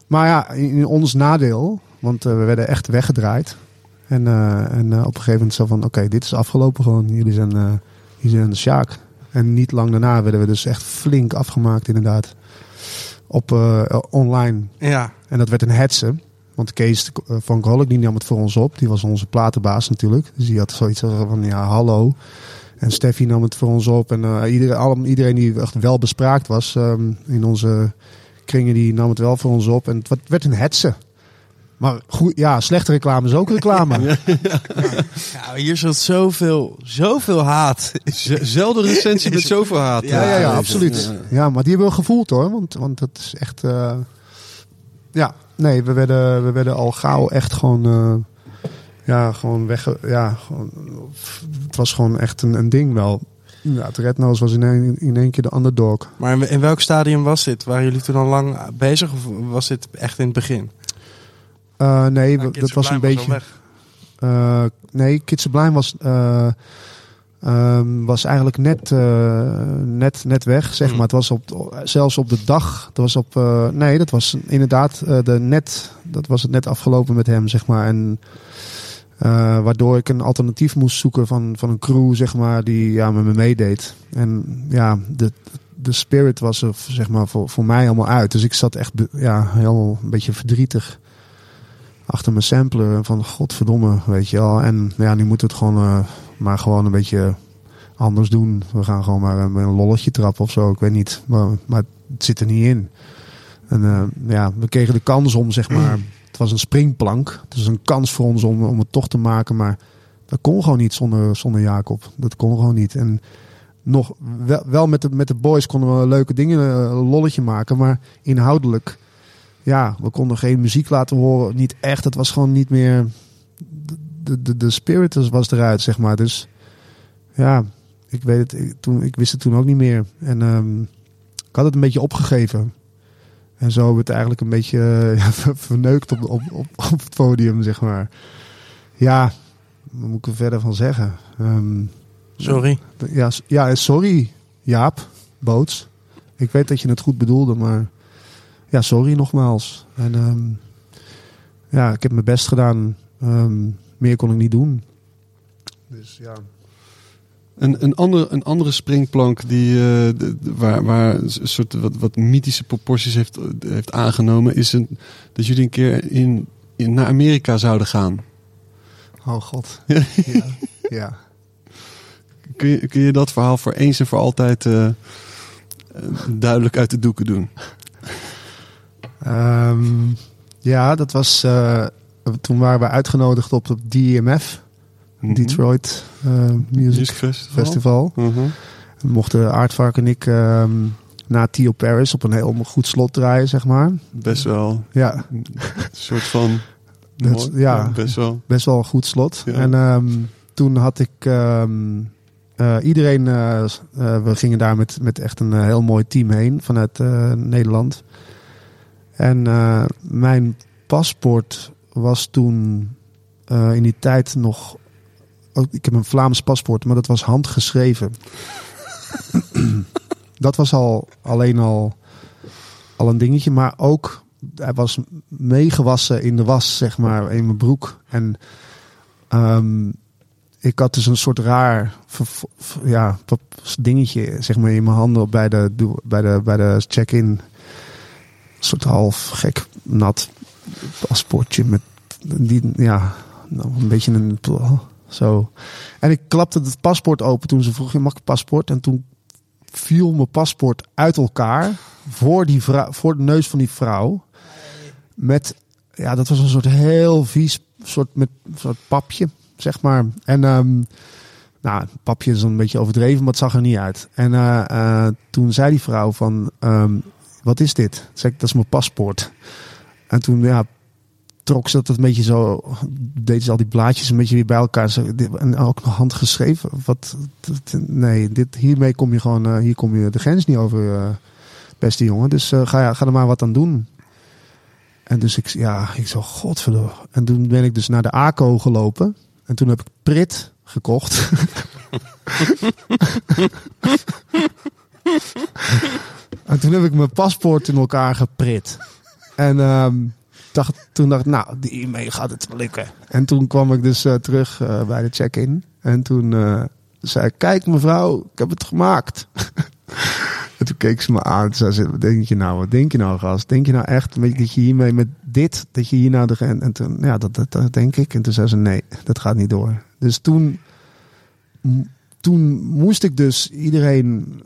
Maar ja, in ons nadeel, want eh, we werden echt weggedraaid. En, en op een gegeven moment zo van, oké, dit is afgelopen gewoon. Jullie zijn, jullie zijn de Sjaak. En niet lang daarna werden we dus echt flink afgemaakt inderdaad. Op eh, online. Ja, En dat werd een hetze. Want Kees eh, van Golik die nam het voor ons op. Die was onze platenbaas natuurlijk. Dus die had zoiets van, ja, hallo. En Steffi nam het voor ons op. En eh, iedereen, iedereen die echt wel bespraakt was ehm, in onze kringen, die nam het wel voor ons op. En het werd- werd een hetze. Maar goed, ja, slechte reclame is ook reclame. (laughs) ja, ja hier zat zoveel, zoveel haat. Zelden recensie met zoveel haat. ja, ja, Ja, absoluut. ja. Maar die hebben we gevoeld hoor. Want, want dat is echt... eh, ja, nee, we werden, we werden al gauw echt gewoon... eh, ja, gewoon weg... Ja, gewoon, het was gewoon echt een, een ding wel. Ja, het Red Nose was in één, in één keer de underdog. Maar in, in welk stadium was dit? Waren jullie toen al lang bezig of was dit echt in het begin? Eh, nee, Nou, dat was een beetje... Eh, nee, Kids was, eh, ehm, was eigenlijk net, net, net weg, zeg Hmm. maar. Het was op, zelfs op de dag, dat was op, nee, dat was inderdaad de net, dat was het net afgelopen met hem, zeg maar. En waardoor ik een alternatief moest zoeken van, van een crew, zeg maar, die ja, met me meedeed. En ja, de, de spirit was er, zeg maar, voor, voor mij allemaal uit. Dus ik zat echt ja, heel een beetje verdrietig achter mijn sampler. Van godverdomme, weet je wel. En ja, nu moeten we het gewoon eh, maar gewoon een beetje anders doen. We gaan gewoon maar een, een lolletje trappen of zo. Ik weet niet. Maar, maar het zit er niet in. En eh, ja, we kregen de kans om, zeg maar. (clears throat) Het was een springplank. Het was een kans voor ons om, om het toch te maken. Maar dat kon gewoon niet zonder, zonder Jacob. Dat kon gewoon niet. En nog wel, met, de, met de boys konden we leuke dingen, eh, een lolletje maken. Maar inhoudelijk, ja, we konden geen muziek laten horen. Niet echt. Het was gewoon niet meer. De, de, de spirit was eruit, zeg maar. Dus ja, ik weet het. Ik, toen, ik wist het toen ook niet meer. En ehm, ik had het een beetje opgegeven. En zo hebben we het eigenlijk een beetje eh, (laughs) ja, ver- verneukt op, op, op, op het podium, zeg maar. Ja, wat moet ik er verder van zeggen? Ehm, Sorry. ja, ja, sorry Jaap, Boots. Ik weet dat je het goed bedoelde, maar ja, sorry nogmaals. En ehm, ja, ik heb mijn best gedaan. Ehm, meer kon ik niet doen. Dus ja. Een, een, andere, een andere springplank die, eh, de- waar, waar een soort wat, wat mythische proporties heeft, heeft aangenomen, is een, dat jullie een keer in, in, naar Amerika zouden gaan. Oh god. (laughs) Ja. ja. Kun je, kun je dat verhaal voor eens en voor altijd eh, eh, duidelijk uit de doeken doen? (laughs) Ehm, ja, dat was. eh, toen waren we uitgenodigd op het DMF, Mhm. Detroit eh, Music Music Festival. Festival. Mhm. Mochten Aardvark en ik ehm, na Theo Paris op een heel goed slot draaien, zeg maar. Best wel Ja, een soort van. Dat- ja. best wel. best wel een goed slot. Ja. En ehm, toen had ik eh, iedereen, we gingen daar met, met echt een heel mooi team heen vanuit Nederland. En eh, mijn paspoort was toen eh, in die tijd nog. ik heb een Vlaams paspoort, maar dat was handgeschreven. (clears throat) dat was al alleen al, al een dingetje, maar ook hij was meegewassen in de was, zeg maar, in mijn broek. En ehm, ik had dus een soort raar ja, dingetje, zeg maar, in mijn handen bij de, bij de, bij de check-in. Soort half gek nat paspoortje met die, ja, nou, een beetje een zo. En ik klapte het paspoort open toen ze vroeg, mag ik paspoort? En toen viel mijn paspoort uit elkaar voor, die vrouw, voor de neus van die vrouw. Met, ja, dat was een soort heel vies soort, met, soort papje, zeg maar. En, ehm, nou, papje is een beetje overdreven, maar het zag er niet uit. En eh, eh, toen zei die vrouw van, ehm, wat is dit? Ik, dat is mijn paspoort. En toen, ja, trok ze dat een beetje zo, deed ze al die blaadjes een beetje weer bij elkaar. En ook handgeschreven. Wat, nee, dit, hiermee kom je gewoon, eh, hier kom je de grens niet over, eh, beste jongen. Dus eh, ga, ga er maar wat aan doen. En dus ik, ja, ik zo, godverdomme. En toen ben ik dus naar de ACO gelopen. En toen heb ik Prit gekocht. (laughs) (laughs) en toen heb ik mijn paspoort in elkaar geprit. En ehm, dacht, toen dacht ik, nou, hiermee gaat het lukken. En toen kwam ik dus eh, terug eh, bij de check-in. En toen eh, zei ik, kijk mevrouw, ik heb het gemaakt. (laughs) En toen keek ze me aan. Toen zei ze, wat denk je nou? Wat denk je nou, gast? Denk je nou echt dat je hiermee met dit, dat je hier nou en, en toen, ja, dat, dat, dat denk ik. En toen zei ze, nee, dat gaat niet door. Dus toen, toen moest ik dus iedereen,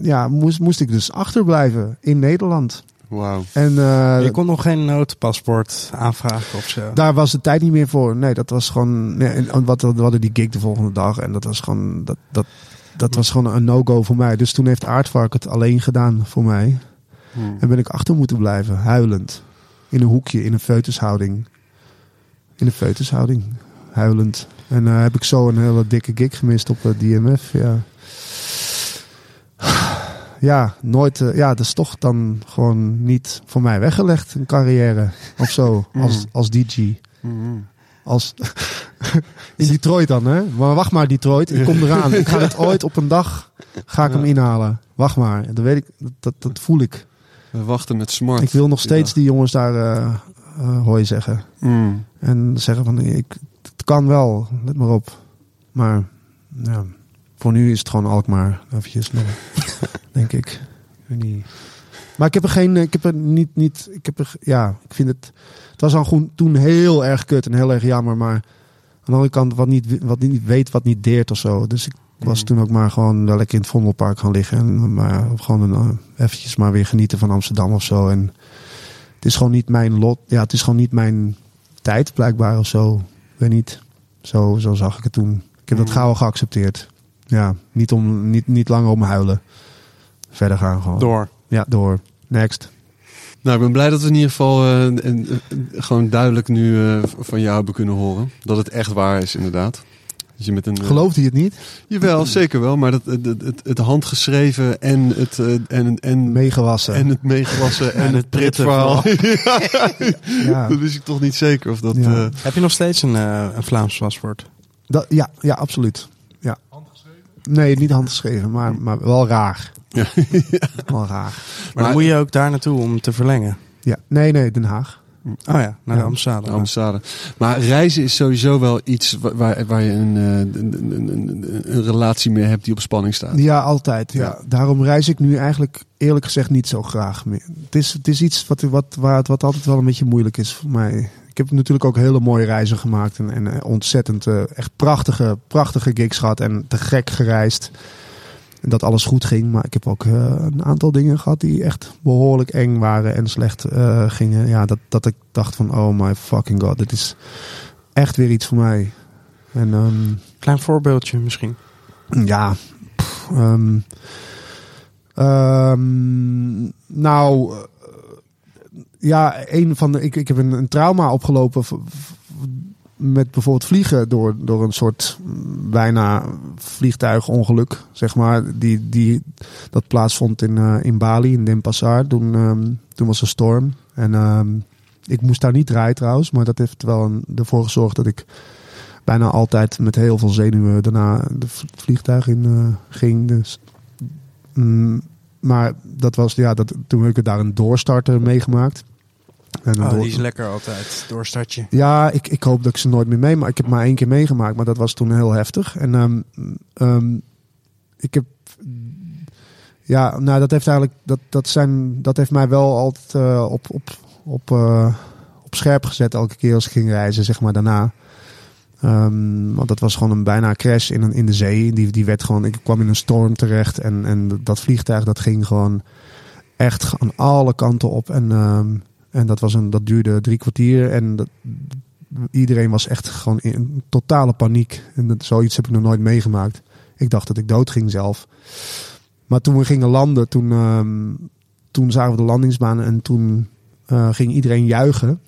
ja, moest, moest ik dus achterblijven in Nederland. Wauw. En eh, je kon nog geen noodpaspoort aanvragen of zo. daar was de tijd niet meer voor. Nee, dat was gewoon. Nee, en wat, we hadden die gig de volgende dag. En dat was gewoon. Dat, dat, dat was gewoon een no-go voor mij. Dus toen heeft Aardvark het alleen gedaan voor mij. Hmm. En ben ik achter moeten blijven, huilend. In een hoekje, in een feutushouding. In een feutushouding, huilend. En eh, heb ik zo een hele dikke gig gemist op het DMF. Ja, ja nooit. eh, ja, dat is toch dan gewoon niet voor mij weggelegd, een carrière of zo. (laughs) Als, als DJ. Mhm. Als (laughs) in Detroit dan, hè? Maar wacht maar, Detroit. Ik kom eraan. Ik ga (laughs) het ooit op een dag ga ik hem inhalen. Wacht maar. Dat weet ik. Dat, dat, voel ik. We wachten met smart. Ik wil nog steeds die jongens daar eh, hooi zeggen. Mm. En zeggen van, ik, het kan wel, let maar op. Maar ja, voor nu is het gewoon Alkmaar. Eventjes nog, (laughs) denk ik. niet. Maar ik heb er geen, ik heb er niet, niet, ik heb er, ja, ik vind het, het was al toen heel erg kut en heel erg jammer. Maar aan de andere kant, wat niet, wat niet weet, wat niet deert of zo. Dus ik was toen ook maar gewoon wel lekker in het Vondelpark gaan liggen. En maar gewoon een, eh, eventjes maar weer genieten van Amsterdam of zo. En het is gewoon niet mijn lot. Ja, het is gewoon niet mijn tijd blijkbaar of zo. Ik weet niet. Zo, zo zag ik het toen. Ik heb dat Mhm. gauw geaccepteerd. Ja, niet, om, niet, niet langer om huilen. Verder gaan gewoon. Door. Ja, door. Next. Nou, ik ben blij dat we in ieder geval eh, en- gewoon duidelijk nu eh, van jou hebben kunnen horen. Dat het echt waar is, inderdaad. Dat je met een, eh, Geloofde je het niet? Jawel, zeker wel. Maar dat, het, het, het handgeschreven en het, eh, en, en, Meegewassen. en het meegewassen (laughs) en, En het pritverhaal. (laughs) (laughs) ja. Dat wist ik toch niet zeker of dat... Ja. eh, Heb je nog steeds een, eh, een Vlaams paswoord? Dat, ja, ja, absoluut. Nee, niet handgeschreven, maar, maar wel raar. Ja. (laughs) Wel raar. Maar, Maar- dan moet je ook daar naartoe om te verlengen. Ja. Nee, nee, Den Haag. Oh ja, naar de Ja. ambassade. Ambassade. Maar reizen is sowieso wel iets wa- waar, waar je een, eh, een, een, een, een relatie mee hebt die op spanning staat. Ja, altijd. Ja. Ja. Daarom reis ik nu eigenlijk eerlijk gezegd niet zo graag meer. Het is, het is iets wat, wat, waar het, wat altijd wel een beetje moeilijk is voor mij. Ik heb natuurlijk ook hele mooie reizen gemaakt. En, en eh, ontzettend, eh, echt prachtige, prachtige gigs gehad. En te gek gereisd. En dat alles goed ging. Maar ik heb ook eh, een aantal dingen gehad die echt behoorlijk eng waren en slecht gingen. Ja, dat, dat ik dacht van, oh my fucking god, dit is echt weer iets voor mij. En ehm, Klein voorbeeldje misschien. ja. pff, ehm, ehm, nou, ja, een van de. Ik, ik heb een, een trauma opgelopen. Met bijvoorbeeld vliegen door, door een soort bijna vliegtuigongeluk, zeg maar. Die, die, dat plaatsvond in, eh, in Bali, in Denpasar. Toen, ehm, toen was er storm. En ehm, ik moest daar niet rijden trouwens, maar dat heeft wel ervoor gezorgd dat ik bijna altijd met heel veel zenuwen daarna de vliegtuig in eh, ging. Dus, mm, maar dat was, ja, dat, toen heb ik daar een doorstarter meegemaakt. En Oh, door- die is lekker altijd. Doorstartje. ja, ik, ik hoop dat ik ze nooit meer mee. Maar ik heb maar één keer meegemaakt. Maar dat was toen heel heftig. En ehm, ehm, ik heb. Ja, nou, dat heeft eigenlijk. Dat, dat, zijn, dat heeft mij wel altijd eh, op, op, op, eh, op scherp gezet. Elke keer als ik ging reizen, zeg maar daarna. Ehm, want dat was gewoon een bijna crash in, een, in de zee. Die, die werd gewoon. Ik kwam in een storm terecht. En, en dat vliegtuig dat ging gewoon echt aan alle kanten op. En. En dat, was een, dat duurde drie kwartier. En dat, iedereen was echt gewoon in totale paniek. En dat, zoiets heb ik nog nooit meegemaakt. Ik dacht dat ik dood ging zelf. Maar toen we gingen landen, toen, ehm, toen zagen we de landingsbaan. En toen eh, ging iedereen juichen.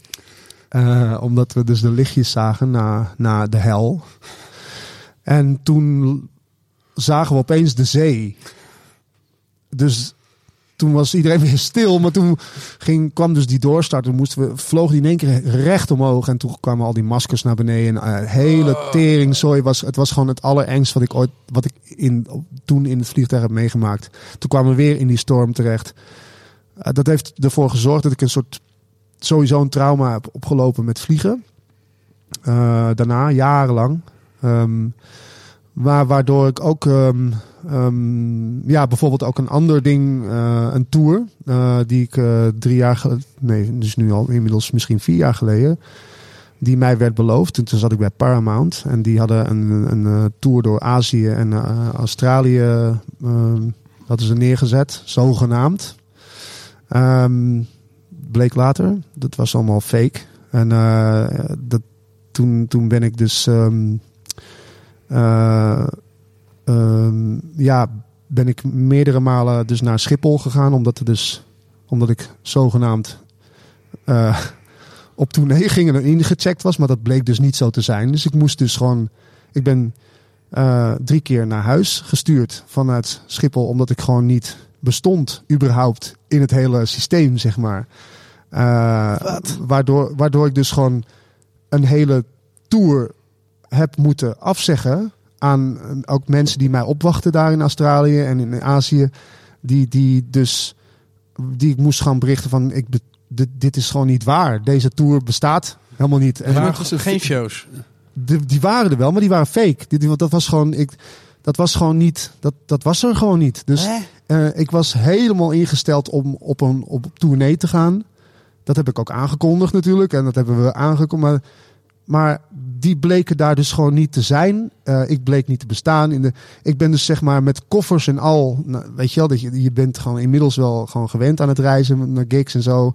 Eh, omdat we dus de lichtjes zagen na, na de hel. En toen zagen we opeens de zee. Dus toen was iedereen (laughs) weer stil. Maar toen ging, kwam dus die doorstart. Toen moesten we, vloog die in één keer recht omhoog. En toen kwamen al die maskers naar beneden. En uh, hele teringzooi. Was, het was gewoon het allerengst wat ik ooit wat ik in, toen in het vliegtuig heb meegemaakt. Toen kwamen we weer in die storm terecht. Uh, dat heeft ervoor gezorgd dat ik een soort sowieso een trauma heb opgelopen met vliegen. Uh, daarna, jarenlang. Um, maar waardoor ik ook, um, um, ja, bijvoorbeeld ook een ander ding, uh, een tour, uh, die ik uh, drie jaar geleden, nee, dus nu al inmiddels misschien vier jaar geleden, die mij werd beloofd. En toen zat ik bij Paramount en die hadden een, een, tour door Azië en Australië, hadden ze neergezet, zogenaamd. Um, bleek later, dat was allemaal fake. En dat, toen, toen ben ik dus. Um, um, ja, ben ik meerdere malen dus naar Schiphol gegaan, omdat, er dus, omdat ik zogenaamd uh, (laughs) op tournee ging en ingecheckt was, maar dat bleek dus niet zo te zijn. Dus ik moest dus gewoon, ik ben uh, drie keer naar huis gestuurd vanuit Schiphol, omdat ik gewoon niet bestond, überhaupt, in het hele systeem, zeg maar. Uh, waardoor, waardoor ik dus gewoon een hele tour heb moeten afzeggen aan ook mensen die mij opwachten daar in Australië en in Azië. Die, die dus, die ik moest gaan berichten van, ik, dit, dit is gewoon niet waar. Deze tour bestaat helemaal niet. Er waren geen shows. Die, die waren er wel, maar die waren fake. Dit, dat was gewoon, ik, dat was gewoon niet, dat, dat was er gewoon niet. Dus uh, ik was helemaal ingesteld om op een op tournee te gaan. Dat heb ik ook aangekondigd natuurlijk. En dat hebben we aangekondigd. Maar, maar die bleken daar dus gewoon niet te zijn. Uh, ik bleek niet te bestaan. In de, ik ben dus zeg maar met koffers en al. Nou, weet je wel, dat je, je bent gewoon inmiddels wel gewoon gewend aan het reizen naar gigs en zo.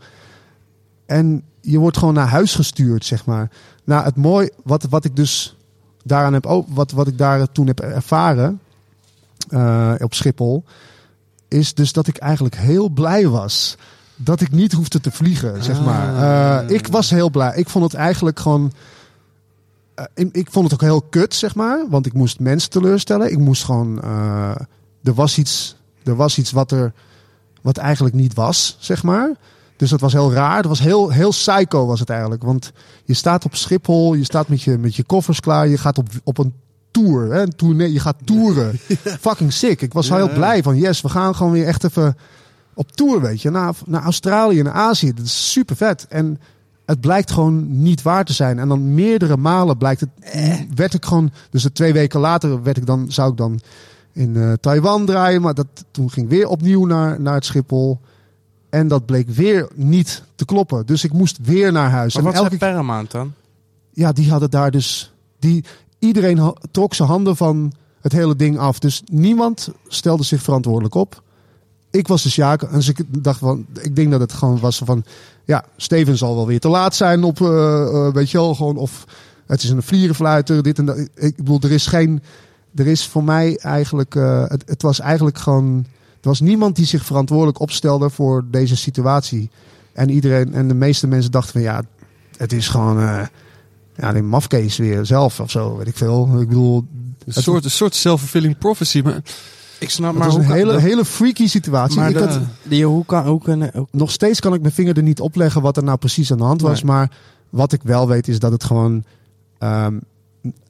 En je wordt gewoon naar huis gestuurd, zeg maar. Nou, het mooi, wat, wat ik dus daaraan heb, ook, wat, wat ik daar toen heb ervaren. eh, op Schiphol, is dus dat ik eigenlijk heel blij was dat ik niet hoefde te vliegen, zeg maar. Eh, ik was heel blij. Ik vond het eigenlijk gewoon. Eh, ik, ik vond het ook heel kut, zeg maar. Want ik moest mensen teleurstellen. Ik moest gewoon. eh, er was iets. Er was iets wat er. Wat eigenlijk niet was, zeg maar. Dus dat was heel raar. Het was heel, heel psycho, was het eigenlijk. Want je staat op Schiphol. Je staat met je, met je koffers klaar. Je gaat op, op een tour. Hè? Een tournee, je gaat toeren. (laughs) Fucking sick. Ik was Ja, heel blij van. Yes, we gaan gewoon weer echt even op tour, weet je. Naar, naar Australië, naar Azië. Dat is super vet. En het blijkt gewoon niet waar te zijn. En dan meerdere malen blijkt het... Werd ik gewoon... Dus de twee weken later werd ik dan, zou ik dan in eh, Taiwan draaien. Maar dat, toen ging ik weer opnieuw naar, naar het Schiphol. En dat bleek weer niet te kloppen. Dus ik moest weer naar huis. Maar en wat elke zei Paramount dan? ja, die hadden daar dus. Die, iedereen trok zijn handen van het hele ding af. Dus niemand stelde zich verantwoordelijk op. Ik was de Sjaak. En dus ik dacht van. Ik denk dat het gewoon was van. Ja, Steven zal wel weer te laat zijn op. eh, eh, weet je wel, gewoon. Of het is een vlierenfluiter. Dit en dat. Ik, bedoel, er is geen. Er is voor mij eigenlijk. eh, het, het was eigenlijk gewoon. Er was niemand die zich verantwoordelijk opstelde voor deze situatie. En iedereen. En de meeste mensen dachten van ja. Het is gewoon. eh, ja, die mafkees weer zelf of zo, weet ik veel. Ik bedoel, Een soort, een soort self-fulfilling prophecy. Maar Ik snap het maar een hele, dat- hele freaky situatie. Maar ik de- had, die, hoe kan hoe kunnen hoe- nog steeds kan ik mijn vinger er niet op leggen wat er nou precies aan de hand was. Nee. Maar wat ik wel weet is dat het gewoon ehm,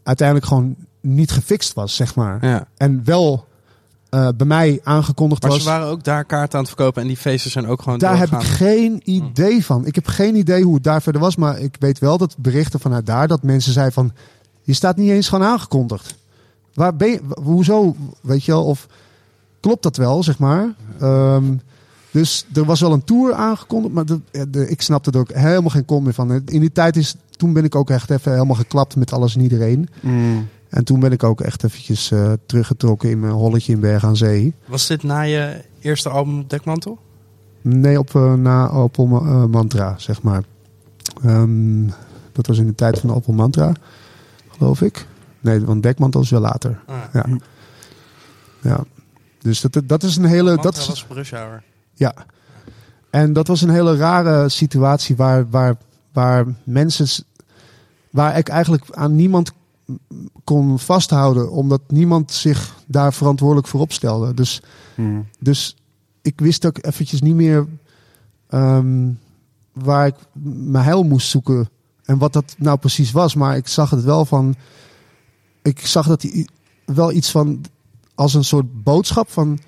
uiteindelijk gewoon niet gefixt was, zeg maar. ja. En wel eh, bij mij aangekondigd Maar was. ze waren ook daar kaarten aan het verkopen en die feesten zijn ook gewoon Daar heb ik geen idee van. Ik heb geen idee hoe het daar verder was. Maar ik weet wel dat berichten vanuit daar dat mensen zeiden van... Je staat niet eens gewoon aangekondigd. Waar ben je, hoezo, weet je wel? Of klopt dat wel, zeg maar? Ehm, dus er was wel een tour aangekondigd. Maar de, ja, de- ik snapte er ook helemaal geen kont meer van. In die tijd is... Toen ben ik ook echt even helemaal geklapt met alles en iedereen. En toen ben ik ook echt eventjes eh, teruggetrokken in mijn holletje in Berg aan Zee. Was dit na je eerste album Dekmantel? Nee, op, eh, na Opel Ma- eh, Mantra, zeg maar. Ehm, dat was in de tijd van de Opel Mantra, geloof ik. Nee, want Dekmantel is wel later. Ah, Ja. ja. Dus dat, dat is een hele... Mantra Dat was Rush Hour. ja. En dat was een hele rare situatie waar, waar, waar mensen... Waar ik eigenlijk aan niemand kon vasthouden. Omdat niemand zich daar verantwoordelijk voor opstelde. Dus dus ik wist ook eventjes niet meer ehm, waar ik mijn heil moest zoeken en wat dat nou precies was. Maar ik zag het wel van. Ik zag dat hij wel iets van als een soort boodschap van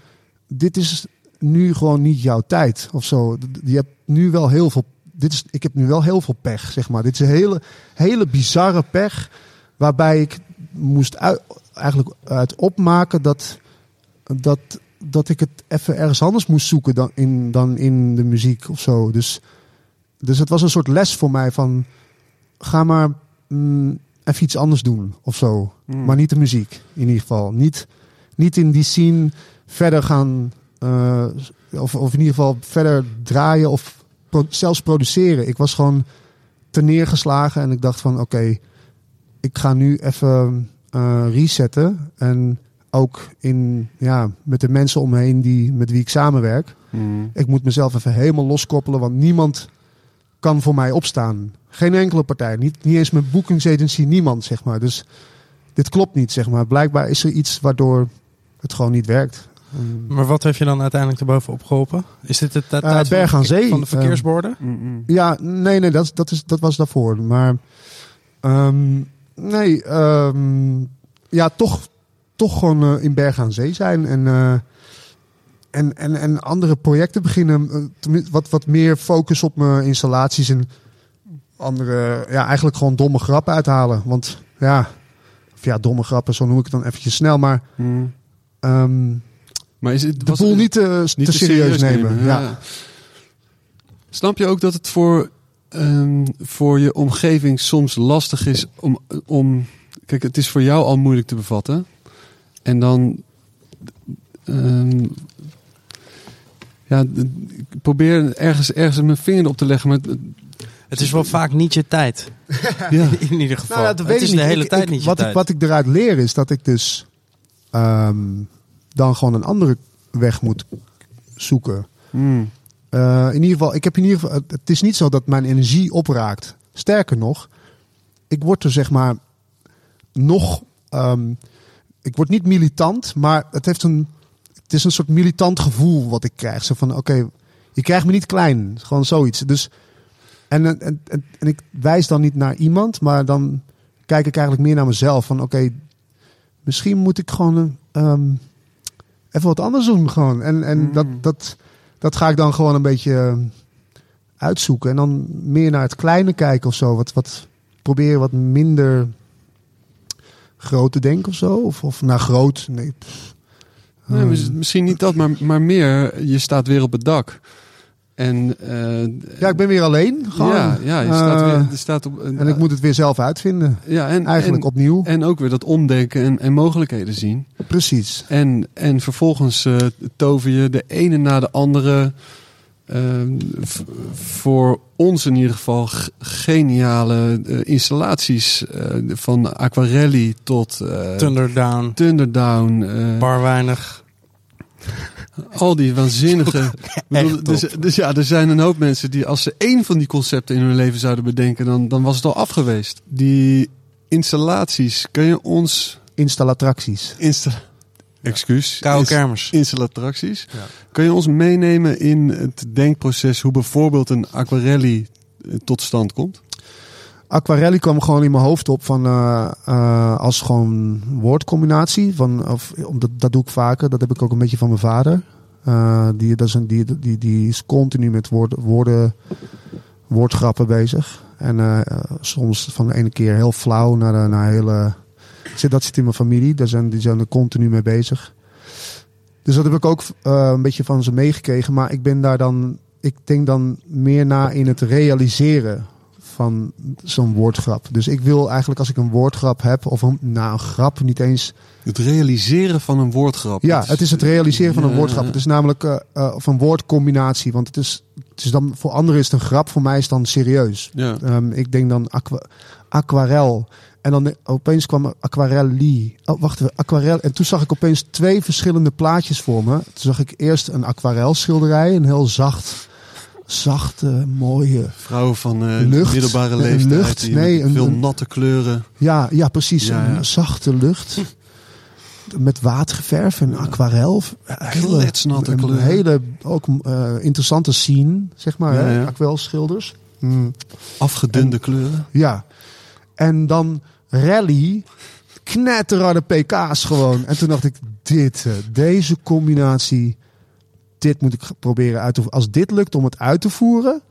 dit is nu gewoon niet jouw tijd of zo. Je hebt nu wel heel veel. Dit is, ik heb nu wel heel veel pech, zeg maar. Dit is een hele, hele bizarre pech. Waarbij ik moest eigenlijk uit opmaken dat, dat, dat ik het even ergens anders moest zoeken dan in, dan in de muziek of zo. Dus, dus het was een soort les voor mij van ga maar mm, even iets anders doen of zo. Maar niet de muziek in ieder geval. Niet, niet in die scene verder gaan, eh, of, of in ieder geval verder draaien of pro- zelfs produceren. Ik was gewoon ten neergeslagen en ik dacht van oké, ik ga nu even eh, resetten. En ook in, ja, met de mensen om me heen die, met wie ik samenwerk. Ik moet mezelf even helemaal loskoppelen, want niemand kan voor mij opstaan. Geen enkele partij. Niet, niet eens mijn boekingsagency, niemand, zeg maar. Dus dit klopt niet, zeg maar. Blijkbaar is er iets waardoor het gewoon niet werkt. Maar wat heeft je dan uiteindelijk erbovenop geholpen? Is dit het van Berg de aan Zee. van de verkeersborden? Ja, nee, nee, dat, dat, is, dat was daarvoor. Maar ehm, nee, ehm, ja, toch, toch gewoon eh, in Berg aan Zee zijn en, eh, en, en, en andere projecten beginnen. tenminste, wat, wat meer focus op mijn installaties en andere, ja, eigenlijk gewoon domme grappen uithalen. Want ja, ja, domme grappen, zo noem ik het dan eventjes snel. Maar ehm, Maar is het, de boel niet te, niet te serieus, nemen. Ja. Snap je ook dat het voor, ehm, voor je omgeving soms lastig is om, om... Kijk, het is voor jou al moeilijk te bevatten. En dan... ehm, ja, ik probeer ergens, ergens mijn vinger op te leggen. Maar het- Het is wel vaak niet je tijd. (laughs) ja, In ieder geval. Nou, ja, dat het weet is ik de niet. hele Ik- tijd ik- niet je wat tijd. Ik, wat ik eruit leer is dat ik dus... ehm, dan gewoon een andere weg moet zoeken. Hmm. Eh, in ieder geval, ik heb in ieder geval, het het is niet zo dat mijn energie opraakt. Sterker nog, ik word er zeg maar nog, ehm, ik word niet militant, maar het heeft een, het is een soort militant gevoel wat ik krijg. Zo van, oké, je krijgt me niet klein, gewoon zoiets. Dus en, en, en, en ik wijs dan niet naar iemand, maar dan kijk ik eigenlijk meer naar mezelf. Van oké, misschien moet ik gewoon ehm, even wat anders doen. Gewoon. En, en dat, dat, dat ga ik dan gewoon een beetje eh, uitzoeken. En dan meer naar het kleine kijken of zo. Wat, wat proberen wat minder groot te denken of zo. Of, of naar groot. Nee. Nee, Ehm, mis- misschien niet dat, maar, maar meer, je staat weer op het dak. En, eh, ja, ik ben weer alleen. Gewoon. ja, ja, je staat Eh, weer, je staat op, En ik moet het weer zelf uitvinden. ja, en, Eigenlijk en, opnieuw. en ook weer dat omdenken en, en mogelijkheden zien. Precies. En, en vervolgens eh, tover je de ene na de andere. ehm, voor ons in ieder geval geniale installaties. eh, van aquarelli tot eh Thunderdown, Thunderdown. eh, bar weinig. Al die waanzinnige. (laughs) Bedoel, dus, dus ja, er zijn een hoop mensen die als ze één van die concepten in hun leven zouden bedenken, dan, dan was het al af geweest. Die installaties, kun je ons Installattracties. insta Excuus. Koude Ins- kermis. Installattracties. Kun je ons meenemen in het denkproces hoe bijvoorbeeld een aquarelli eh, tot stand komt? Aquarelli kwam gewoon in mijn hoofd op van, eh, eh, als gewoon woordcombinatie. Van, of, omdat, dat doe ik vaker. Dat heb ik ook een beetje van mijn vader. Eh, die, dat is die, die, die is continu met woorden, woorden, woordgrappen bezig. En soms van de ene keer heel flauw naar, de, naar hele... Dat zit in mijn familie. Daar zijn, die zijn er continu mee bezig. Dus dat heb ik ook een beetje van ze meegekregen. Maar ik ben daar dan... Ik denk dan meer na in het realiseren van zo'n woordgrap. Dus ik wil eigenlijk als ik een woordgrap heb, of een, nou, een grap niet eens. Het realiseren van een woordgrap. Ja, het is het realiseren van een woordgrap. Het is namelijk eh, of een woordcombinatie. Want het is, het is dan voor anderen is het een grap, voor mij is het dan serieus. Ja. Ehm, ik denk dan aqua, aquarel. En dan eh, opeens kwam aquarelli. Oh, wacht even, aquarel. En toen zag ik opeens twee verschillende plaatjes voor me. Toen zag ik eerst een aquarelschilderij, een heel zacht, zachte, mooie Vrouwen van eh, Lucht. middelbare Een leeftijd. lucht. Nee, een- veel een- natte kleuren. Ja, ja precies. Ja, ja. Een zachte lucht. (laughs) Met waterverf en aquarel. Hele, Kletsnatte een kleuren. hele ook eh, interessante scene, zeg maar. Ja, hè? Aquarelschilders. Mm, Afgedunde kleuren. ja. En dan rally. Knetterharde pk's gewoon. En toen dacht ik, dit, eh, deze combinatie, dit moet ik proberen uit te voeren. Als dit lukt om het uit te voeren,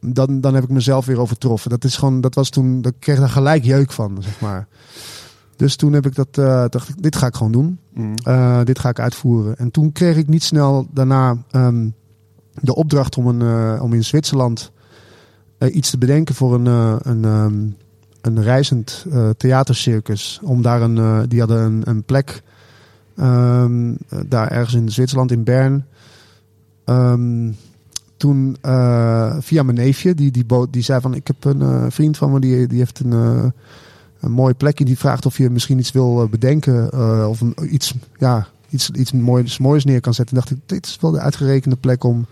dan, dan heb ik mezelf weer overtroffen. Dat is gewoon, dat was toen, dat kreeg daar gelijk jeuk van, zeg maar. Dus toen heb ik dat, eh, dacht ik, dit ga ik gewoon doen. Mm. Eh, dit ga ik uitvoeren. En toen kreeg ik niet snel daarna ehm, de opdracht om, een, eh, om in Zwitserland iets te bedenken voor een, een, ehm, een reizend theatercircus. Om daar een, die hadden een, een plek ehm, eh, daar ergens in Zwitserland, in Bern. Ehm, toen eh, via mijn neefje, die, die, die zei van ik heb een eh, vriend van me die, die heeft een, eh, een mooie plekje. Die vraagt of je misschien iets wil bedenken of iets, ja, iets, iets moois, moois neer kan zetten. En dacht ik, dit is wel de uitgerekende plek om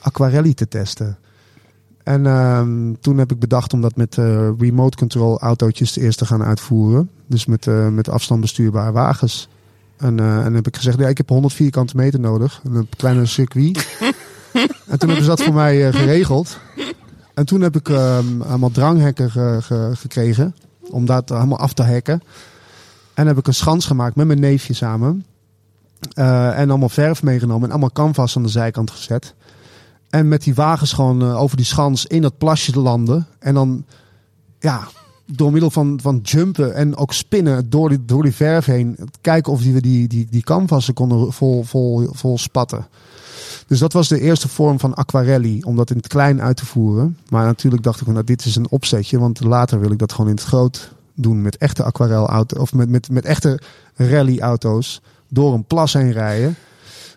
aquarelli te testen. En ehm, toen heb ik bedacht om dat met remote control autootjes eerst te gaan uitvoeren. Dus met, met afstandbestuurbare wagens. En, eh, en heb ik gezegd, ja, ik heb 100 vierkante meter nodig. Een kleine circuit. (laughs) en toen hebben ze dat voor mij eh, geregeld. En toen heb ik ehm, allemaal dranghekken ge- ge- gekregen. Om dat helemaal af te hacken. En heb ik een schans gemaakt met mijn neefje samen. Eh, en allemaal verf meegenomen. En allemaal canvas aan de zijkant gezet. En met die wagens gewoon over die schans in dat plasje te landen. En dan, ja, door middel van, van jumpen en ook spinnen door die, door die verf heen. Kijken of we die, die, die canvassen konden vol, vol, vol spatten. Dus dat was de eerste vorm van aquarelli. Om dat in het klein uit te voeren. Maar natuurlijk dacht ik, van, nou, dit is een opzetje. Want later wil ik dat gewoon in het groot doen. Met echte aquarelauto's. Of met, met, met echte rallyauto's. Door een plas heen rijden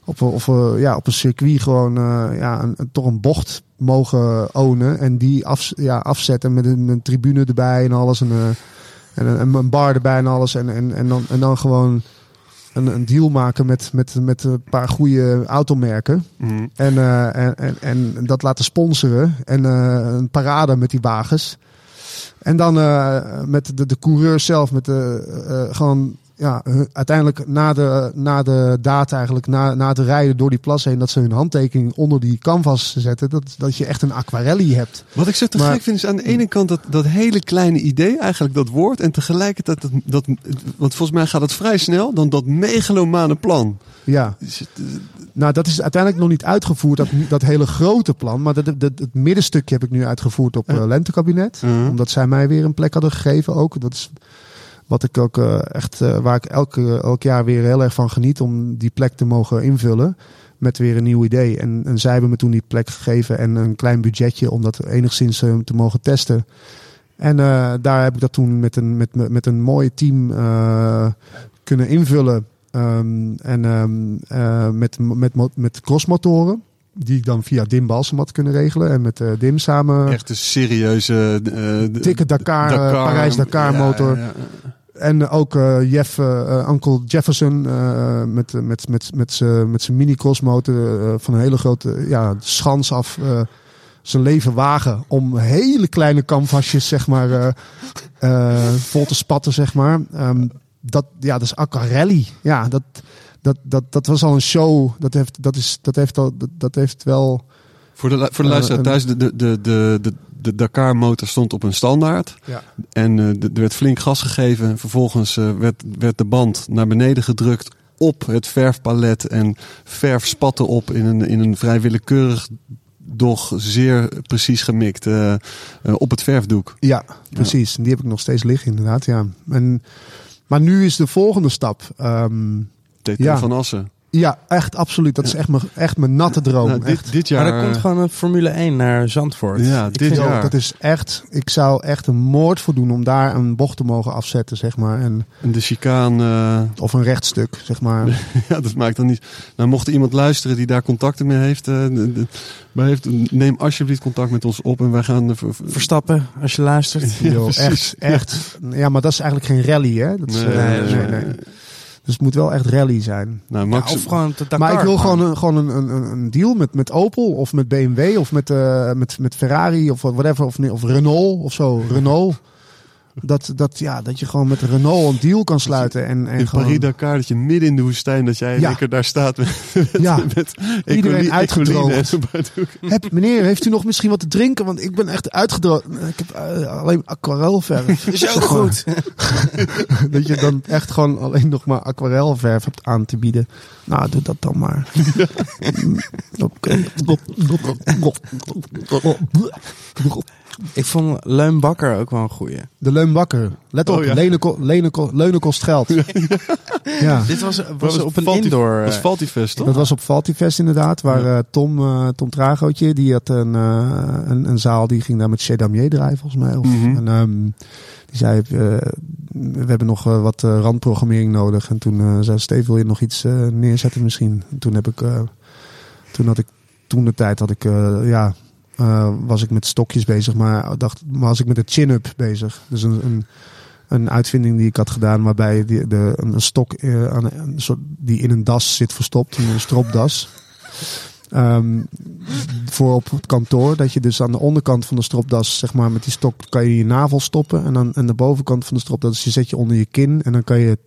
op, of, eh, ja, op een circuit gewoon eh, ja, een- toch een bocht mogen ownen. En die af, ja, afzetten met een, een tribune erbij en alles. En, eh, en een, een bar erbij en alles. En, en, en, dan, en dan gewoon een, een deal maken met, met, met een paar goede automerken. Mhm. En, eh, en, en, en dat laten sponsoren. En eh, een parade met die wagens. En dan met de, de coureur zelf, met de, gewoon ja, uiteindelijk na de, na de data, eigenlijk na, na het rijden door die plas heen, dat ze hun handtekening onder die canvas zetten. Dat, dat je echt een aquarelli hebt. Wat ik zo te Maar- gek vind is aan de ene kant dat, dat hele kleine idee, eigenlijk dat woord. En tegelijkertijd, dat, dat, want volgens mij gaat het vrij snel, dan dat megalomane plan. Ja. Eh, Nou, dat is uiteindelijk nog niet uitgevoerd, dat, dat hele grote plan. Maar dat, dat, het middenstukje heb ik nu uitgevoerd op eh, Lentekabinet. Omdat zij mij weer een plek hadden gegeven ook. Dat is wat ik ook eh, echt, eh, waar ik elke, elk jaar weer heel erg van geniet om die plek te mogen invullen. Met weer een nieuw idee. En, en zij hebben me toen die plek gegeven en een klein budgetje om dat enigszins eh, te mogen testen. En daar heb ik dat toen met een, met, met een mooi team kunnen invullen. Ehm, en ehm, eh, met, met, met, crossmotoren. Die ik dan via Dim Balsam had kunnen regelen. En met Dim samen. echt een serieuze... Dikke Dakar, Parijs-Dakar Ja, motor. ja, ja. En ook eh Jeff, eh, eh, Uncle Jefferson met, met, met, met zijn met zijn mini-cross motor eh, van een hele grote ja, schans af zijn leven wagen om hele kleine canvasjes zeg maar eh, eh, vol te spatten zeg maar. Ehm, dat, ja, dat is aquarelli. Ja, dat, dat, dat, dat was al een show. Dat heeft, dat is, dat heeft, al, dat, dat heeft wel... Voor de, voor de luisteraar thuis, de, de, de, de, de, de Dakar motor stond op een standaard. Ja. En eh, er werd flink gas gegeven. Vervolgens eh, werd, werd de band naar beneden gedrukt op het verfpalet. En verf spatte op in een, in een vrij willekeurig, doch zeer precies gemikt eh, op het verfdoek. Ja, precies. En die heb ik nog steeds liggen, inderdaad. Ja. En, maar nu is de volgende stap. ehm, TT Ja. van Assen. Ja, echt absoluut. Dat is echt mijn, echt mijn natte droom. Nou, echt. dit, dit jaar. Maar er komt gewoon een Formule 1 naar Zandvoort. Ja, Ik dit jaar. dat is echt. Ik zou echt een moord voor doen om daar een bocht te mogen afzetten, zeg maar. En, En de chicane. eh, of een rechtstuk, zeg maar. (laughs) Ja, dat maakt dan niet. Nou, mocht er iemand luisteren die daar contacten mee heeft, eh, bij heeft neem alsjeblieft contact met ons op en wij gaan. eh, ver- ver- Verstappen, als je luistert. (laughs) Ja, Yo, echt, echt. Ja, maar dat is eigenlijk geen rally, hè? Dat is, Nee, eh, nee, nee, nee. Dus het moet wel echt rally zijn. Nou, Ja, Max, of gewoon de Dakar. maar ik wil gewoon een, gewoon een, een, een- deal met, met Opel of met BMW of met, eh, met, met Ferrari of whatever. Of, nee, of Renault of zo. Renault. Dat, dat, ja, dat je gewoon met Renault een deal kan sluiten. En, en in gewoon, Paris-Dakar, dat je midden in de woestijn, dat jij Ja. lekker daar staat met, ja, met Iedereen uitgedroogd. heb, meneer, heeft u nog misschien wat te drinken? Want ik ben echt uitgedroogd. Ik heb eh, alleen aquarelverf. (laughs) Is ook goed. (laughs) dat je dan echt gewoon alleen nog maar aquarelverf hebt aan te bieden. Nou, doe dat dan maar. (laughs) Oké. Ik vond Leun Bakker ook wel een goeie. De leunbakker. Let op, Oh, ja. lenen, ko- lenen, ko- leunen kost geld. Ja. (laughs) Dit was, was op een indoor. Dat eh, was Faltifest, toch? Dat was op Faltifest inderdaad, waar eh, Tom, eh, Tom Tragootje, die had een, eh, een, een zaal, die ging daar met Chez Damier draaien volgens mij. Of, Mhm. en, ehm, die zei, eh, we hebben nog eh, wat eh, randprogrammering nodig. En toen eh, zei Steve, wil je nog iets eh, neerzetten misschien? En toen heb ik, eh, toen had ik, toen de tijd had ik, eh, ja, eh, was ik met stokjes bezig, maar dacht, was ik met de chin-up bezig. Dus een, een, een uitvinding die ik had gedaan, waarbij die, de, een, stok eh, aan, een soort, die in een das zit verstopt, een stropdas. Ehm, voor op het kantoor, dat je dus aan de onderkant van de stropdas, zeg maar, met die stok kan je je navel stoppen. En dan aan de bovenkant van de stropdas, je zet je onder je kin. En dan kan je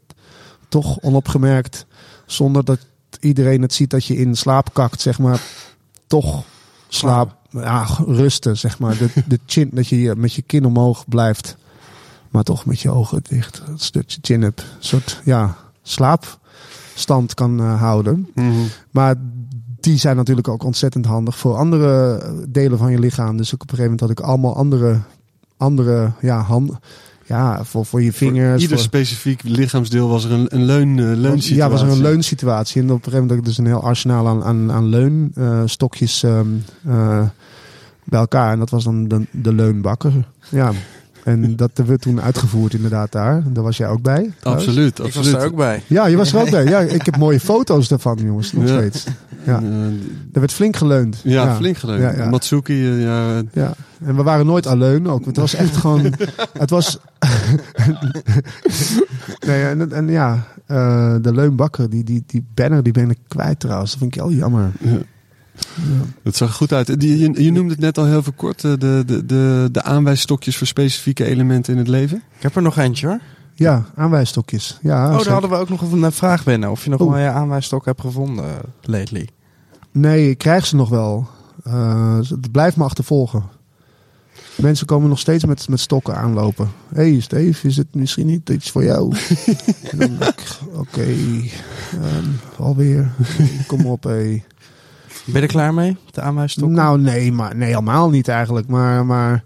toch onopgemerkt, zonder dat iedereen het ziet dat je in slaap kakt, zeg maar, toch slaap, ja, rusten, zeg maar. De, de chin, dat je met je kin omhoog blijft, maar toch met je ogen dicht. Een stukje chin-up, een soort, ja, slaapstand kan eh, houden. Mhm. Maar die zijn natuurlijk ook ontzettend handig voor andere delen van je lichaam. Dus ook op een gegeven moment had ik allemaal andere, andere ja, hand, ja, voor, voor je vingers. Voor ieder voor- specifiek lichaamsdeel was er een, een leun, eh, leunsituatie. ja, was er een leunsituatie. En op een gegeven moment had ik dus een heel arsenaal aan, aan, aan leunstokjes ehm, eh, bij elkaar. En dat was dan de, de leunbakker. Ja. En (laughs) dat hebben we toen uitgevoerd inderdaad daar. Daar was jij ook bij. trouwens. Absoluut, Ik was absoluut. er ook bij. Ja, je was er ook bij. Ja, (laughs) ik heb mooie foto's daarvan, jongens. Nog Ja. steeds. Ja. Er werd flink geleund. ja, flink geleund. Ja, ja. Matsuki, eh, ja, Ja, en we waren nooit alleen ook. Het was echt gewoon. (laughs) Het was. nee, en, en ja, eh, de leunbakker, die, die, die banner, die ben ik kwijt trouwens. Dat vind ik heel jammer. Het zag er goed uit. Je, je noemde het net al heel veel kort, eh, de, de, de, de aanwijsstokjes voor specifieke elementen in het leven. Ik heb er nog eentje hoor. Ja, aanwijsstokjes. Ja, oh, zeker. daar hadden we ook nog een vraag binnen. Of je nog Oh. wel je aanwijsstok hebt gevonden eh, lately. Nee, ik krijg ze nog wel. Eh, het blijft me achtervolgen. Mensen komen nog steeds met, met stokken aanlopen. Hé hey Steve, is het misschien niet iets voor jou? (laughs) oké, ehm, alweer. Kom op, hé. Ben je er klaar mee? De aanwijsstok? Nou, nee, maar, nee, helemaal niet eigenlijk. Maar, maar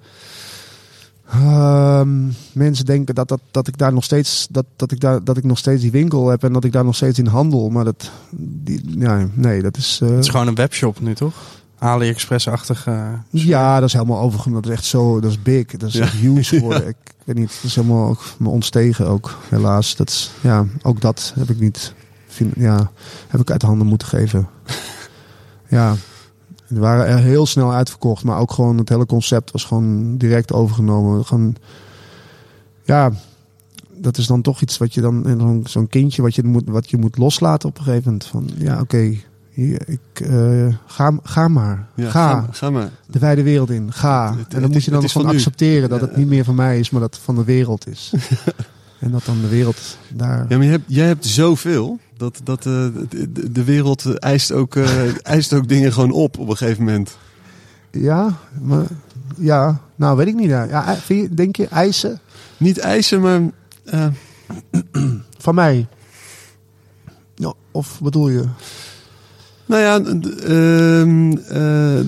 ehm, mensen denken dat, dat, dat ik daar nog steeds dat, dat ik daar dat ik nog steeds die winkel heb en dat ik daar nog steeds in handel. Maar dat, die, ja, nee, dat is. eh, Het is gewoon een webshop nu toch? AliExpress-achtig. ja, dat is helemaal overgenomen. Dat is echt zo, dat is big. Dat is Ja. echt huge (laughs) geworden. Ik, ik weet niet, dat is helemaal ook me ontstegen ook, helaas. Dat is, ja, ook dat heb ik niet, vind, ja, heb ik uit handen moeten geven. (laughs) ja, we waren er heel snel uitverkocht, maar ook gewoon het hele concept was gewoon direct overgenomen. Gewoon, ja, dat is dan toch iets wat je dan, zo'n kindje wat je moet, wat je moet loslaten op een gegeven moment. Van, ja, oké, ik, eh, ga, ga maar. Ja, ga Ga, ga maar. de wijde wereld in. Ga. Het- en dan moet je dan gewoon accepteren dat het niet meer van mij is, maar dat het van de wereld is. (laughs) en dat dan de wereld daar. Ja, maar je hebt, jij hebt zoveel. Dat, dat eh, de, wereld eist ook, eh, (laughs) eist ook dingen gewoon op op een gegeven moment. Ja, maar ja, nou weet ik niet. Ja, je, denk je eisen Niet eisen, maar eh, (clears throat) van mij? Ja, of bedoel je? Nou ja, ehm, eh,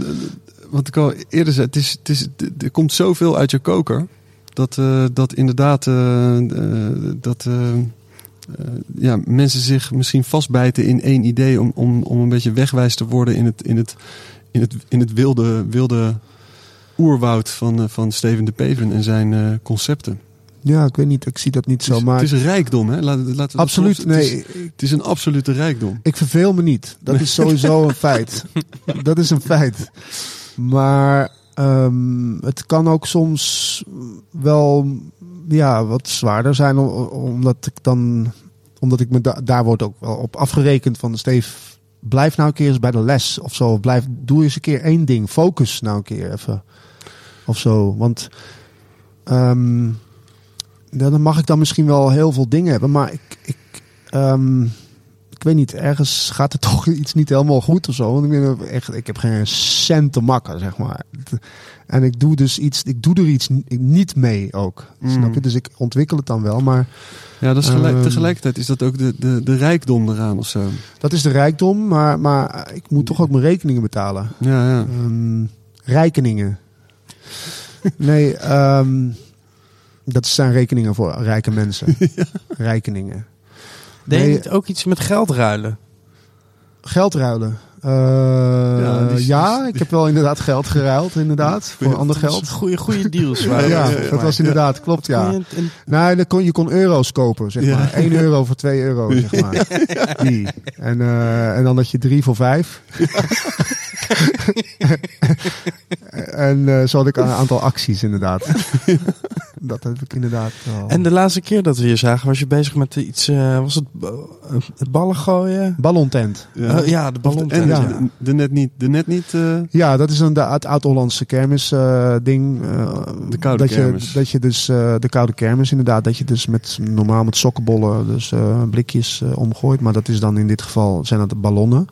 wat ik al eerder zei, het is, het is, er komt zoveel uit je koker. Dat, eh, dat inderdaad eh, eh, dat, eh, eh, ja, mensen zich misschien vastbijten in één idee om, om, om een beetje wegwijs te worden in het, in het, in het, in het wilde, wilde oerwoud van, eh, van Steven de Peven en zijn eh, concepten. Ja, ik weet niet. Ik zie dat niet Het zo. is, Maar het is een rijkdom, hè? Laat, laten we dat absoluut, het is- nee. het is een absolute rijkdom. Ik verveel me niet. Dat is sowieso een feit. (laughs) Dat is een feit. Maar ehm, het kan ook soms wel ja, wat zwaarder zijn. om- Omdat ik dan. Omdat ik me da- daar wordt ook wel op afgerekend van Steef. Blijf nou een keer eens bij de les of zo. Blijf, doe eens een keer één ding. Focus nou een keer even. Of zo. Want ehm, dan mag ik dan misschien wel heel veel dingen hebben. Maar ik, ik, ehm, ik weet niet, ergens gaat er (laughs) toch iets niet helemaal goed of zo. Want ik, ben echt, ik heb geen cent te makken, zeg maar. En ik doe dus iets, ik doe er iets ni- niet mee ook. Mm. Snap je? Dus ik ontwikkel het dan wel. Maar Ja, dat is gelijk, Ehm. tegelijkertijd is dat ook de, de, de rijkdom eraan of zo. dat is de rijkdom. Maar, maar ik moet toch ook mijn rekeningen betalen. Ja, ja. Ehm rekeningen. nee, ehm, dat zijn rekeningen voor rijke mensen. (laughs) Rekeningen. Deed je Nee. niet ook iets met geld ruilen? Geld ruilen. Eh, Ja, die ja, die ik heb wel inderdaad geld geruild, inderdaad. Voor ander geld. Goede, goede deals (laughs) Ja, waren ja, dat, dat was inderdaad, klopt ja. Kon je een- Nee, dan kon, je kon euro's kopen, zeg Ja. maar. 1 (laughs) euro voor 2 euro, zeg maar. Die. En, eh, en dan had je 3 voor 5. (laughs) (laughs) en eh, zo had ik een aantal acties, inderdaad. (laughs) dat heb ik inderdaad. En de laatste keer dat we je zagen, was je bezig met iets. eh, was het, het ballen gooien? Ballontent. ja. Oh, ja, de ballon. en ja. de, de net niet, de net niet eh, Ja, dat is een de, het oud-Hollandse kermis eh, ding. eh, De koude dat kermis. Je, dat je dus, eh, de koude kermis inderdaad, dat je dus met, normaal met sokkenbollen dus eh, blikjes omgooit. Maar dat is dan in dit geval, zijn dat de ballonnen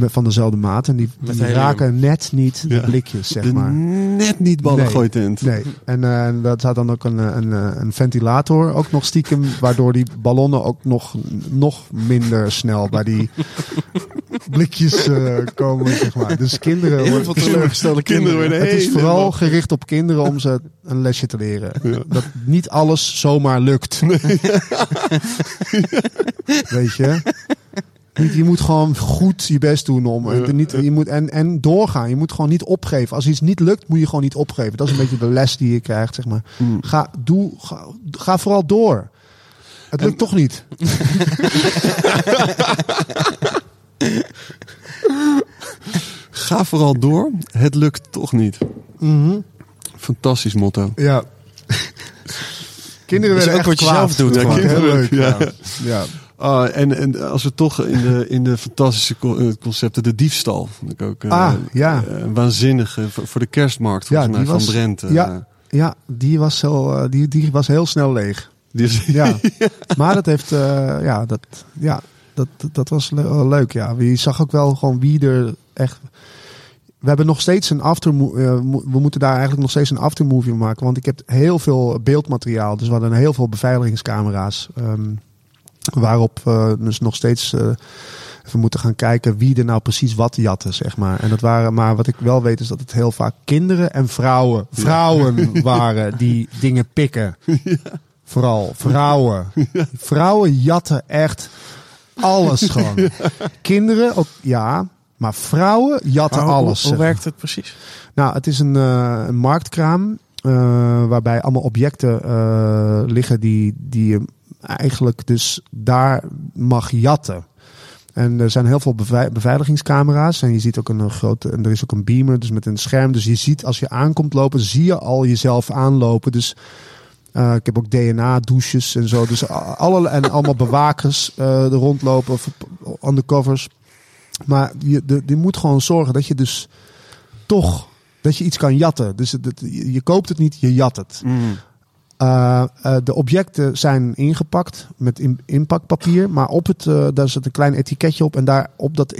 van dezelfde maat. En die, raken net niet de Ja. blikjes, zeg de maar. net niet ballen Nee. gooitent. Nee, en eh, dat had dan ook een, eh, een, eh, een ventilator, ook nog stiekem, (laughs) waardoor die ballonnen ook nog, nog minder snel bij die (laughs) blikjes eh, komen, zeg maar. Dus kinderen Heel worden veel teleurgestelde (laughs) Kinderen kinderen. het is vooral gericht op kinderen om ze een lesje te leren. Dat niet alles zomaar lukt. Weet je? Je moet gewoon goed je best doen om. Ja. en Niet, je moet, en, en doorgaan. Je moet gewoon niet opgeven. Als iets niet lukt, moet je gewoon niet opgeven. Dat is een beetje de les die je krijgt, zeg maar. Mm. Ga, doe, ga, ga vooral door. Het lukt toch niet. (laughs) Ga vooral door. Het lukt toch niet. Fantastisch motto. Ja. (laughs) Kinderen werden ook echt wat je zelf doet, Heel Kinderen, leuk. ja. Ja. Ah, en, en als we toch in de, in de fantastische eh, concepten, de diefstal. Vond ik ook, eh, Ah, ja. eh, waanzinnige voor, voor de kerstmarkt, Ja, volgens mij, van. Eh, ja. Ja, die was, zo, die, die was heel snel leeg. (laughs) Ja. Maar dat heeft, ja, dat, ja, dat, dat was le- leuk. Ja. Je zag ook wel gewoon wie er echt. We hebben nog steeds een aftermovie. we moeten daar eigenlijk nog steeds een aftermovie maken. Want ik heb heel veel beeldmateriaal. Dus we hadden heel veel beveiligingscamera's. ehm, waarop we dus nog steeds. eh, we moeten gaan kijken wie er nou precies wat jatte, zeg maar. En dat waren, maar wat ik wel weet is dat het heel vaak kinderen en vrouwen, vrouwen (laughs) waren die dingen pikken. Vooral vrouwen. (laughs) Vrouwen jatten echt alles (laughs) gewoon. Kinderen ook, ja. Maar vrouwen jatten Maar hoe- alles. Hoe, zeg werkt het precies? nou, het is een, eh, een marktkraam eh, waarbij allemaal objecten liggen die, die je eigenlijk dus daar mag jatten. En er zijn heel veel bevei- beveiligingscamera's. En je ziet ook een, grote. En er is ook een beamer, dus met een scherm. Dus je ziet als je aankomt lopen, zie je al jezelf aanlopen. Dus eh, ik heb ook DNA-douches en zo. Dus alle, en allemaal bewakers eh er rondlopen, verp- undercovers. Maar je, de, moet gewoon zorgen dat je dus toch dat je iets kan jatten. Dus het, je koopt het niet, je jat het. Mm. Eh, eh, de objecten zijn ingepakt met in- inpakpapier, maar op het eh, daar zit een klein etiketje op en daar op dat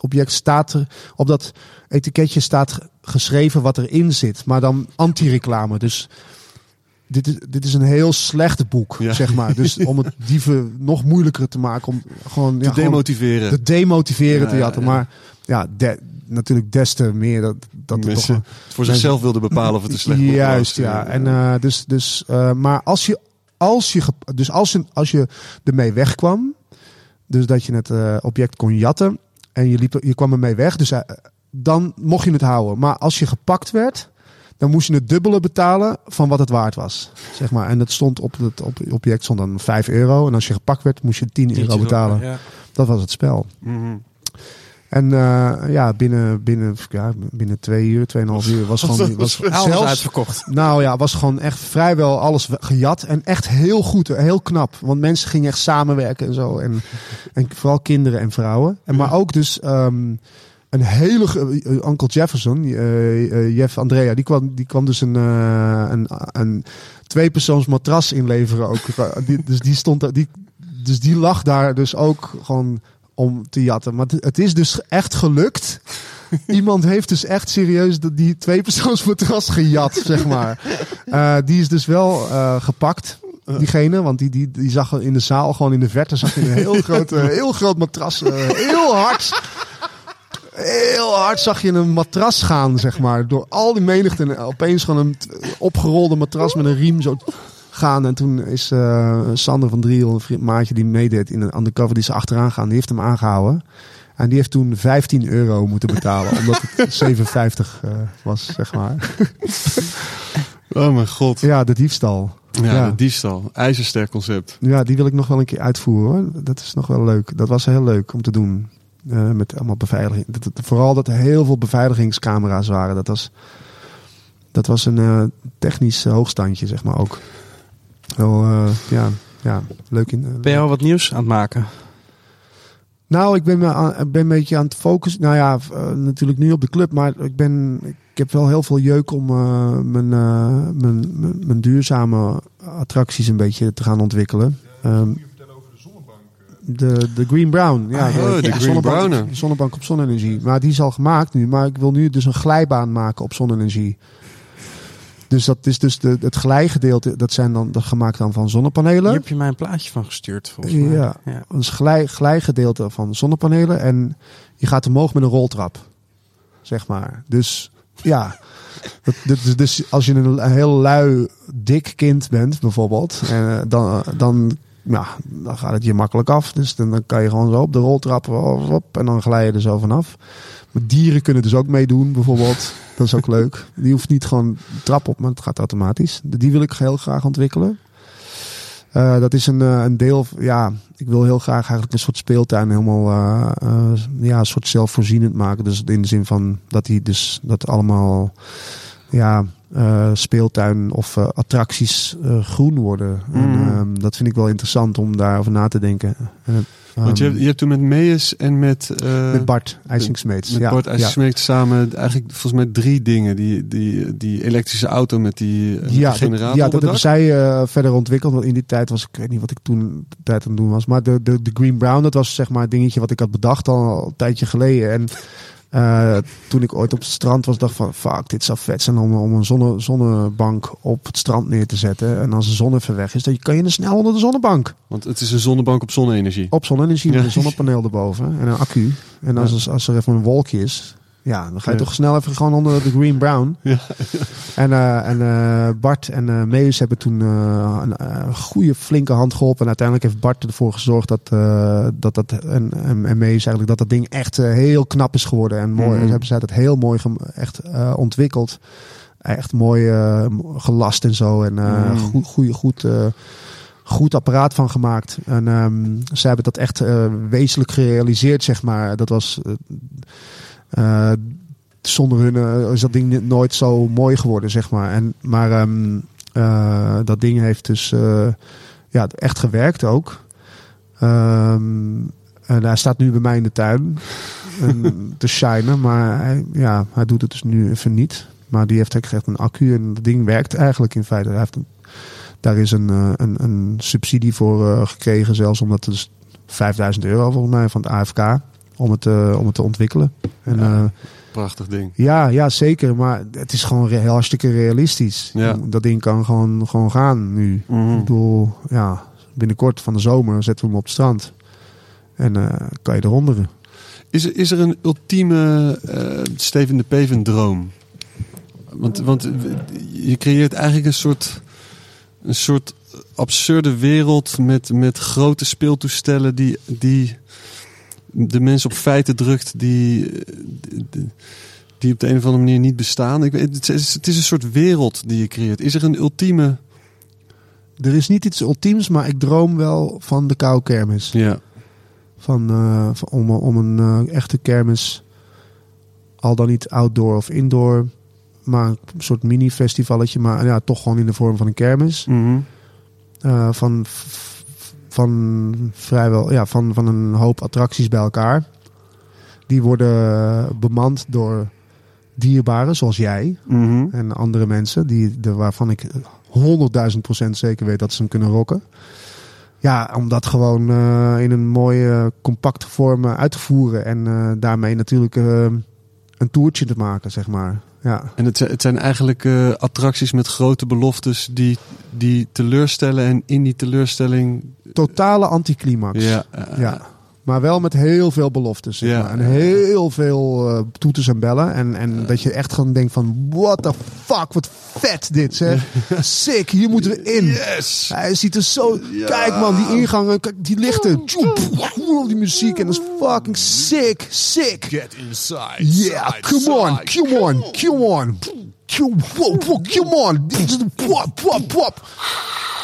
object staat er, op dat etiketje staat ge- geschreven wat erin zit, maar dan anti-reclame. Dus dit is, dit is een heel slecht boek, Ja. zeg maar. Dus om het (laughs) dieven nog moeilijker te maken, om gewoon, Te ja, gewoon demotiveren. te demotiveren Ja, te ja, jatten. ja. Maar ja, de- natuurlijk des te meer dat, dat het Mensen toch... voor zichzelf wilden bepalen of het een slecht Juist, was. ja. En, eh, dus, dus, eh, maar als je, als je, dus als je, als je ermee wegkwam, dus dat je het eh, object kon jatten en je, liep, er- je kwam ermee weg, dus eh, dan mocht je het houden. Maar als je gepakt werd, dan moest je het dubbele betalen van wat het waard was. Zeg maar. En dat stond op het op object stond dan 5 euro. En als je gepakt werd, moest je 10 euro betalen. Ja. Dat was het spel. Mhm. En eh, ja, binnen, binnen, ja, binnen twee uur, tweeënhalf uur was (laughs) gewoon... Was, Alles zelfs, uitverkocht. nou ja, was gewoon echt vrijwel alles gejat. En echt heel goed, heel knap. Want mensen gingen echt samenwerken en zo. En, en vooral kinderen en vrouwen. En, maar ook dus ehm, een hele... ge- eh, Uncle Jefferson, eh, Jeff Andrea, die kwam, die kwam dus een, een, een tweepersoons matras inleveren ook. (laughs) Die, dus die stond daar... Die, dus die lag daar dus ook gewoon om te jatten. Maar het- is dus echt gelukt. (laughs) Iemand heeft dus echt serieus die tweepersoonsmatras gejat, zeg maar. (laughs) Eh, die is dus wel eh, gepakt, diegene. Want die, die, die zag in de zaal, gewoon in de verte, zag je een heel (laughs) groot, eh, heel groot matras. eh, heel hard. Heel hard zag je een matras gaan, zeg maar. Door al die menigte. En opeens gewoon een opgerolde matras met een riem zo gaan. En toen is eh, Sander van Driel, een vriend, maatje die meedeed in een undercover, die is achteraan gaan. Die heeft hem aangehouden. En die heeft toen 15 euro moeten betalen, (laughs) omdat het 7,50 eh, was, zeg maar. (laughs) Oh mijn god. Ja, de diefstal. Ja, Ja. de diefstal. IJzersterk concept. Ja, die wil ik nog wel een keer uitvoeren hoor. Dat is nog wel leuk. Dat was heel leuk om te doen. Eh, met allemaal beveiliging. Dat, dat- vooral dat er heel veel beveiligingscamera's waren. Dat was, dat was een technisch hoogstandje, zeg maar ook. Wel, eh, ja, ja, leuk in. eh, Ben je al wat nieuws aan het maken? Nou, ik ben, me aan, ben een beetje aan het focussen. Nou ja, eh, natuurlijk nu op de club. Maar ik, ben, ik heb wel heel veel jeuk om mijn, eh, mijn, mijn, mijn duurzame attracties een beetje te gaan ontwikkelen. Ehm, de, de Green Brown. Ja, Ah, ja, de Green zonnebank, de zonnebank op zonne-energie. Maar die is al gemaakt nu. Maar ik wil nu dus een glijbaan maken op zonne-energie. Dus dat is dus de, het glijgedeelte. Dat zijn dan dat gemaakt dan van zonnepanelen. Hier heb je mij een plaatje van gestuurd, volgens mij. Ja. Een glij, glijgedeelte van zonnepanelen. En je gaat omhoog met een roltrap. Zeg maar. Dus ja. Dus, dus als je een, heel lui, dik kind bent, bijvoorbeeld. En, eh, dan, dan ja, dan gaat het je makkelijk af. Dus dan, kan je gewoon zo op de roltrap op, en dan glij je er zo vanaf. Maar dieren kunnen dus ook meedoen, bijvoorbeeld. Dat is ook (laughs) leuk. Die hoeft niet gewoon trap op, maar het gaat automatisch. Die wil ik heel graag ontwikkelen. Eh, dat is een, eh, een deel, ja, ik wil heel graag eigenlijk een soort speeltuin helemaal, eh, ja, een soort zelfvoorzienend maken. Dus in de zin van dat die dus, dat allemaal, ja, speeltuin of attracties groen worden. En, Mhm. ehm, dat vind ik wel interessant om daarover na te denken. En, Want je ehm, hebt, je hebt toen met Mees en met, eh met Bart IJsingsmeets. met ja, Bart ja. IJzersmeet samen eigenlijk volgens mij drie dingen. Die, die, die elektrische auto met die eh, Ja, dat, generator ja, op dat hebben zij eh, verder ontwikkeld. Want in die tijd was, ik weet niet wat ik toen de tijd aan het doen was. Maar de, de, de Green Brown, dat was zeg maar het dingetje wat ik had bedacht al een tijdje geleden. En eh, toen ik ooit op het strand was, dacht ik van, fuck, dit zou vet zijn om, om een zonne, zonnebank op het strand neer te zetten. En als de zon even weg is, dan kan je er snel onder de zonnebank. Want het is een zonnebank op zonne-energie. Op zonne-energie met Ja. een zonnepaneel erboven en een accu. En als, als er even een wolkje is, ja, dan ga je Ja. toch snel even gewoon onder de Green Brown. Ja. En, eh, en eh, Bart en Meus hebben toen een goede flinke hand geholpen. En uiteindelijk heeft Bart ervoor gezorgd dat dat, dat en, en, en Meus eigenlijk dat dat ding echt heel knap is geworden. En mooi. En hebben zij dat heel mooi echt ontwikkeld. Echt mooi gelast en zo. En Mhm. goed, goede, goed, goed apparaat van gemaakt. En ehm zij hebben dat echt wezenlijk gerealiseerd, zeg maar. Dat was. Eh, zonder hun eh, is dat ding nooit zo mooi geworden, zeg maar. En, maar ehm, eh, dat ding heeft dus ja, echt gewerkt ook. Ehm, en hij staat nu bij mij in de tuin (laughs) te shinen, maar hij, ja, hij doet het dus nu even niet. Maar die heeft echt een accu en dat ding werkt eigenlijk in feite. Hij heeft een, daar is een, een, een subsidie voor gekregen, zelfs omdat het dus 5000 euro volgens mij van het AFK om het, eh, om het te ontwikkelen. En, Ja. eh, Prachtig ding. ja, ja, zeker. Maar het is gewoon heel hartstikke realistisch. Ja. Dat ding kan gewoon, gewoon gaan nu. Mhm. Ik bedoel, ja, binnenkort van de zomer zetten we hem op het strand. En eh, kan je eronder. Is, er- is er een ultieme eh, Steven de Peven droom? Want, want je creëert eigenlijk een soort, een soort absurde wereld met, met grote speeltoestellen die, die de mensen op feiten drukt die, die, op de een of andere manier niet bestaan. Ik weet, het, is, het is een soort wereld die je creëert. Is er een ultieme... Er is niet iets ultiems, maar ik droom wel van de koude kermis. Ja. Van, eh, van- om, om een eh, echte kermis, al dan niet outdoor of indoor, maar een soort mini-festivalletje, maar ja, toch gewoon in de vorm van een kermis. Mhm. Eh, van, van vrijwel ja, van, van een hoop attracties bij elkaar. Die worden bemand door dierbaren zoals jij Mhm. en andere mensen, die, de, waarvan ik 100.000 procent zeker weet dat ze hem kunnen rocken. Ja, om dat gewoon eh, in een mooie, compacte vorm eh, uit te voeren en eh, daarmee natuurlijk een toertje te maken, zeg maar. Ja. En het, zijn- het zijn eigenlijk eh, attracties met grote beloftes die, die teleurstellen. En in die teleurstelling. Totale anticlimax. Ja, eh, Ja. Maar wel met heel veel beloftes. Zeg maar. En heel veel eh, toeters en bellen. En, en dat je echt gewoon denkt van... What the fuck, wat vet dit zeg. (laughs) Sick, hier moeten we in. Yes! Hij ziet er zo... Kijk man, die ingangen, kijk, die lichten. Die muziek en dat is fucking sick. Sick. Get inside. Yeah, come on, come on, come on. Come wow, come on. De pop, pop, pop.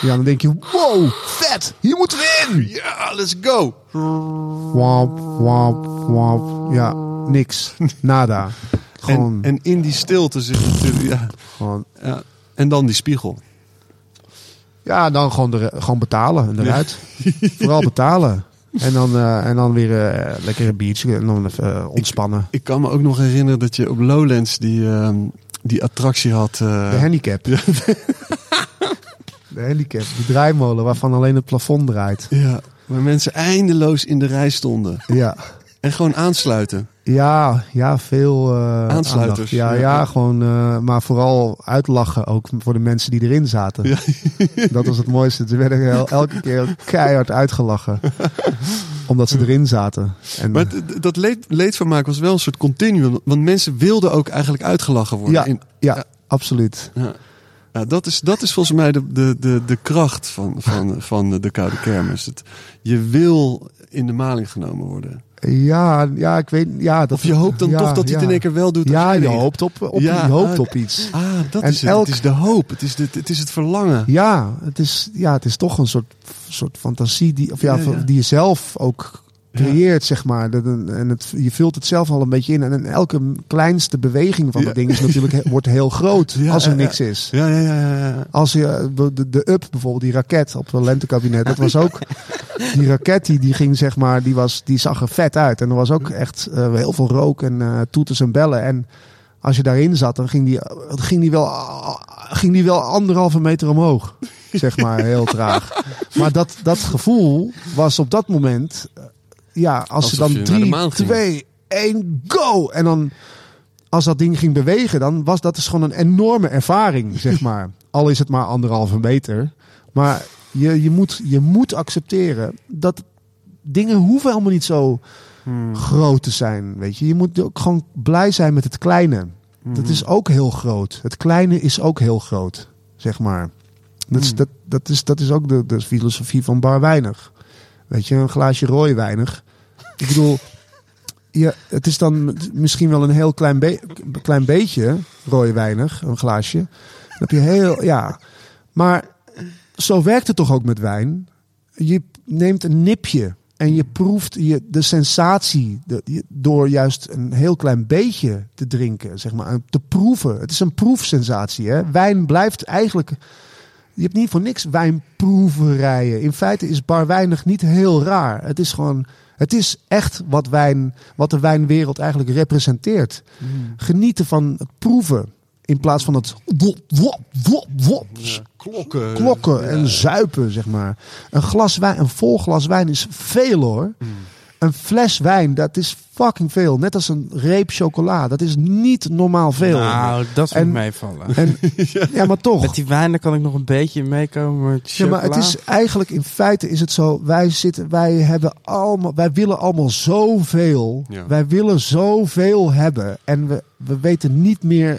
Ja, dan denk je, wow, vet, hier moeten we in. Ja, let's go! Wamp, wamp, wamp. Ja, niks. Nada. Gewoon, En, en in die stilte zit natuurlijk. Ja, gewoon. ja. En dan die spiegel. Ja, dan gewoon, de, gewoon betalen en eruit. (laughs) Vooral betalen. En dan, eh, en dan weer eh, lekker een biertje en dan even eh, ontspannen. Ik kan me ook nog herinneren dat je op Lowlands die, ehm, die attractie had. De handicap. (laughs) De handicap. De draaimolen waarvan alleen het plafond draait. ja, waar mensen eindeloos in de rij stonden. Ja. En gewoon aansluiten. Ja, ja, veel eh, Aansluiters. Ja, Ja. ja, gewoon, eh, maar vooral uitlachen ook voor de mensen die erin zaten. Ja. (laughs) Dat was het mooiste. Ze werden el- elke keer keihard uitgelachen. Omdat ze erin zaten. En, Maar dat leed, leedvermaak was wel een soort continuum. Want mensen wilden ook eigenlijk uitgelachen worden. ja, In- ja, ja. absoluut. ja. Ja, dat, is, dat is volgens mij de, de, de, de kracht van, van, van de Koude Kermis. Het, je wil in de maling genomen worden. Ja, ja, ik weet... Ja, dat, Of je hoopt dan ja, toch dat hij ja. het in één keer wel doet. Ja, je hoopt op, op, Ja, je hoopt op iets. Ah, dat En is het. elk- Het is de hoop. Het is, de, het is het verlangen. Ja, het is, ja, het is toch een soort, soort fantasie die, of ja. die je zelf ook creëert, zeg maar. Dat- En het, je vult het zelf al een beetje in. En elke kleinste beweging van dat ding is natuurlijk, wordt heel groot als er niks is. Ja, ja, ja. Als je de, de, de up bijvoorbeeld, die raket op het lentekabinet, dat was ook (laughs) die raket die, die ging zeg maar, die, was, die zag er vet uit. En er was ook echt eh, heel veel rook en eh, toeters en bellen. En als je daarin zat, dan ging die, ging die, wel, ging die wel anderhalve meter omhoog. Zeg maar, heel traag. (laughs) Maar dat, dat gevoel was op dat moment, eh, ja, als Alsof ze dan je naar de drie, maan ging. twee, één, go! En dan als dat ding ging bewegen, dan was dat dus gewoon een enorme ervaring, (laughs) zeg maar. Al is het maar anderhalve meter. Maar je, je, moet, je moet accepteren dat dingen hoeven helemaal niet zo groot te zijn. Weet je, je moet ook gewoon blij zijn met het kleine. Dat is ook heel groot. Het kleine is ook heel groot, zeg maar. Dat is, dat, dat is, dat is ook de, de filosofie van bar weinig. Weet je, een glaasje rooi weinig. Ik bedoel, ja, het is dan misschien wel een heel klein, klein beetje rooi weinig, een glaasje. Heb je heel, ja. Maar zo werkt het toch ook met wijn? Je neemt een nipje en je proeft je, de sensatie door juist een heel klein beetje te drinken, zeg maar, te proeven. Het is een proefsensatie. Hè? Wijn blijft eigenlijk. Je hebt niet voor niks wijnproeverijen. In feite is bar weinig niet heel raar. Het is gewoon. Het is echt wat, wijn, wat de wijnwereld eigenlijk representeert. Genieten van het proeven. In plaats van het wop, wop, wop, wop, Klokken. klokken en zuipen, zeg maar. Een glas wijn, een vol glas wijn is veel hoor. Een fles wijn, dat is fucking veel. Net als een reep chocola. Dat is niet normaal veel. Nou, dat vind En- ik meevallen. En, (laughs) ja, maar toch. Met die wijn daar kan ik nog een beetje meekomen. Met Ja, maar het is eigenlijk in feite is het zo. Wij zitten, wij hebben allemaal, wij willen allemaal zoveel. Ja. Wij willen zoveel hebben en we, we weten niet meer.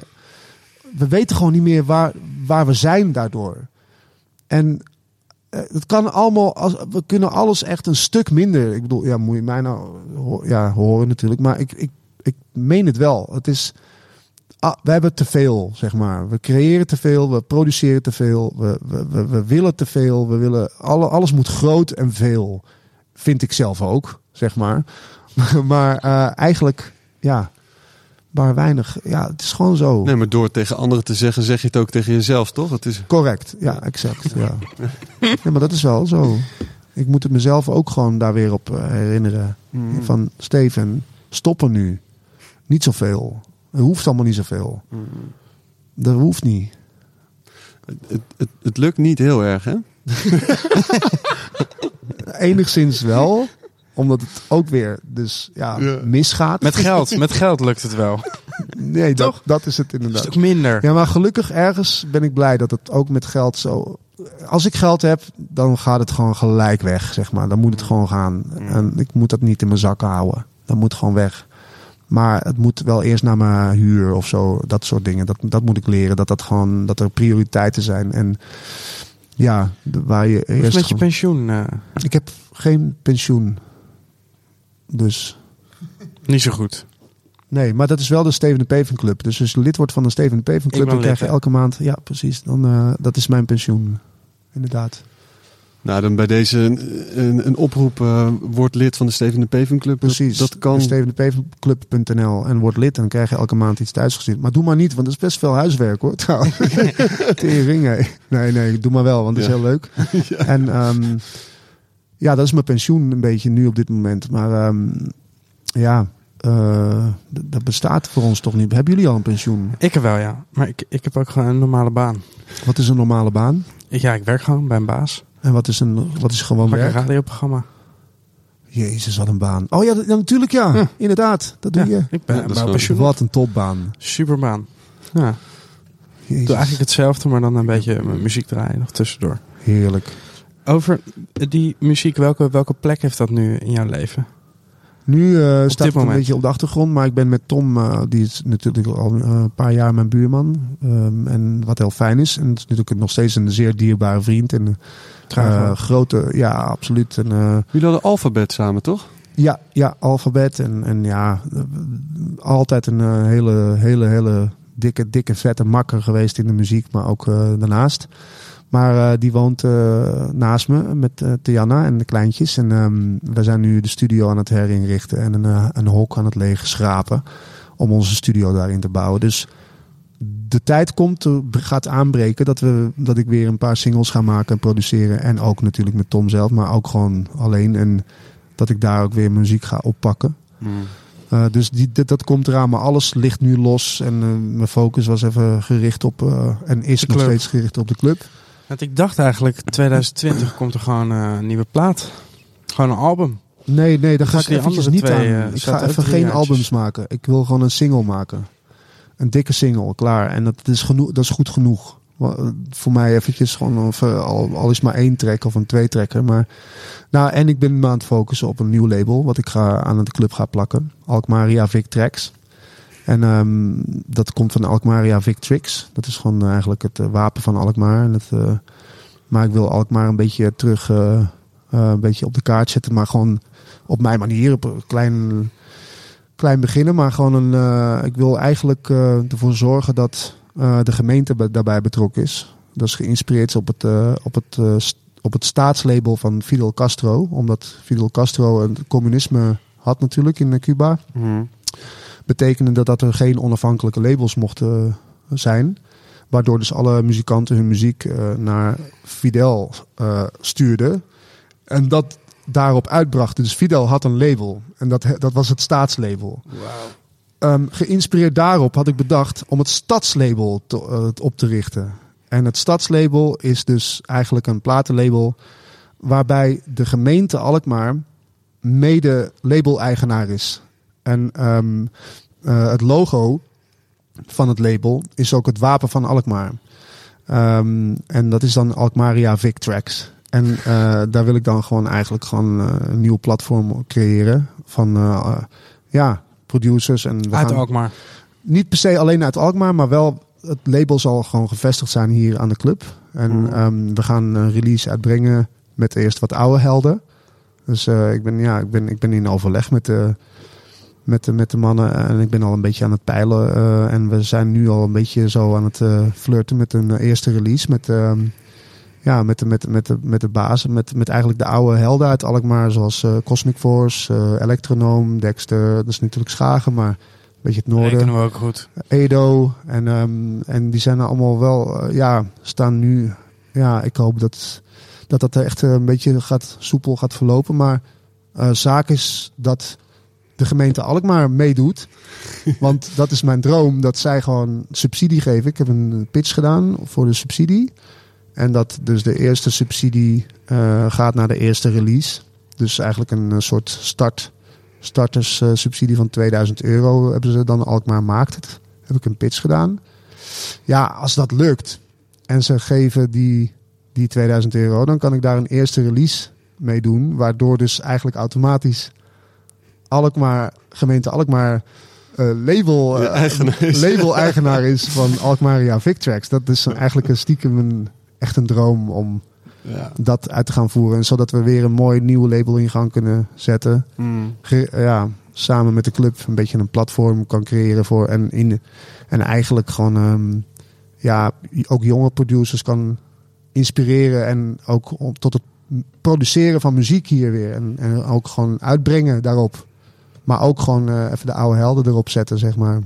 We weten gewoon niet meer waar, waar we zijn daardoor. En het kan allemaal, als, we kunnen alles echt een stuk minder. Ik bedoel, ja, moet je mij nou ja, horen natuurlijk, maar ik, ik, ik meen het wel. Het is, ah, we hebben te veel, zeg maar. We creëren te veel, we produceren te veel, we, we, we, we willen te veel, we willen, alle, alles moet groot en veel. Vind ik zelf ook, zeg maar. (laughs) maar eh, eigenlijk, ja, maar weinig. Ja, het is gewoon zo. Nee, maar door het tegen anderen te zeggen, zeg je het ook tegen jezelf, toch? Het is... Correct, ja, exact. Ja. ja, maar dat is wel zo. Ik moet het mezelf ook gewoon daar weer op eh, herinneren. Mm. Van Steven, stoppen nu. Niet zoveel. Het hoeft allemaal niet zoveel. Mm. Dat hoeft niet. Het, het, het lukt niet heel erg, hè? (laughs) Enigszins wel, omdat het ook weer dus ja, Ja. misgaat. Met geld, (laughs) met geld lukt het wel. nee, dat, Toch? dat is het Een inderdaad. stuk minder. Ja, maar gelukkig ergens ben ik blij dat het ook met geld zo. Als ik geld heb, dan gaat het gewoon gelijk weg, zeg maar. Dan moet het gewoon gaan. En ik moet dat niet in mijn zak houden. Dat moet gewoon weg. Maar het moet wel eerst naar mijn huur of zo. Dat soort dingen. Dat, dat moet ik leren. Dat, dat, gewoon, dat er prioriteiten zijn. En ja, waar je Hoe is met je gewoon- pensioen? eh, ik heb geen pensioen. Dus. niet zo goed. Nee, maar dat is wel de Steven de Peven Club. Dus als je lid wordt van de Steven de Peven Club, dan krijg je elke maand. Ja, precies. Dan, eh, dat is mijn pensioen. Inderdaad. Nou, dan bij deze een, een, een oproep. eh word lid van de Steven de Peven Club. Precies. Dat, kan. StevenDePevenclub.nl en word lid. En dan krijg je elke maand iets thuisgestuurd. Maar doe maar niet, want dat is best veel huiswerk hoor. (laughs) trouwens. (laughs) Tering, hé. Nee, nee, doe maar wel, want dat is Ja. heel leuk. (laughs) En ehm, ja, dat is mijn pensioen een beetje nu op dit moment. Maar ehm, ja, eh, d- dat bestaat voor ons toch niet. Hebben jullie al een pensioen? Ik heb wel, ja. Maar ik, ik heb ook gewoon een normale baan. Wat is een normale baan? Ik- Ja, ik werk gewoon bij een baas. En wat is, een, wat is gewoon Maak een werk? radioprogramma. Jezus, wat een baan. Oh ja, dat- ja, natuurlijk ja. Ja. Inderdaad, dat doe Ja, je. ik ben Ja, bij wel- pensioen. Wat een topbaan. Superbaan. Ja. Jezus. doe eigenlijk hetzelfde, maar dan een beetje mijn muziek draaien nog tussendoor. Heerlijk. Over die muziek, welke, welke plek heeft dat nu in jouw leven? Nu eh, staat het een beetje op de achtergrond, maar ik ben met Tom, eh, die is natuurlijk al eh, een paar jaar mijn buurman. Ehm, en wat heel fijn is. En het is natuurlijk nog steeds een zeer dierbare vriend. En grote, ja, absoluut. En, eh, Jullie hadden alfabet samen, toch? ja, ja, alfabet. En, en ja, altijd een hele, hele, hele dikke, dikke, vette makker geweest in de muziek, maar ook daarnaast. Maar eh, die woont eh, naast me met eh Tiana en de kleintjes. En ehm, we zijn nu de studio aan het herinrichten en een, een hok aan het leegschrapen. Om onze studio daarin te bouwen. Dus de tijd komt, gaat aanbreken dat, we, dat ik weer een paar singles ga maken en produceren. En ook natuurlijk met Tom zelf, maar ook gewoon alleen. En dat ik daar ook weer muziek ga oppakken. Eh, dus die, dat komt eraan, maar alles ligt nu los. En mijn focus was even gericht op, en is nog steeds gericht op de club. Want ik dacht eigenlijk, 2020 komt er gewoon eh, een nieuwe plaat. Gewoon een album. Nee, nee, daar ga ik eventjes niet twee, aan. eh, ik ga even geen albums maken. Ik wil gewoon een single maken. Een dikke single, klaar. En dat is, genoeg, dat is goed genoeg. Voor mij eventjes gewoon, of, eh, al, al is maar één track of een twee trekker. Maar, nou, en ik ben me aan het focussen op een nieuw label. Wat ik ga, aan de club ga plakken. Alkmaria Vic Tracks. En ehm, dat komt van Alkmaria Vic Tricks. Dat is gewoon eigenlijk het eh, wapen van Alkmaar. Eh, maar ik wil Alkmaar een beetje terug eh, eh, een beetje op de kaart zetten. Maar gewoon op mijn manier, op een klein, klein beginnen. Maar gewoon een, eh, ik wil eigenlijk eh, ervoor zorgen dat eh, de gemeente daarbij betrokken is. Dat is geïnspireerd op het, eh, op het, eh, op het staatslabel van Fidel Castro. Omdat Fidel Castro het communisme had natuurlijk in eh, Cuba. Betekende dat, dat er geen onafhankelijke labels mochten zijn. Waardoor dus alle muzikanten hun muziek eh, naar Fidel eh, stuurden. En dat daarop uitbrachten. Dus Fidel had een label. En dat, dat was het staatslabel. Ehm, geïnspireerd daarop had ik bedacht om het stadslabel te- eh, op te richten. En het stadslabel is dus eigenlijk een platenlabel waarbij de gemeente Alkmaar mede label-eigenaar is. En ehm, eh, het logo van het label is ook het wapen van Alkmaar. Ehm, en dat is dan Alkmaria Vic Tracks. En eh, daar wil ik dan gewoon eigenlijk gewoon eh, een nieuw platform creëren van ja, producers. En we Uit gaan Alkmaar. niet per se alleen uit Alkmaar, maar wel het label zal gewoon gevestigd zijn hier aan de club. En Mhm. ehm, we gaan een release uitbrengen met eerst wat oude helden. Dus ik, ben, ja, ik, ben, ik ben in overleg met de, met, de, met de mannen en ik ben al een beetje aan het peilen. eh, en we zijn nu al een beetje zo aan het eh, flirten met een eh, eerste release. Met, ehm, ja, met, de, met, met, de, met de basis, met, met eigenlijk de oude helden uit Alkmaar. Zoals Cosmic Force, Electronoom, Dexter. Dat is natuurlijk Schagen, maar een beetje het noorden. Rekenen we ook goed. Edo. En, ehm, en die zijn allemaal wel, ja, staan nu. Ja, ik hoop dat dat, dat echt een beetje gaat, soepel gaat verlopen. Maar zaak is dat de gemeente Alkmaar meedoet. Want dat is mijn droom, dat zij gewoon subsidie geven. Ik heb een pitch gedaan voor de subsidie. En dat dus de eerste subsidie eh, gaat naar de eerste release. Dus eigenlijk een eh, soort start, starterssubsidie van 2000 euro hebben ze dan. Alkmaar maakt het. Heb ik een pitch gedaan. Ja, als dat lukt en ze geven die, die 2000 euro, dan kan ik daar een eerste release mee doen. Waardoor dus eigenlijk automatisch Alkmaar, gemeente Alkmaar eh, label, eh, (laughs) eigenaar is. van Alkmaria Victrax. Dat is eigenlijk een stiekem een, echt een droom om Ja. dat uit te gaan voeren. En zodat we weer een mooi nieuw label in gang kunnen zetten. Mm. Ge- ja, samen met de club een beetje een platform kan creëren voor. En, in, en eigenlijk gewoon ehm, ja, ook jonge producers kan inspireren. En ook om, tot het produceren van muziek hier weer. En, en ook gewoon uitbrengen daarop. Maar ook gewoon eh, even de oude helden erop zetten, zeg maar.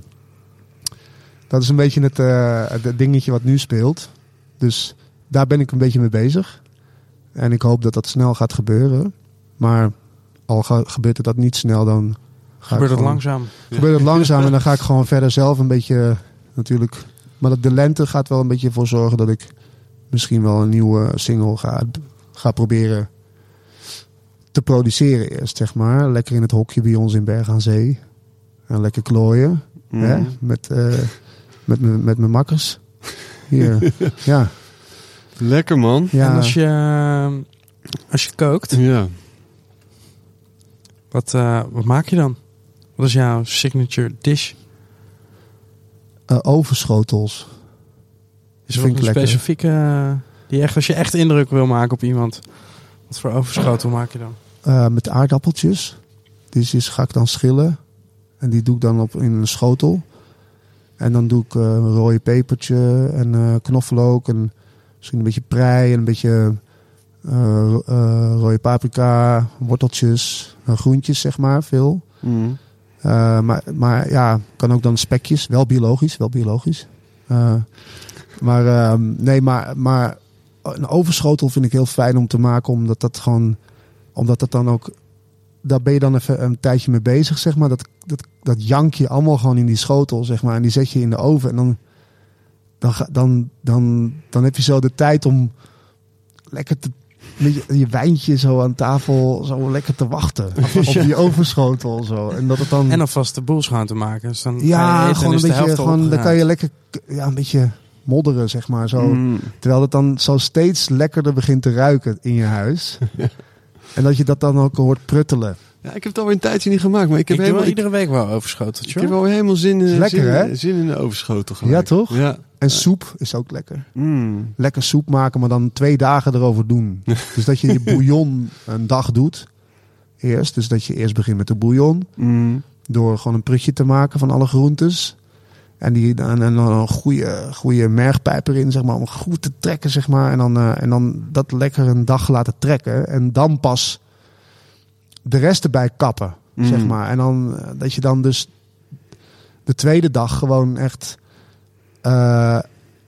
Dat is een beetje het, eh, het dingetje wat nu speelt. Dus daar ben ik een beetje mee bezig. En ik hoop dat dat snel gaat gebeuren. Maar al gebeurt het dat niet snel, dan Gebeurt het gewoon- langzaam. Gebeurt het langzaam en dan ga ik gewoon verder zelf een beetje natuurlijk. Maar de lente gaat wel een beetje voor zorgen dat ik misschien wel een nieuwe single ga, ga proberen te produceren eerst, zeg maar. Lekker in het hokje bij ons in Berg aan Zee. En lekker klooien. Mm. Hè? Met, eh, met, me- met mijn makkers. Hier. (laughs) ja. Lekker man. ja. En als je, eh, als je kookt, Ja. Wat, eh, wat maak je dan? Wat is jouw signature dish? Eh, overschotels. Is er een specifieke... die echt, als je echt indruk wil maken op iemand. Wat voor overschotel maak je dan? Eh, met aardappeltjes. Die is, ga ik dan schillen. En die doe ik dan op in een schotel. En dan doe ik eh, een rode pepertje en eh, knoflook. En misschien een beetje prei en een beetje eh, ro- eh, rode paprika, worteltjes, groentjes zeg maar, veel. Mm. Eh, maar, maar ja, kan ook dan spekjes. Wel biologisch, wel biologisch. Eh, maar ehm, nee, maar, maar een overschotel vind ik heel fijn om te maken. Omdat dat gewoon... Omdat dat dan ook... Daar ben je dan even een tijdje mee bezig, zeg maar. Dat, dat, dat jank je allemaal gewoon in die schotel, zeg maar. En die zet je in de oven. En dan, dan, dan, dan, dan heb je zo de tijd om lekker te... Je, je wijntje zo aan tafel zo lekker te wachten. (laughs) Op die overschotel zo. En dat het dan... En alvast de boel schoon te maken. Dus dan je Ja, gewoon een beetje. Gewoon, dan kan je lekker ja, een beetje modderen, zeg maar. Zo. Mm. Terwijl het dan zo steeds lekkerder begint te ruiken in je huis. (laughs) En dat je dat dan ook hoort pruttelen. Ja, ik heb het alweer een tijdje niet gemaakt, maar ik Ik heb doe helemaal, wel ik, iedere week wel ik overschoteltje. heb hoor. wel helemaal zin, in- Lekker, zin, hè? zin in de overschotel gelijk. Ja, toch? Ja. En soep is ook lekker. Mm. Lekker soep maken, maar dan twee dagen erover doen. (laughs) dus dat je je bouillon een dag doet. Eerst. Dus dat je eerst begint met de bouillon. Mm. Door gewoon een prutje te maken van alle groentes. En, die, dan een goede, goede mergpijp erin, zeg maar, om goed te trekken, zeg maar. En dan, eh, en dan dat lekker een dag laten trekken. En dan pas de rest erbij kappen, Mm. zeg maar. En dan eh, dat je dan dus de tweede dag gewoon echt eh,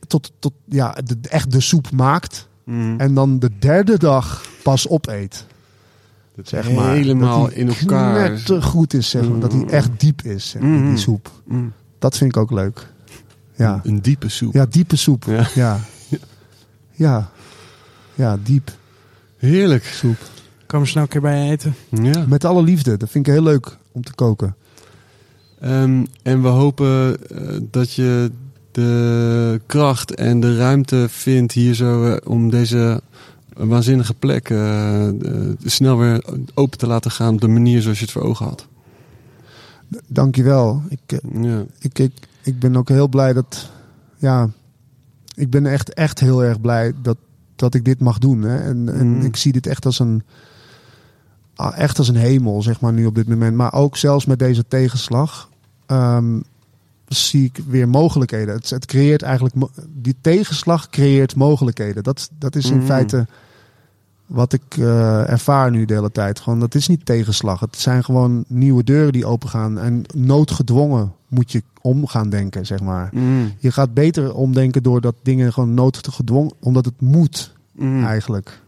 tot, tot ja, de, echt de soep maakt. Mm. En dan de derde dag pas opeet. Dat Zeg maar. helemaal dat in elkaar. te goed is, zeg maar. Dat die echt diep is, zeg maar, die Mm. soep. Dat vind ik ook leuk. Ja, Een diepe soep. ja diepe soep. Ja. Ja. Ja, ja. diep Heerlijk. soep. Kom snel een keer bij eten. Ja. Met alle liefde. Dat vind ik heel leuk om te koken. Ehm, en we hopen eh, dat je de kracht en de ruimte vindt hier zo eh, om deze waanzinnige plek eh, snel weer open te laten gaan op de manier zoals je het voor ogen had. Dankjewel. Ik, eh, Ja. ik, ik, ik ben ook heel blij dat... Ja, ik ben echt, echt heel erg blij dat, dat ik dit mag doen. Hè. En, en Mm. ik zie dit echt als een... Echt als een hemel, zeg maar, nu op dit moment. Maar ook zelfs met deze tegenslag... ehm, zie ik weer mogelijkheden. Het, het creëert eigenlijk... Die tegenslag creëert mogelijkheden. Dat, dat is in Mm. feite wat ik eh, ervaar nu de hele tijd. Gewoon, dat is niet tegenslag. Het zijn gewoon nieuwe deuren die opengaan. En noodgedwongen moet je om gaan denken, zeg maar. Mm. Je gaat beter omdenken doordat dingen gewoon noodgedwongen... Omdat het moet, Mm. eigenlijk.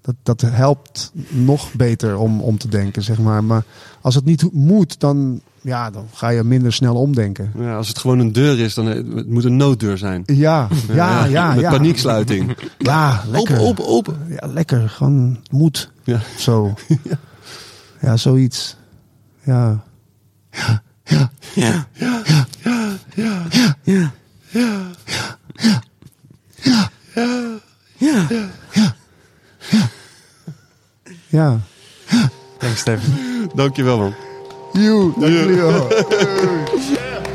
Dat, dat helpt nog beter om, om te denken, zeg maar. Maar als het niet moet, dan, ja, dan ga je minder snel omdenken. Ja, als het gewoon een deur is, dan eh, het moet een nooddeur zijn. Ja, ja, ja. Met ja. panieksluiting. Ja, lekker. Open, open, open. Ja, lekker. Gewoon moet. Ja. Zo. Ja, zoiets. Ja. Ja. Ja. Thanks, Steven. Dankjewel man. You, (laughs) (laughs)